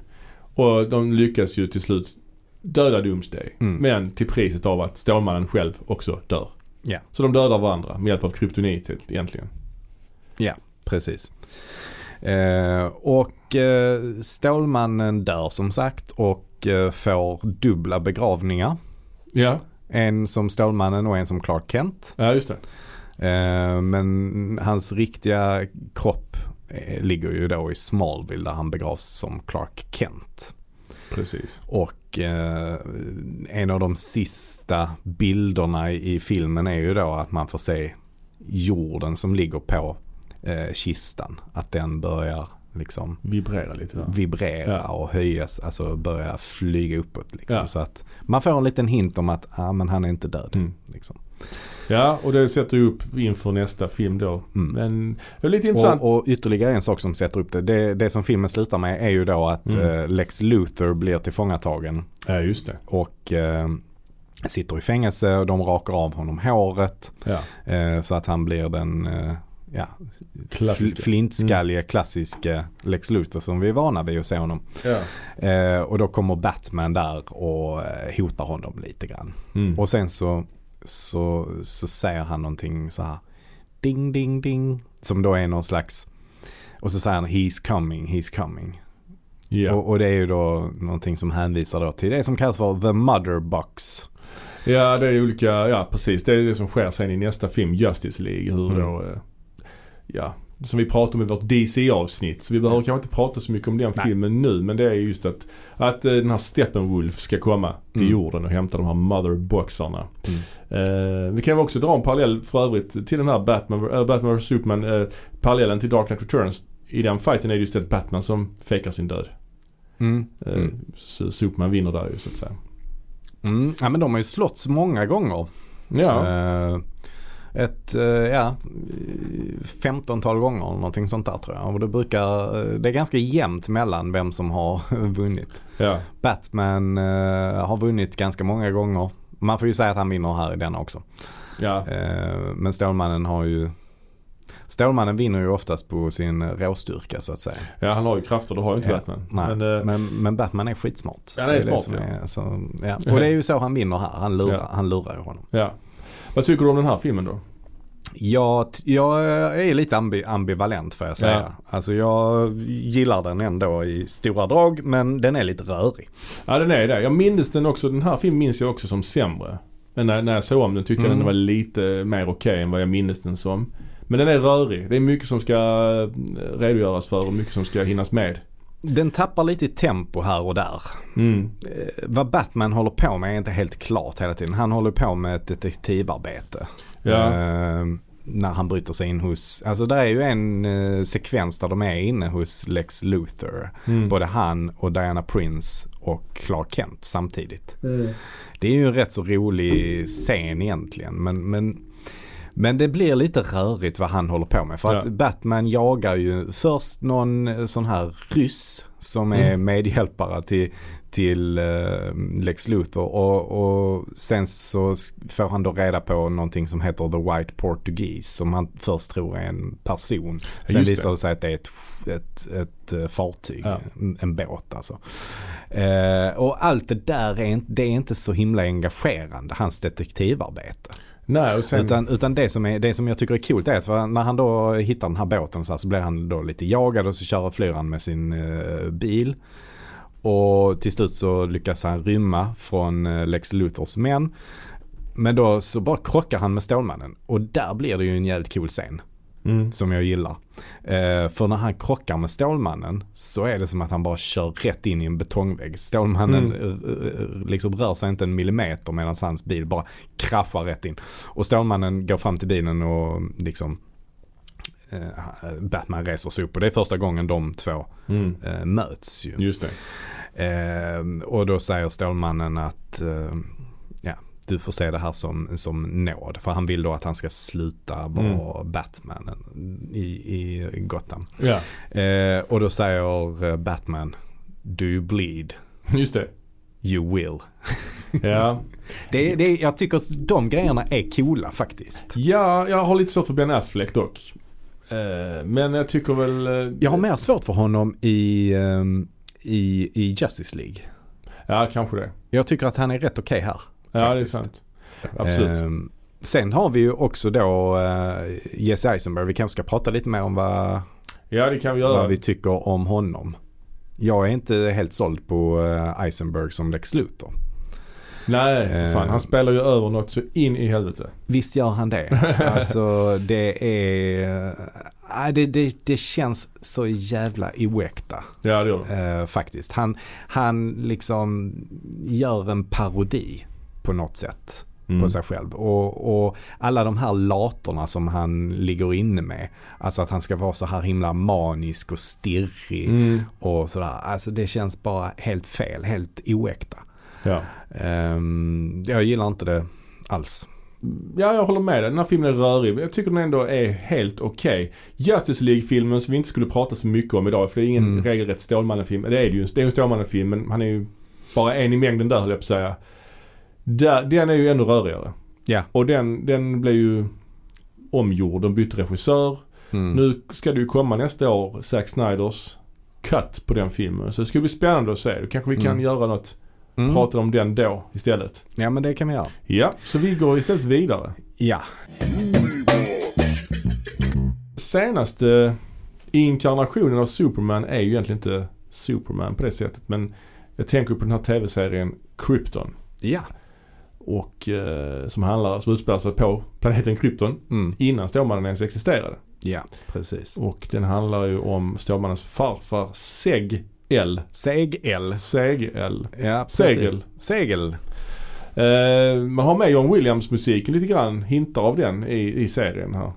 Och de lyckas ju till slut döda Doomsday. Mm. Men till priset av att Stålmannen själv också dör. Ja. Så de dödar varandra med hjälp av kryptonit egentligen. Precis. Eh, och eh, Stålmannen dör som sagt och eh, får dubbla begravningar. Ja, En som Stålmannen och en som Clark Kent. ja just det. Eh, men hans riktiga kropp eh, ligger ju då i Smallville där han begravs som Clark Kent. Precis. Och eh, en av de sista bilderna i, i filmen är ju då att man får se jorden som ligger på eh, kistan. Att den börjar liksom Vibrera lite där. vibrera Ja. och höjas, alltså börja flyga uppåt. Liksom. Ja. Så att man får en liten hint om att ah, men han är inte död. Mm. Liksom. Ja, och det sätter ju upp inför nästa film då. Mm. Men det är lite intressant. Och, och ytterligare en sak som sätter upp det, det. Det som filmen slutar med är ju då att Mm. eh, Lex Luthor blir tillfångatagen Ja, just det. och eh, sitter i fängelse och de rakar av honom håret. Ja. Eh, så att han blir den eh, ja, Klassiska. fl- flintskallige klassiska Lex Luthor som vi är vana vid att se honom. Ja. Eh, och då kommer Batman där och eh, hotar honom lite grann. Mm. Och sen så, så, så säger han någonting så här. Ding ding ding. Som då är någon slags. Och så säger han he's coming, he's coming. ja. Och, och det är ju då någonting som hänvisar då till det som kallas för the mother box. ja, det är olika, ja precis. Det är det som sker sen i nästa film, Justice League. Hur Mm. då, eh, ja, som vi pratade om i vårt DC-avsnitt. Så vi behöver kanske inte prata så mycket om den Nej. filmen nu. Men det är just att, att eh, den här Steppenwolf ska komma till Mm. jorden och hämta de här motherboxarna. Mm. Eh, vi kan också dra en parallell för övrigt till den här Batman, äh, Batman vs Superman. Eh, parallellen till Dark Knight Returns. I den fighten är det just ett Batman som fejkar sin död. Mm. Mm. Så Superman vinner där ju så att säga. Mm. Ja men de har ju slått många gånger. Ja. Ett, eh, ja, 15-tal gånger eller någonting sånt där tror jag. Och det brukar, eh, det är ganska jämnt mellan vem som har vunnit. ja. Batman eh, har vunnit ganska många gånger. Man får ju säga att han vinner här i denna också. Ja. Men Stålmannen har ju Stålmannen vinner ju oftast på sin råstyrka så att säga. ja, han har ju krafter. Det har ju inte Ja. Batman. Nej, Men, eh, men, men Batman är skitsmart. Ja, han är det smart, som ja. är, så, ja. Och det är ju så han vinner här. Han lurar, Ja. han lurar ju honom. ja. Vad tycker du om den här filmen då? Jag, jag är lite ambi, ambivalent får jag säga. Ja. Alltså jag gillar den ändå i stora drag men den är lite rörig. Ja den är det. Jag minns den också. Den här filmen minns jag också som sämre. Men när, när jag såg om den tyckte jag Mm. den var lite mer okej än vad jag minns den som. Men den är rörig. Det är mycket som ska eh, redogöras för och mycket som ska hinnas med. Den tappar lite i tempo här och där. Mm. Eh, vad Batman håller på med är inte helt klart hela tiden. Han håller på med ett detektivarbete. Ja. Eh, när han bryter sig in hos, alltså det är ju en eh, sekvens där de är inne hos Lex Luthor. Mm. Både han och Diana Prince och Clark Kent samtidigt. Det är ju en rätt så rolig scen egentligen. Men, men, men det blir lite rörigt vad han håller på med. För att Ja. Batman jagar ju först någon eh, sån här ryss som är Mm. medhjälpare till, till eh, Lex Luthor. Och, och sen så får han då reda på någonting som heter The White Portuguese. Som han först tror är en person. Sen just visar det sig att det är ett, ett, ett, eh, fartyg. Ja. En, en båt alltså. Eh, och allt det där är, inte- det är inte så himla engagerande, hans detektivarbete. Nej och sen. Utan, utan det, som är, det som jag tycker är coolt är att när han då hittar den här båten så, här, så blir han då lite jagad och så kör flyr han med sin eh, bil. Och till slut så lyckas han rymma från eh, Lex Luthors män. Men då så bara krockar han med Stålmannen. Och där blir det ju en jävligt cool scen mm. som jag gillar. Eh, för när han krockar med Stålmannen så är det som att han bara kör rätt in i en betongvägg. Stålmannen Mm. eh, eh, liksom rör sig inte en millimeter medan hans bil bara kraschar rätt in. Och Stålmannen går fram till bilen och liksom eh, Batman reser sig upp och det är första gången de två Mm. eh, möts ju. Just det. Eh, och då säger Stålmannen att eh, du får se det här som, som nåd. För han vill då att han ska sluta vara Batman i, i Gotham. Ja. Eh, och då säger eh, Batman Do you bleed? Just det. You will. Ja. Det, det, jag tycker de grejerna är coola faktiskt. ja, jag har lite svårt för Ben Affleck dock. Eh, men jag tycker väl. eh, Jag har mer svårt för honom i, ehm, i, i Justice League. Ja, kanske det. Jag tycker att han är rätt okej här. Ja, det är Faktiskt. sant. Absolut. Ehm, sen har vi ju också då uh, Jesse Eisenberg. Vi kanske ska prata lite mer om vad, ja, det kan vi göra. vad vi tycker om honom. Jag är inte helt såld på eh, Eisenberg som Lex Luthor. Nej, för fan. Eh. Han spelar ju över något så in i helvete. Visst gör han det. Alltså det är... äh, det, det, det känns så jävla oäkta. Ja, det gör det. eh, faktiskt. Han, han liksom gör en parodi på något sätt Mm. på sig själv. Och, och alla de här latorna som han ligger inne med. Alltså att han ska vara så här himla manisk och stirrig Mm. och sådär. Alltså det känns bara helt fel, helt oäkta. Ja. Ehm, jag gillar inte det alls. ja, jag håller med dig. Den här filmen är rörig. men Jag tycker den ändå är helt okej. Justice League-filmen som vi inte skulle prata så mycket om idag. För det är ingen Mm. regelrätt Stålmannen-film. Det är det ju. Det är en Stålmannen-film men han är ju bara en i mängden där höll jag på att säga. Där, den är ju ännu rörigare. Ja. Och den, den blev ju omgjord. De bytte regissör. Mm. Nu ska det ju komma nästa år Zack Snyders cut på den filmen. Så det ska bli spännande att se. Då kanske vi kan Mm. göra något, Mm. prata om den då istället. Ja men det kan vi göra. Ja, så vi går istället vidare. Ja. Senaste inkarnationen av Superman är ju egentligen inte Superman på det sättet. Men jag tänker på den här tv-serien Krypton. Ja. Och eh, som handlar, som utspelar sig på planeten Krypton Mm. innan Stålmannen ens existerade. Ja, precis. Och den handlar ju om Stålmannens farfar Seg L. Seg-L. Seg L. Ja. Segel. Segel. Eh, man har med John Williams musiken lite grann, hintar av den i, i serien här.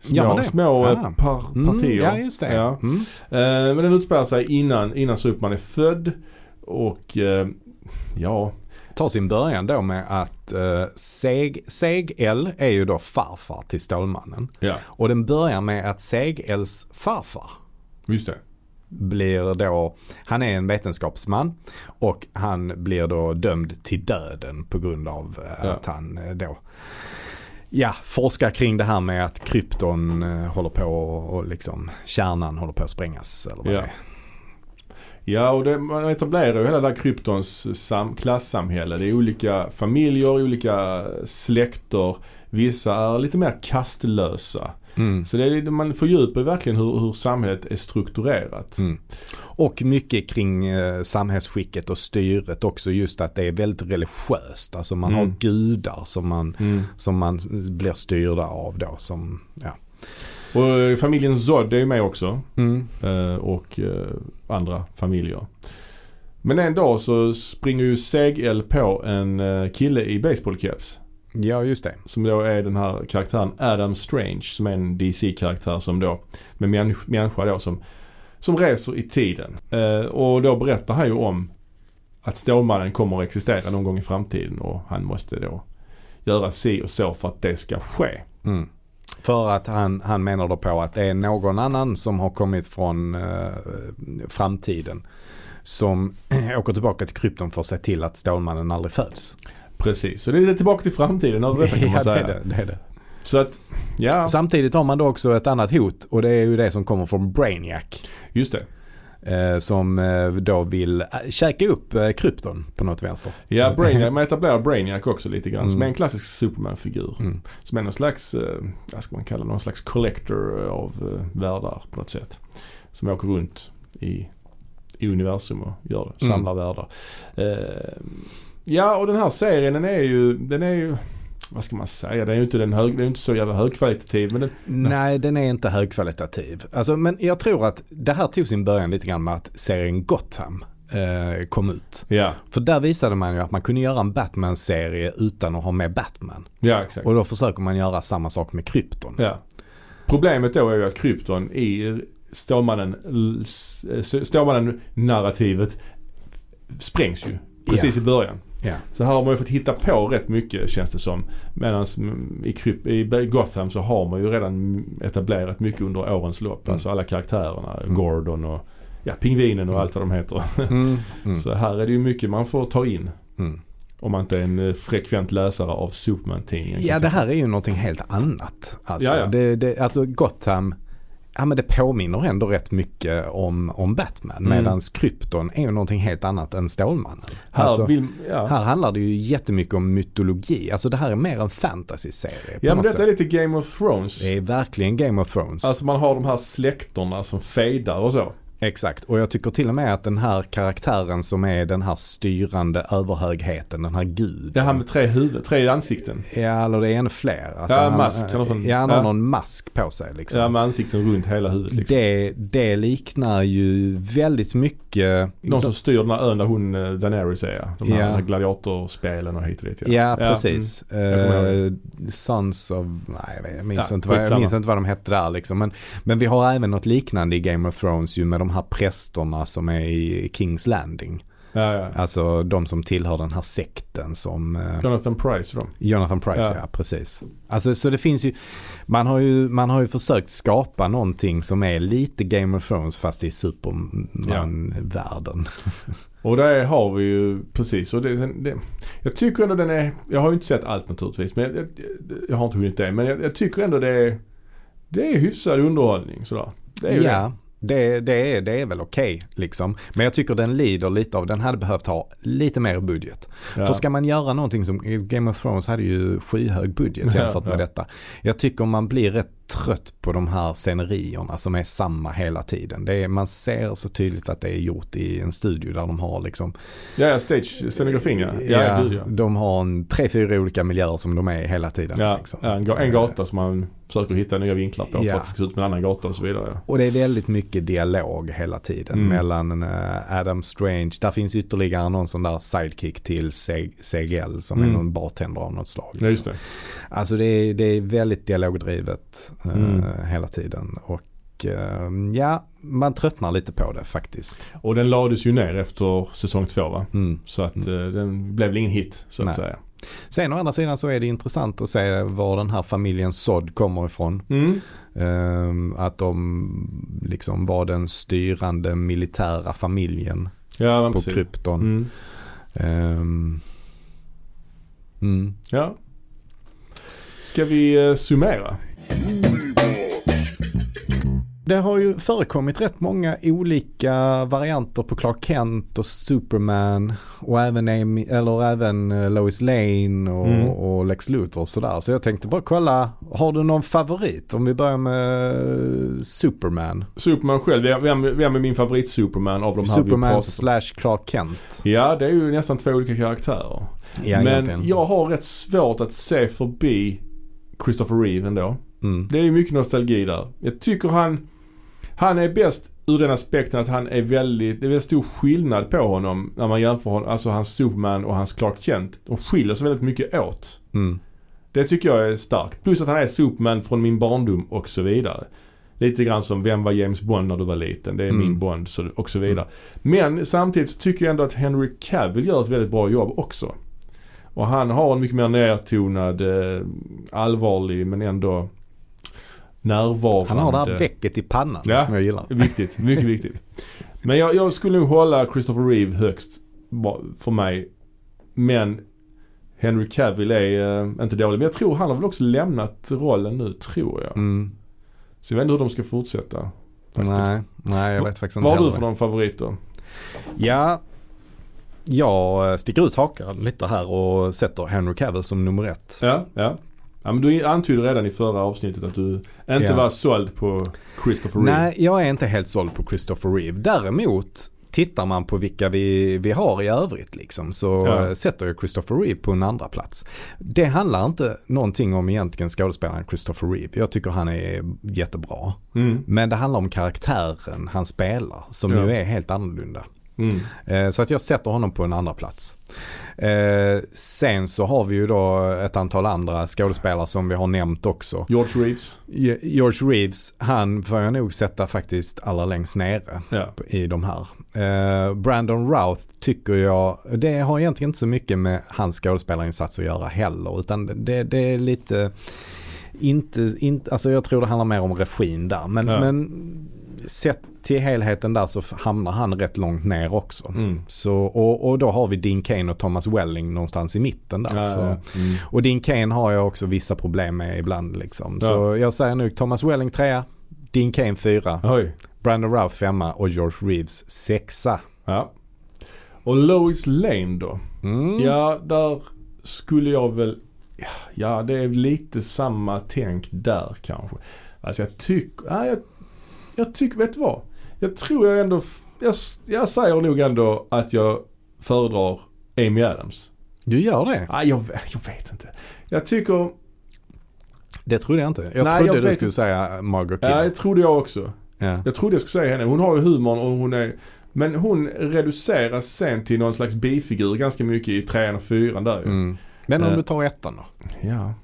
Små, det? små Ah. par, partier. Mm, ja, just det. Ja. Mm. Eh, men den utspelar sig innan, innan Superman är född. Och eh, ja, Tar sin början då med att uh, Seg, Seg-L är ju då farfar till Stålmannen. ja, Och den börjar med att Seg-Ls farfar just det. blir då, han är en vetenskapsman och han blir då dömd till döden på grund av eh, Ja. att han eh, då Ja, forskar kring det här med att krypton eh, håller på och, och liksom kärnan håller på att sprängas eller vad Ja. det är. Ja, och det, man etablerar ju hela det här kryptons sam, klassamhälle. Det är olika familjer, olika släkter. Vissa är lite mer kastlösa. Mm. Så det är, man fördjupar ju verkligen hur, hur samhället är strukturerat. Mm. Och mycket kring eh, samhällsskicket och styret också just att det är väldigt religiöst. Alltså man Mm. har gudar som man, Mm. som man blir styrda av då som, ja. Och eh, familjen Zod är ju med också. Mm. eh, Och eh, andra familjer. Men en dag så springer ju Seg-El på en kille i baseballkeps. Ja just det. Som då är den här karaktären Adam Strange som är en DC-karaktär som då med människa, människa då som, som reser i tiden. Eh, och då berättar han ju om att Stålmannen kommer att existera någon gång i framtiden och han måste då göra si och så för att det ska ske. Mm. För att han, han menar då på att det är någon annan som har kommit från eh, framtiden. Som åker tillbaka till krypton för att se till att Stålmannen aldrig föds. Precis, så det är lite tillbaka till framtiden över detta kan man ja, det säga. är det, det är det. Så att, ja, Samtidigt har man då också ett annat hot och det är ju det som kommer från Brainiac. just det. Eh, som eh, då vill eh, käka upp krypton på något vänster. Ja, Brainiac, man etablerar Brainiac också lite grann. Som Mm. är en klassisk Superman-figur. Mm. Som är någon slags, vad ska man kalla någon slags collector av eh, världar på något sätt. Som åker runt i, i universum och gör Mm. samlar världar. Eh, ja, och den här serien den är ju, den är ju, vad ska man säga, den är ju inte, den hög, den är inte så jävla högkvalitativ. Men den, Nej, den är inte högkvalitativ. Alltså, men jag tror att det här tog sin början lite grann med att serien Gotham eh, kom ut. ja, För där visade man ju att man kunde göra en Batman-serie utan att ha med Batman. ja exakt. Och då försöker man göra samma sak med krypton. Ja. Problemet då är ju att krypton i Stålmannen, Stålmannen narrativet sprängs ju precis i början. Ja. Så här har man ju fått hitta på rätt mycket känns det som. Medan i, i Gotham så har man ju redan etablerat mycket under årens lopp. Mm. Alltså alla karaktärerna. Mm. Gordon och ja, Pingvinen och Mm. allt vad de heter. Mm. Mm. Så här är det ju mycket man får ta in. Mm. Om man inte är en eh, frekvent läsare av Superman-tidningen. Ja, det här är ju någonting helt annat. Alltså, Ja, ja. Det, det, alltså Gotham, ja men det påminner ändå rätt mycket om, om Batman. Mm. Medan krypton är ju någonting helt annat än Stålmannen. Här, Alltså, vill, ja. Här handlar det ju jättemycket om mytologi. Alltså det här är mer en fantasy-serie. ja men detta är sätt. lite Game of Thrones. Det är verkligen Game of Thrones. Alltså man har de här släkterna som fejdar och så. Exakt. Och jag tycker till och med att den här karaktären som är den här styrande överhögheten, den här guden. Ja, han med tre huvuden, tre ansikten. Ja, eller det är ännu fler. Alltså, Ja, han, mask, han sån- Ja, han har ja. någon mask på sig liksom. Ja, med ansikten runt hela huvudet liksom. det, det liknar ju väldigt mycket. De som styr den här ön där hon, eh, Daenerys är ja. De här Ja. gladiatorspelen och hit och dit Ja, mm. precis. Kommer Eh, Sons of, nej jag, minns Ja, inte vad, jag minns inte vad de hette där liksom. Men, men vi har även något liknande i Game of Thrones ju med de här prästerna som är i Kings Landing. Ja, ja. Alltså de som tillhör den här sekten som eh, Jonathan Price dem. Jonathan Price, ja. Ja. precis. Alltså så det finns ju man, har ju, man har ju försökt skapa någonting som är lite Game of Thrones fast i Superman-världen. Och där har vi ju precis. Och det, det, jag tycker ändå den är, jag har ju inte sett allt naturligtvis. Men jag, jag, jag har inte hunnit det. Men jag, jag tycker ändå det är, det är hyfsad underhållning sådär. Det är ju. Ja, det, det, är, det är väl okej liksom. Men jag tycker den lider lite av, den hade behövt ha lite mer budget. Ja. För ska man göra någonting som, Game of Thrones hade ju skyhög budget Ja, jämfört med ja. detta. Jag tycker man blir rätt trött på de här scenerierna som är samma hela tiden. Det är, man ser så tydligt att det är gjort i en studio där de har liksom Ja, ja stage-scenografin ja. Ja, ja, ja. De har en tre, fyra olika miljöer som de är hela tiden. Ja, liksom. en, en gata som man försöker hitta nya vinklar på Ja. för att det ska se ut som en annan gata och så vidare. Och det är väldigt mycket dialog hela tiden Mm. mellan eh, Adam Strange. Där finns ytterligare någon sån där sidekick till Segel som är Mm. någon bartender av något slag. Ja, just det. Alltså det är, det är väldigt dialogdrivet Mm. hela tiden. Och eh, ja, man tröttnar lite på det faktiskt. Och den lades ju ner efter säsong två va? Mm. Så att eh, den blev väl ingen hit så att Nej. säga. Sen å andra sidan så är det intressant att se var den här familjen Sod kommer ifrån. Mm. Ehm, att de liksom var den styrande militära familjen Ja, på precis. Krypton. Mm. Mm. Ja. Ska vi eh, summera? Det har ju förekommit rätt många olika varianter på Clark Kent och Superman och även, Amy, eller även eh, Lois Lane och, Mm. och Lex Luthor och sådär. Så jag tänkte bara kolla, har du någon favorit? Om vi börjar med eh, Superman. Superman själv, vem, vem, är min favorit Superman av de här Superman slash Clark Kent. Ja, det är ju nästan två olika karaktärer. Ja, Men egentligen. jag har rätt svårt att se förbi Christopher Reeve ändå. Mm. Det är ju mycket nostalgi där. Jag tycker han, han är bäst ur den aspekten att han är väldigt, det är väldigt stor skillnad på honom när man jämför honom, alltså hans Superman och hans Clark Kent. De skiljer sig väldigt mycket åt. Mm. Det tycker jag är starkt. Plus att han är Superman från min barndom och så vidare. Lite grann som vem var James Bond när du var liten? Det är Mm. min Bond så, och så vidare. Men samtidigt så tycker jag ändå att Henry Cavill gör ett väldigt bra jobb också. Och han har en mycket mer nedtonad, eh, allvarlig men ändå närvarande. Han har det här väcket i pannan Ja. som jag gillar. Viktigt, mycket viktigt. Men jag, jag skulle nog hålla Christopher Reeve högst för mig. Men Henry Cavill är eh, inte dålig. Men jag tror han har väl också lämnat rollen nu, tror jag. Mm. Så jag vet inte hur de ska fortsätta. Faktiskt. Nej, nej jag vet faktiskt inte Vad har du för någon favorit då? Ja, jag sticker ut hakan lite här och sätter Henry Cavill som nummer ett. Ja, ja. Ja men du antydde redan i förra avsnittet att du inte Ja. var såld på Christopher Reeve. Nej, jag är inte helt såld på Christopher Reeve. Däremot tittar man på vilka vi, vi har i övrigt liksom så Ja. sätter jag Christopher Reeve på en andra plats. Det handlar inte någonting om egentligen skådespelaren Christopher Reeve. Jag tycker han är jättebra. Mm. Men det handlar om karaktären han spelar som Ja. ju är helt annorlunda. Mm. Eh, Så att jag sätter honom på en andra plats. Eh, sen så har vi ju då ett antal andra skådespelare som vi har nämnt också. George Reeves. Ge- George Reeves, han får jag nog sätta faktiskt allra längst nere Ja. i de här. Eh, Brandon Routh tycker jag, det har egentligen inte så mycket med hans skådespelarinsats att göra heller. Utan det, det är lite, inte, inte, alltså jag tror det handlar mer om regin där. Men, Ja. men sett till helheten där så hamnar han rätt långt ner också. Mm. Så, och, och då har vi Dean Kane och Thomas Welling någonstans i mitten där. Ja, så. Mm. Och Dean Kane har jag också vissa problem med ibland liksom. Ja. Så jag säger nu Thomas Welling trea, Dean Kane fyra, Oj. Brandon Routh femma och George Reeves sexa. Ja. Och Lois Lane då? Mm. Ja, där skulle jag väl... Ja, det är lite samma tänk där kanske. Alltså jag tycker... Ja, jag, jag tycker... Vet du vad? Jag tror jag ändå... Jag, jag säger nog ändå att jag föredrar Amy Adams. Du gör det? Ja, jag, jag vet inte. Jag tycker... Det trodde jag inte. Jag Nej, trodde jag du vet skulle säga Margot Ja, Kidder. det trodde jag också. Ja. Jag trodde jag skulle säga henne. Hon har ju humorn och hon är... Men hon reduceras sen till någon slags bifigur ganska mycket i trean och fyran där. Mm. Men om Eh. du tar ettan då? Ja.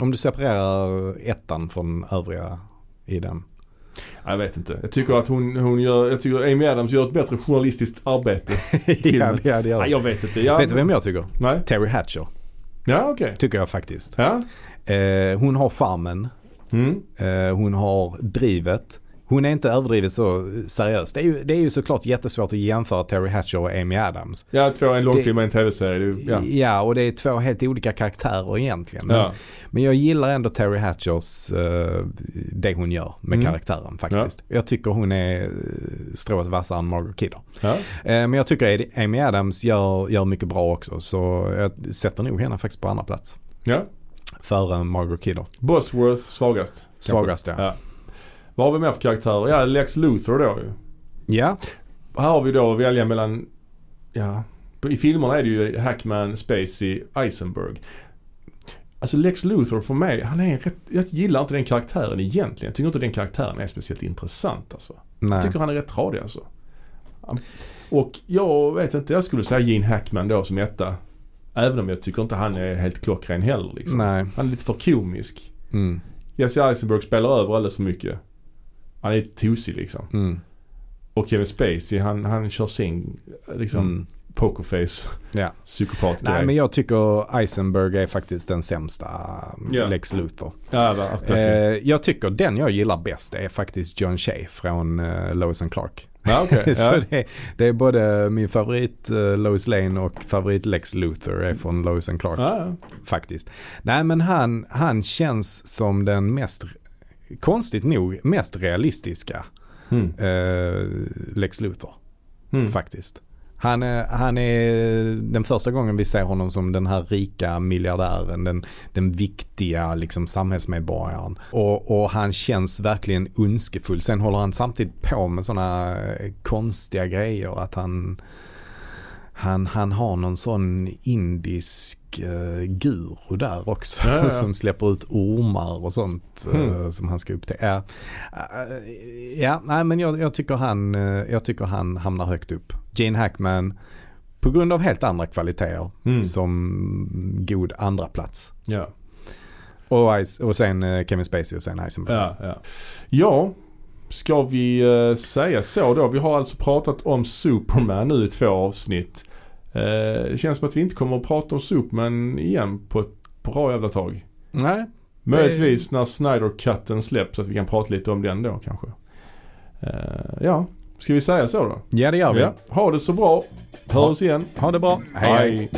Om du separerar ettan från övriga i den. Jag vet inte. Jag tycker att hon, hon gör, jag tycker Amy Adams gör ett bättre journalistiskt arbete. ja, Filmen. ja, det gör Nej, jag vet inte. Jag, Vet du vem jag tycker? Nej. Terry Hatcher. Ja, okej. Tycker jag faktiskt. Ja. Eh, hon har charmen. Mm. Eh, hon har drivet. Hon är inte överdrivet så seriös. Det är, ju, det är ju såklart jättesvårt att jämföra Terry Hatcher och Amy Adams. Ja, två, en långfilm och en tv-serie. Det- Ja. Ja. och det är två helt olika karaktärer egentligen. Men, Ja. men jag gillar ändå Terry Hatchers, eh, det hon gör med Mm. karaktären faktiskt. Jag tycker hon är strået vassare än Margot Kidder. Ja. Eh, men jag tycker Amy Adams gör, gör mycket bra också. Så jag sätter nog henne faktiskt på andra plats. ja. Före Margaret Kidder. Bosworth svagast. Svagast ja. Vad har vi mer för karaktärer? Ja, Lex Luthor då ju. Ja, Här har vi då att välja mellan, ja, i filmerna är det ju Hackman, Spacey, Eisenberg. Alltså Lex Luthor för mig, han är rätt, jag gillar inte den karaktären egentligen. Jag tycker inte den karaktären är speciellt intressant alltså. Jag nej. tycker han är rätt tradig alltså. Och jag vet inte, jag skulle säga Gene Hackman då som etta. Även om jag tycker inte han är helt klockren heller liksom. Nej. Han är lite för komisk. Mm. Jesse Eisenberg spelar över alldeles för mycket. Han är tosig liksom. Mm. Och Kevin Spacey han, han kör sin liksom Mm. pokerface Ja. psykopat Nej men jag tycker Eisenberg är faktiskt den sämsta Ja. Lex Luthor. Ja, verkligen. Eh, jag tycker den jag gillar bäst är faktiskt John Shea från eh, Lois and Clark. ja, okej. Så Ja. det, det är både min favorit eh, Lois Lane och favorit Lex Luthor är från Lois and Clark Ja, ja. faktiskt. Nej men han, han känns som den mest, konstigt nog, mest realistiska Mm. eh, Lex Luthor Mm. faktiskt. Han är, han är den första gången vi ser honom som den här rika miljardären, den, den viktiga liksom samhällsmedborgaren. Och, och han känns verkligen ondskefull. Sen håller han samtidigt på med sådana konstiga grejer att han han, han har någon sån indisk uh, guru där också Ja, ja, ja. som släpper ut ormar och sånt eh, Mm. som han ska upptäcka. Ja, Eh, ja nej men jag, jag, tycker han, eh, jag tycker han hamnar högt upp. Gene Hackman på grund av helt andra kvaliteter Mm. som god andra plats. Ja. Och, Ice- och sen eh, Kevin Spacey och sen Eisenberg. Ja, ja. ja, ska vi eh, säga så då? Vi har alltså pratat om Superman nu i två avsnitt. Eh, det känns som att vi inte kommer att prata om Superman igen på ett bra jävla tag. Nej, Möjligtvis när Snyder-cutten släpps så att vi kan prata lite om den då kanske. Eh, ja, ska vi säga så då? ja det gör vi. Ja. Ha det så bra. Hör Ha- oss igen. Ha det bra. hej. hej. Hej.